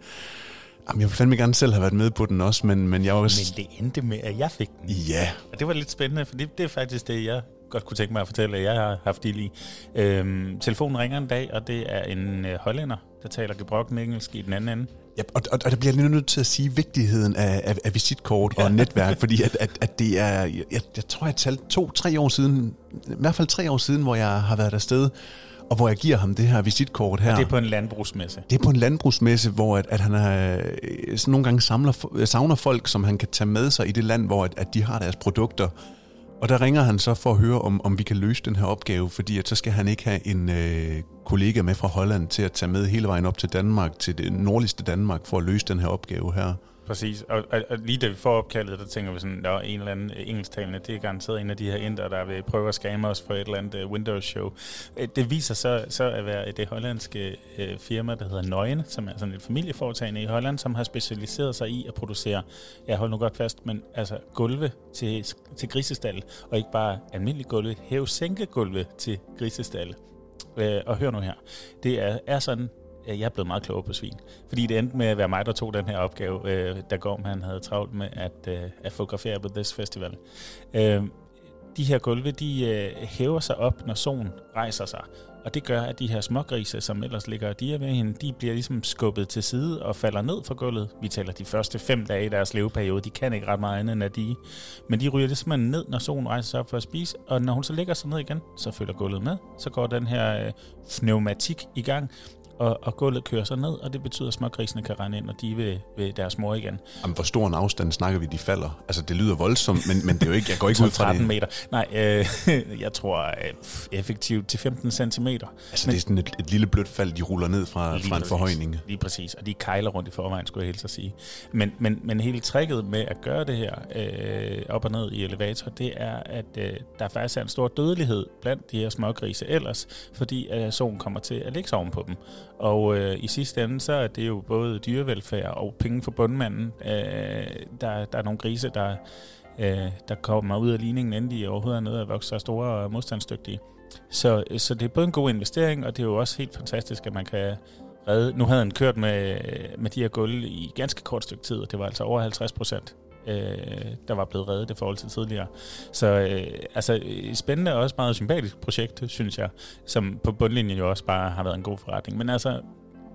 Speaker 2: Jamen, jeg ville fandme gerne selv have været med på den også, men, men jeg var...
Speaker 1: Men det endte med, at jeg fik den.
Speaker 2: Ja.
Speaker 1: Og det var lidt spændende, for det, det er faktisk det, jeg godt kunne tænke mig at fortælle, at jeg har haft i lige. Øhm, telefonen ringer en dag, og det er en øh, hollænder, der taler gebrokken engelsk i den anden ende.
Speaker 2: Ja, og, og, og der bliver jeg nødt til at sige vigtigheden af, af, af visitkort og netværk, fordi at, at, at det er, jeg, jeg tror, jeg talte to-tre år siden, i hvert fald tre år siden, hvor jeg har været afsted, og hvor jeg giver ham det her visitkort her.
Speaker 1: Og det er på en landbrugsmesse?
Speaker 2: Det er på en landbrugsmesse, hvor at, at han er, sådan nogle gange samler, savner folk, som han kan tage med sig i det land, hvor at, at de har deres produkter. Og der ringer han så for at høre, om, om vi kan løse den her opgave, fordi at så skal han ikke have en øh, kollega med fra Holland til at tage med hele vejen op til Danmark, til det nordligste Danmark, for at løse den her opgave her.
Speaker 1: Præcis, og, og, og lige da vi får opkaldet, der tænker vi sådan, at en eller anden øh, engelsktalende, det er garanteret en af de her indere, der vil prøve at skamme os for et eller andet uh, Windows show. Øh, det viser så, så at være det hollandske uh, firma, der hedder Nøgen, som er sådan et familieforetagende i Holland, som har specialiseret sig i at producere, jeg hold nu godt fast, men altså gulve til, til grisestal, og ikke bare almindelige gulve, hæve-sænke-gulve til grisestal. Uh, og hør nu her, det er, er sådan, jeg er blevet meget klogere på svin. Fordi det endte med at være mig, der tog den her opgave, øh, da Gorm han havde travlt med at, øh, at fotografere på This Festival. Øh, de her gulve, de øh, hæver sig op, når solen rejser sig. Og det gør, at de her smågrise, som ellers ligger og diger ved hende, de bliver ligesom skubbet til side og falder ned fra gulvet. Vi taler de første fem dage i deres leveperiode. De kan ikke ret meget andet end at de. Men de ryger ligesom ned, når solen rejser sig op for at spise. Og når hun så ligger sig ned igen, så følger gulvet med. Så går den her øh, pneumatik i gang, og, og gulvet kører så ned, og det betyder, at smågrisene kan rende ind, og de vil ved deres mor igen.
Speaker 2: Jamen, hvor stor en afstand snakker vi, de falder? Altså, det lyder voldsomt, men, men det er jo ikke, jeg går ikke ud fra
Speaker 1: 13 meter. Nej, øh, jeg tror øh, effektivt til 15 cm.
Speaker 2: Altså, men, det er sådan et, et lille blødt fald, de ruller ned fra, fra en præcis, forhøjning.
Speaker 1: Lige præcis, og de kejler rundt i forvejen, skulle jeg helst sige. Men, men, men hele tricket med at gøre det her øh, op og ned i elevator, det er, at øh, der faktisk er en stor dødelighed blandt de her smågrise ellers, fordi at solen kommer til at ligge oven på dem. Og øh, i sidste ende, så er det jo både dyrevelfærd og penge for bundmanden. Øh, der, der er nogle grise, der, øh, der kommer ud af ligningen, inden de overhovedet er nede og vokser store og modstandsdygtige. Så, så det er både en god investering, og det er jo også helt fantastisk, at man kan redde. Nu havde han kørt med, med de her gulv i ganske kort stykke tid, og det var altså over 50 procent øh, der var blevet reddet i forhold til tidligere. Så øh, altså, øh, spændende og også meget sympatisk projekt, synes jeg, som på bundlinjen jo også bare har været en god forretning. Men altså,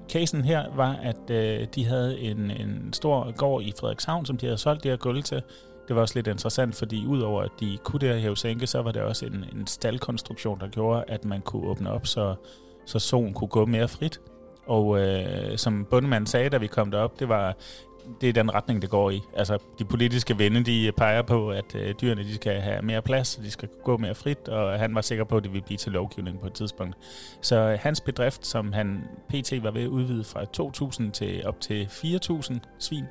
Speaker 1: casen her var, at øh, de havde en, en stor gård i Frederikshavn, som de havde solgt det her gulv til. Det var også lidt interessant, fordi udover at de kunne det her sænke, så var det også en, en staldkonstruktion, der gjorde, at man kunne åbne op, så, så solen kunne gå mere frit. Og øh, som bundemanden sagde, da vi kom derop, det var det er den retning, det går i. Altså, de politiske vinde, de peger på, at øh, dyrene de skal have mere plads, de skal gå mere frit, og han var sikker på, at det ville blive til lovgivning på et tidspunkt. Så øh, hans bedrift, som han pt. var ved at udvide fra 2.000 til op til 4.000 svin,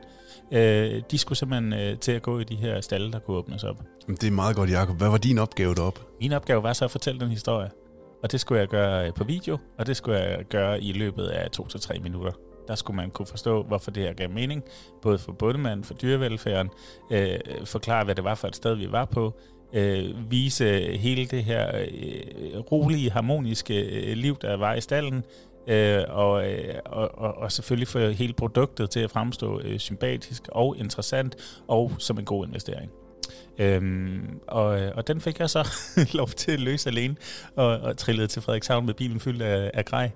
Speaker 1: øh, de skulle simpelthen øh, til at gå i de her stalle, der kunne åbnes op.
Speaker 2: Det er meget godt, Jacob. Hvad var din opgave deroppe?
Speaker 1: Min opgave var så at fortælle den historie. Og det skulle jeg gøre øh, på video, og det skulle jeg gøre i løbet af to til tre minutter. Der skulle man kunne forstå, hvorfor det her gav mening, både for bundemanden, for dyrevelfærden, øh, forklare, hvad det var for et sted, vi var på, øh, vise hele det her øh, rolige, harmoniske øh, liv, der var i stallen, øh, og, øh, og, og, og selvfølgelig få hele produktet til at fremstå øh, sympatisk og interessant, og som en god investering. Øhm, og, og den fik jeg så lov til at løse alene, og, og trillede til Frederikshavn med bilen fyldt af, af grej.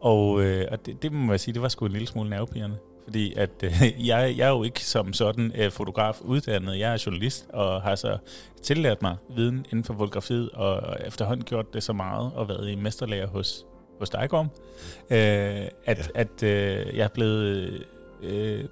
Speaker 1: Og, øh, og det, det må jeg sige, det var sgu en lille smule nervepirrende. Fordi at øh, jeg, jeg er jo ikke som sådan øh, fotograf uddannet. Jeg er journalist og har så tillært mig viden inden for fotografiet, og efterhånden gjort det så meget og været i mesterlærer hos, hos Dejgorm, øh, at, ja. at øh, jeg er blevet øh,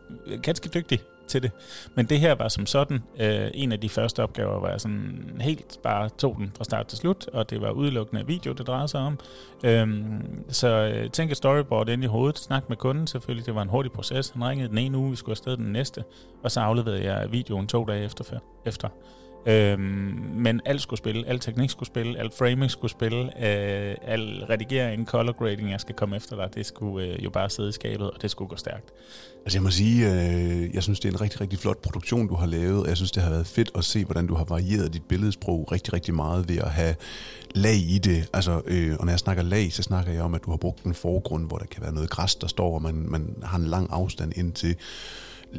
Speaker 1: ganske dygtig til det. Men det her var som sådan øh, en af de første opgaver, hvor jeg sådan helt bare tog den fra start til slut, og det var udelukkende video, det drejede sig om. Øhm, så øh, tænk et storyboard ind i hovedet, snak med kunden selvfølgelig, det var en hurtig proces. Han ringede den ene uge, vi skulle afsted den næste, og så afleverede jeg videoen to dage efter. efter. Øhm, men alt skulle spille, al teknik skulle spille, alt framing skulle spille, øh, al redigering, color grading, jeg skal komme efter dig, det skulle øh, jo bare sidde i skabet, og det skulle gå stærkt.
Speaker 2: Altså jeg må sige, øh, jeg synes det er en rigtig, rigtig flot produktion, du har lavet, og jeg synes det har været fedt at se, hvordan du har varieret dit billedsprog rigtig, rigtig meget ved at have lag i det. Altså, øh, og når jeg snakker lag, så snakker jeg om, at du har brugt en forgrund, hvor der kan være noget græs, der står, og man, man har en lang afstand ind til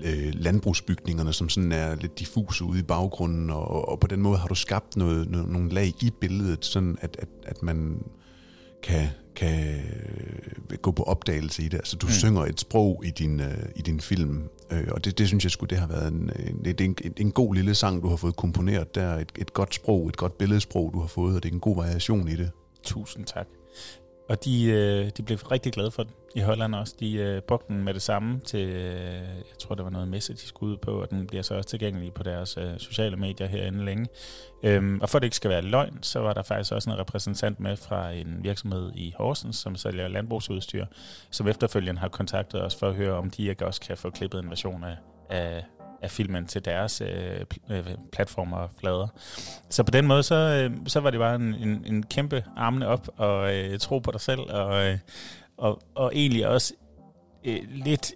Speaker 2: øh, landbrugsbygningerne, som sådan er lidt diffuse ude i baggrunden, og, og på den måde har du skabt noget, noget, nogle lag i billedet, sådan at, at, at man kan, kan øh, gå på opdagelse i det. Altså du mm. synger et sprog i din, øh, i din film, øh, og det, det synes jeg skulle det har været en, en, en, en god lille sang, du har fået komponeret der. Et, et godt sprog, et godt billedsprog, du har fået, og det er en god variation i det.
Speaker 1: Tusind tak. Og de, øh, de blev rigtig glade for den i Holland også. De øh, brugte den med det samme til, øh, jeg tror det var noget messe, de skulle ud på, og den bliver så også tilgængelig på deres øh, sociale medier herinde længe. Øhm, og for at det ikke skal være løgn, så var der faktisk også en repræsentant med fra en virksomhed i Horsens, som sælger landbrugsudstyr, som efterfølgende har kontaktet os for at høre, om de ikke også kan få klippet en version af, af af filmen til deres øh, øh, platformer og flader. Så på den måde, så, øh, så var det bare en, en, en kæmpe armene op og øh, tro på dig selv, og, øh, og, og egentlig også øh, lidt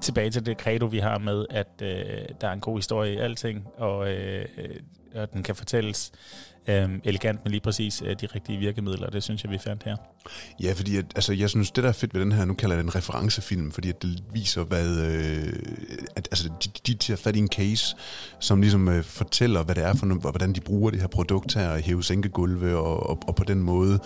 Speaker 1: tilbage til det credo, vi har med, at øh, der er en god historie i alting, og, øh, og den kan fortælles øh, elegant med lige præcis øh, de rigtige virkemidler, det synes jeg, vi fandt her.
Speaker 2: Ja, fordi at, altså, jeg synes, det der er fedt ved den her, nu kalder jeg den referencefilm, fordi at det viser, hvad, øh, at, altså, de, de tager fat i en case, som ligesom øh, fortæller, hvad det er for hvordan de bruger det her produkt her, at hæve sænkegulve, og, og, og på den måde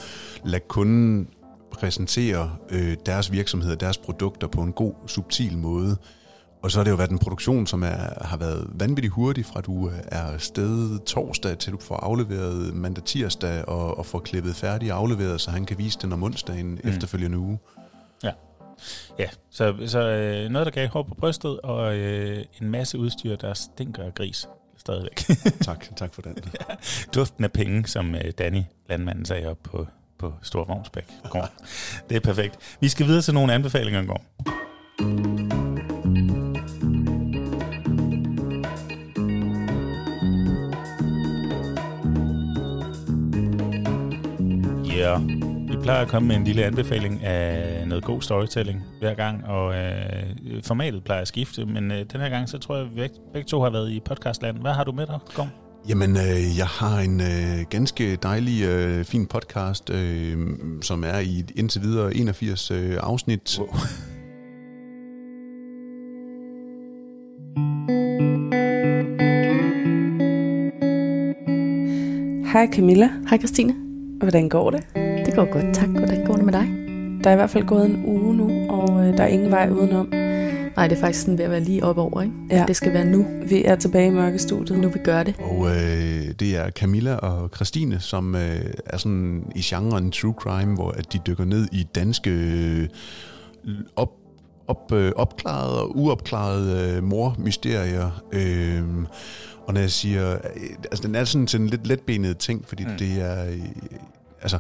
Speaker 2: lade kunden præsentere øh, deres virksomheder, deres produkter på en god, subtil måde, og så har det jo været en produktion, som er, har været vanvittigt hurtig, fra du er sted torsdag, til du får afleveret mandag tirsdag, og, og får klippet færdig afleveret, så han kan vise den om onsdagen mm. efterfølgende uge.
Speaker 1: Ja, ja så, så øh, noget, der gav hår på brystet, og øh, en masse udstyr, der stinker af gris stadigvæk.
Speaker 2: tak, tak for den. ja,
Speaker 1: duften af penge, som øh, Danny, landmanden, sagde op på, på Stor Vognsbæk. det er perfekt. Vi skal videre til nogle anbefalinger i går. plejer at komme med en lille anbefaling af noget god storytelling hver gang, og øh, formatet plejer at skifte, men øh, den her gang, så tror jeg, at vi begge to har været i podcastland. Hvad har du med dig, Gorm?
Speaker 2: Jamen, øh, jeg har en øh, ganske dejlig, øh, fin podcast, øh, som er i indtil videre 81 øh, afsnit. Wow.
Speaker 4: Hej Camilla.
Speaker 5: Hej Christine.
Speaker 4: Hvordan går det?
Speaker 5: Det går godt, tak. Hvordan går det med dig?
Speaker 4: Der er i hvert fald gået en uge nu, og øh, der er ingen vej udenom.
Speaker 5: Nej, det er faktisk sådan ved at være lige op over, ikke?
Speaker 4: Ja.
Speaker 5: Det skal være nu.
Speaker 4: Vi er tilbage i mørkestudiet.
Speaker 5: Nu vi gør det.
Speaker 2: Og øh, det er Camilla og Christine, som øh, er sådan i genren true crime, hvor at de dykker ned i danske øh, op, op, øh, opklarede og uopklarede øh, mormysterier. Øh, og når jeg siger, øh, altså den er sådan til en lidt letbenet ting, fordi mm. det er, øh, altså...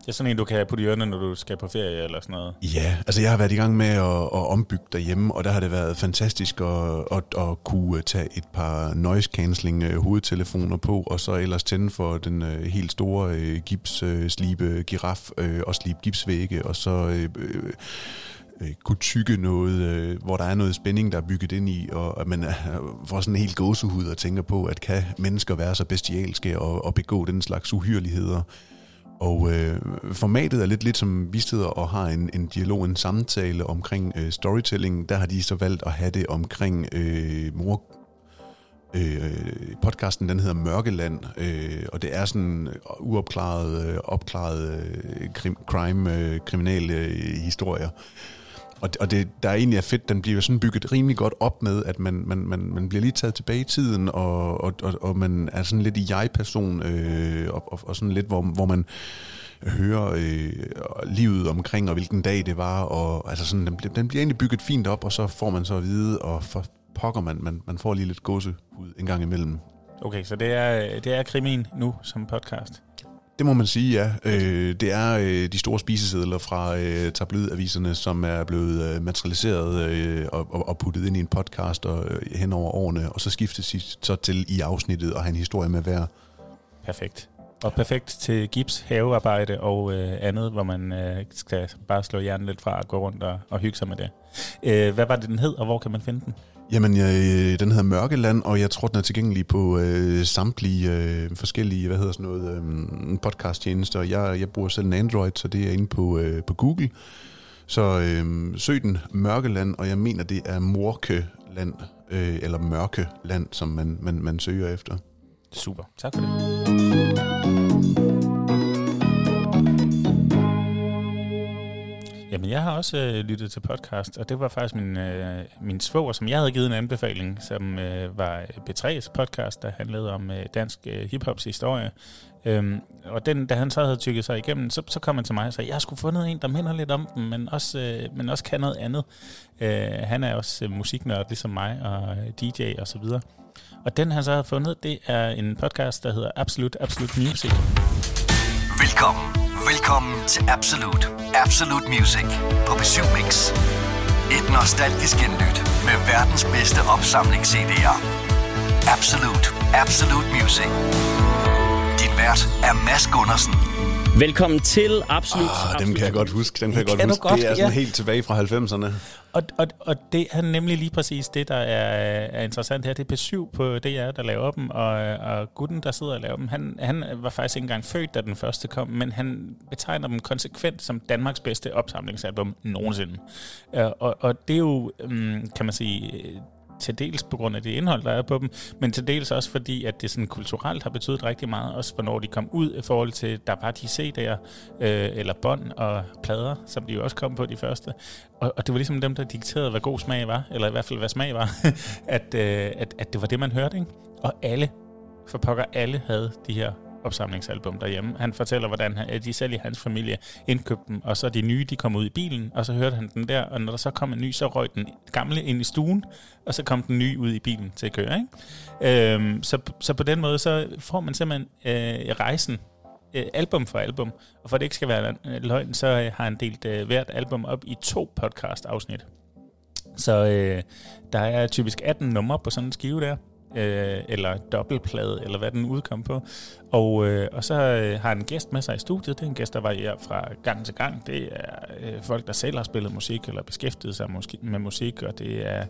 Speaker 1: Det er sådan en, du kan putte i ørene, når du skal på ferie eller sådan noget.
Speaker 2: Ja, altså jeg har været i gang med at, at ombygge derhjemme, og der har det været fantastisk at, at, at kunne øh, tage et par noise cancelling øh, hovedtelefoner på, og så ellers tænde for den uh, helt store uh, gips uh, slibe giraf uh, og slibe gipsvægge, og så... Uh, øh, kunne tykke noget, øh, hvor der er noget spænding, der er bygget ind i, og at man øh, får sådan en helt gåsehud og tænker på, at kan mennesker være så bestialske og, og begå den slags uhyreligheder. Og øh, formatet er lidt lidt som vi sidder og har en, en dialog, en samtale omkring øh, storytelling. Der har de så valgt at have det omkring øh, mor Øh, podcasten den hedder Mørkeland, øh, og det er sådan øh, uopklaret, øh, opklaret øh, krim, crime, øh, kriminelle øh, historier. Og, og det, der er egentlig er fedt, den bliver sådan bygget rimelig godt op med, at man, man, man, man bliver lige taget tilbage i tiden, og, og, og, og man er sådan lidt i jeg-person, øh, og, og, og sådan lidt, hvor, hvor man hører øh, livet omkring, og hvilken dag det var, og altså sådan, den, den bliver egentlig bygget fint op, og så får man så at vide, og for pokker man, man, man får lige lidt gåsehud en gang imellem.
Speaker 1: Okay, så det er, det er krimin nu som podcast?
Speaker 2: Det må man sige, ja. Øh, det er øh, de store spisesedler fra øh, tabloidaviserne, som er blevet øh, materialiseret øh, og, og puttet ind i en podcast og, øh, hen over årene, og så skiftes de så til i afsnittet og have en historie med hver.
Speaker 1: Perfekt. Og perfekt til gips, havearbejde og øh, andet, hvor man øh, skal bare slå hjernen lidt fra og gå rundt og, og hygge sig med det. Øh, hvad var det, den hed, og hvor kan man finde den?
Speaker 2: Jamen, jeg, øh, den hedder Mørkeland, og jeg tror, den er tilgængelig på øh, samtlige øh, forskellige, hvad hedder sådan noget, øh, podcast-tjenester. Jeg, jeg bruger selv en Android, så det er inde på, øh, på Google. Så øh, søg den Mørkeland, og jeg mener, det er Morkeland, øh, eller Mørkeland, som man, man, man søger efter.
Speaker 1: Super, tak for det. Jeg har også øh, lyttet til podcast, og det var faktisk min, øh, min svoger, som jeg havde givet en anbefaling, som øh, var øh, B3's podcast, der handlede om øh, dansk øh, hiphops historie. Øhm, og den, da han så havde tykket sig igennem, så, så kom han til mig og sagde, jeg har sgu fundet en, der minder lidt om dem, men også, øh, men også kan noget andet. Øh, han er også øh, musiknørd, ligesom mig, og øh, DJ og så videre. Og den han så har fundet, det er en podcast, der hedder Absolute Absolute Music.
Speaker 6: Velkommen Velkommen til Absolute, Absolute Music på B7 Mix. Et nostalgisk genlyt med verdens bedste opsamlings-CD'er. Absolute, Absolute Music. Din vært er Mads Gundersen.
Speaker 7: Velkommen til Absolut.
Speaker 2: Oh, dem kan jeg godt huske. Dem kan jeg godt
Speaker 3: Kan
Speaker 2: huske.
Speaker 3: godt,
Speaker 2: det er sådan
Speaker 3: ja.
Speaker 2: helt tilbage fra 90'erne.
Speaker 1: Og, og, og det er nemlig lige præcis det, der er, er interessant her. Det er P7 på DR, der laver dem, og, og gutten, der sidder og laver dem, han, han var faktisk ikke engang født, da den første kom, men han betegner dem konsekvent som Danmarks bedste opsamlingsalbum nogensinde. Øh, Og, og det er jo, øhm, kan man sige, til dels på grund af det indhold, der er på dem, men til dels også fordi, at det sådan kulturelt har betydet rigtig meget, også hvornår de kom ud i forhold til, der var de CD'er, øh, eller bånd og plader, som de jo også kom på de første. Og, og det var ligesom dem, der dikterede, hvad god smag var, eller i hvert fald, hvad smag var, at, øh, at, at det var det, man hørte, ikke? Og alle, for pokker alle havde de her opsamlingsalbum derhjemme. Han fortæller, hvordan han, at de selv i hans familie indkøbte dem, og så de nye, de kom ud i bilen, og så hørte han den der, og når der så kom en ny, så røg den gamle ind i stuen, og så kom den nye ud i bilen til at køre. Ikke? Øhm, så, så på den måde, så får man simpelthen øh, rejsen øh, album for album, og for at det ikke skal være løgn, øh, så øh, har han delt øh, hvert album op i to podcast-afsnit. Så øh, der er typisk 18 numre på sådan en skive der, øh, eller dobbeltplade, eller hvad den udkom på. Og, øh, og så øh, har en gæst med sig i studiet. Det er en gæst, der varierer fra gang til gang. Det er øh, folk, der selv har spillet musik, eller beskæftiget sig med musik, og det er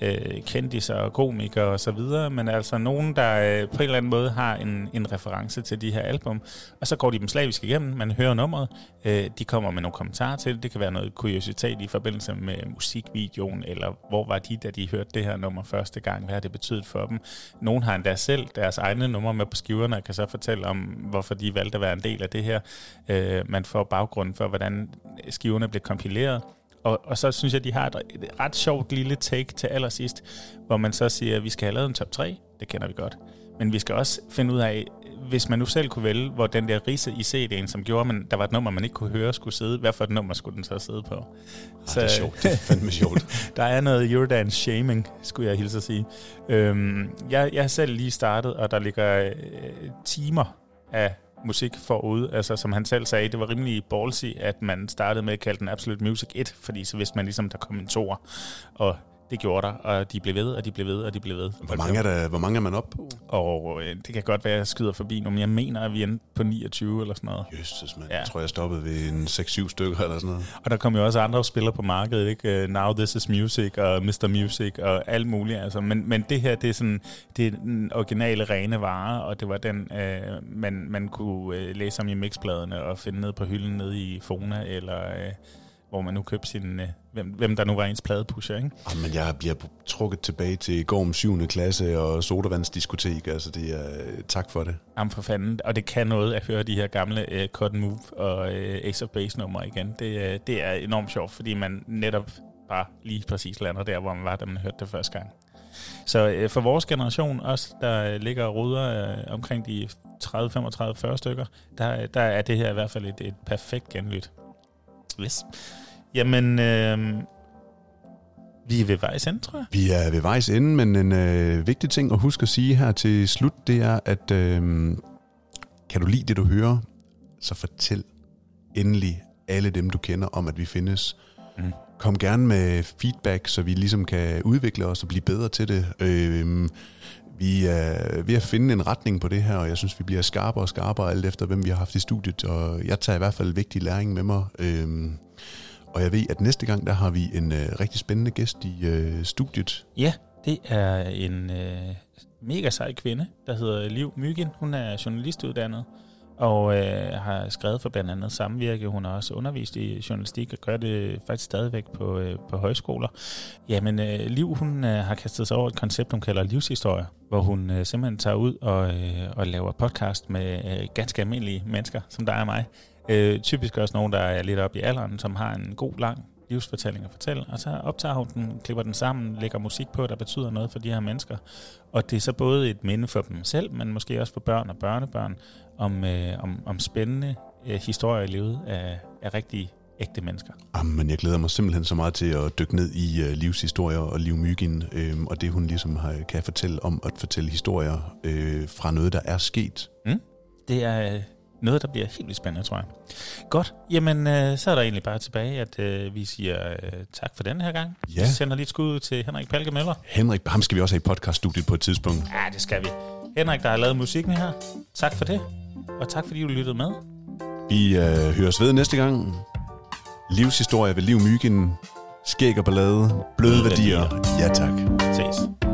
Speaker 1: øh, kendiser og komikere og så videre, men altså nogen, der øh, på en eller anden måde har en, en reference til de her album, og så går de dem slavisk igennem, man hører nummeret, øh, de kommer med nogle kommentarer til det, det kan være noget kuriositet i forbindelse med musikvideoen, eller hvor var de, da de hørte det her nummer første gang, hvad har det betydet for dem. Nogen har endda selv deres egne numre med på skiverne, og kan så fortælle om, hvorfor de valgte at være en del af det her. Øh, man får baggrunden for, hvordan skiverne blev kompileret, og, og så synes jeg, de har et, et ret sjovt lille take til allersidst, hvor man så siger, at vi skal have lavet en top 3. Det kender vi godt. Men vi skal også finde ud af, hvis man nu selv kunne vælge, hvor den der rise i CD'en, som gjorde, at der var et nummer, man ikke kunne høre, skulle sidde, hvad for et nummer skulle den så sidde på?
Speaker 2: Så, det er sjovt. Det er fandme sjovt.
Speaker 1: der er noget Eurodance shaming, skulle jeg hilse at sige. Øhm, jeg, jeg har selv lige startet, og der ligger øh, timer af musik forud. Altså, som han selv sagde, det var rimelig ballsy, at man startede med at kalde den Absolute Music 1, fordi så vidste man ligesom, der kom en tor. Og det gjorde der, og de blev ved, og de blev ved, og de blev ved.
Speaker 2: Hvor mange er, der, hvor mange er man op på?
Speaker 1: Og øh, det kan godt være, at jeg skyder forbi nu, men jeg mener, at vi er på 29 eller sådan noget.
Speaker 2: Jøsses, man. Ja. Jeg tror, jeg stoppede ved en 6-7 stykker eller sådan noget.
Speaker 1: Og der kom jo også andre spillere på markedet, ikke? Øh, Now This Is Music og Mr. Music og alt muligt. Altså. Men, men det her, det er sådan, det er den originale rene vare, og det var den, øh, man, man kunne øh, læse om i mixpladerne og finde ned på hylden nede i Fona eller... Øh, hvor man nu købte sin, øh, hvem, hvem der nu var ens pladepusher, ikke?
Speaker 2: Jamen, jeg bliver trukket tilbage til går om 7. klasse og sodavandsdiskotek, altså det er, tak for det.
Speaker 1: Jamen for fanden, og det kan noget at høre de her gamle uh, Cut Move og uh, Ace of Base numre igen. Det, uh, det er enormt sjovt, fordi man netop bare lige præcis lander der, hvor man var, da man hørte det første gang. Så uh, for vores generation, også der ligger og ruder uh, omkring de 30, 35, 40 stykker, der, der er det her i hvert fald et, et perfekt genlyt. Yes. Jamen, øh, vi er ved vejs ende, tror jeg.
Speaker 2: Vi er ved vejs ende, men en øh, vigtig ting at huske at sige her til slut, det er, at øh, kan du lide det, du hører, så fortæl endelig alle dem, du kender, om at vi findes. Mm. Kom gerne med feedback, så vi ligesom kan udvikle os og blive bedre til det. Øh, vi er ved at finde en retning på det her, og jeg synes, vi bliver skarpere og skarpere alt efter, hvem vi har haft i studiet, og jeg tager i hvert fald vigtig læring med mig. Øhm, og jeg ved, at næste gang, der har vi en øh, rigtig spændende gæst i øh, studiet.
Speaker 1: Ja, det er en øh, mega sej kvinde, der hedder Liv Myggen. Hun er journalistuddannet og øh, har skrevet for blandt andet Samvirke. Hun har også undervist i journalistik og gør det faktisk stadigvæk på, øh, på højskoler. Jamen, øh, Liv hun øh, har kastet sig over et koncept, hun kalder livshistorie, hvor hun øh, simpelthen tager ud og, øh, og laver podcast med øh, ganske almindelige mennesker, som der er mig. Øh, typisk også nogen, der er lidt op i alderen, som har en god, lang livsfortælling at fortælle, og så optager hun den, klipper den sammen, lægger musik på, der betyder noget for de her mennesker. Og det er så både et minde for dem selv, men måske også for børn og børnebørn, om, øh, om, om spændende øh, historier i livet af, af rigtige ægte mennesker.
Speaker 2: Jamen, jeg glæder mig simpelthen så meget til at dykke ned i uh, livshistorier og livmyggen, øh, og det hun ligesom har, kan fortælle om at fortælle historier øh, fra noget, der er sket.
Speaker 1: Mm. Det er noget, der bliver helt vildt spændende, tror jeg. Godt, jamen øh, så er der egentlig bare tilbage, at øh, vi siger øh, tak for den her gang. Ja. Vi sender lidt skud til Henrik Palke Møller.
Speaker 2: Henrik, ham skal vi også have i podcaststudiet på et tidspunkt.
Speaker 1: Ja, det skal vi. Henrik, der har lavet musikken her. Tak for det, og tak fordi du lyttede med.
Speaker 2: Vi øh, høres ved næste gang. Livshistorie ved Liv Myggen. Skæg og ballade. Bløde værdier. Ja tak.
Speaker 1: Ses.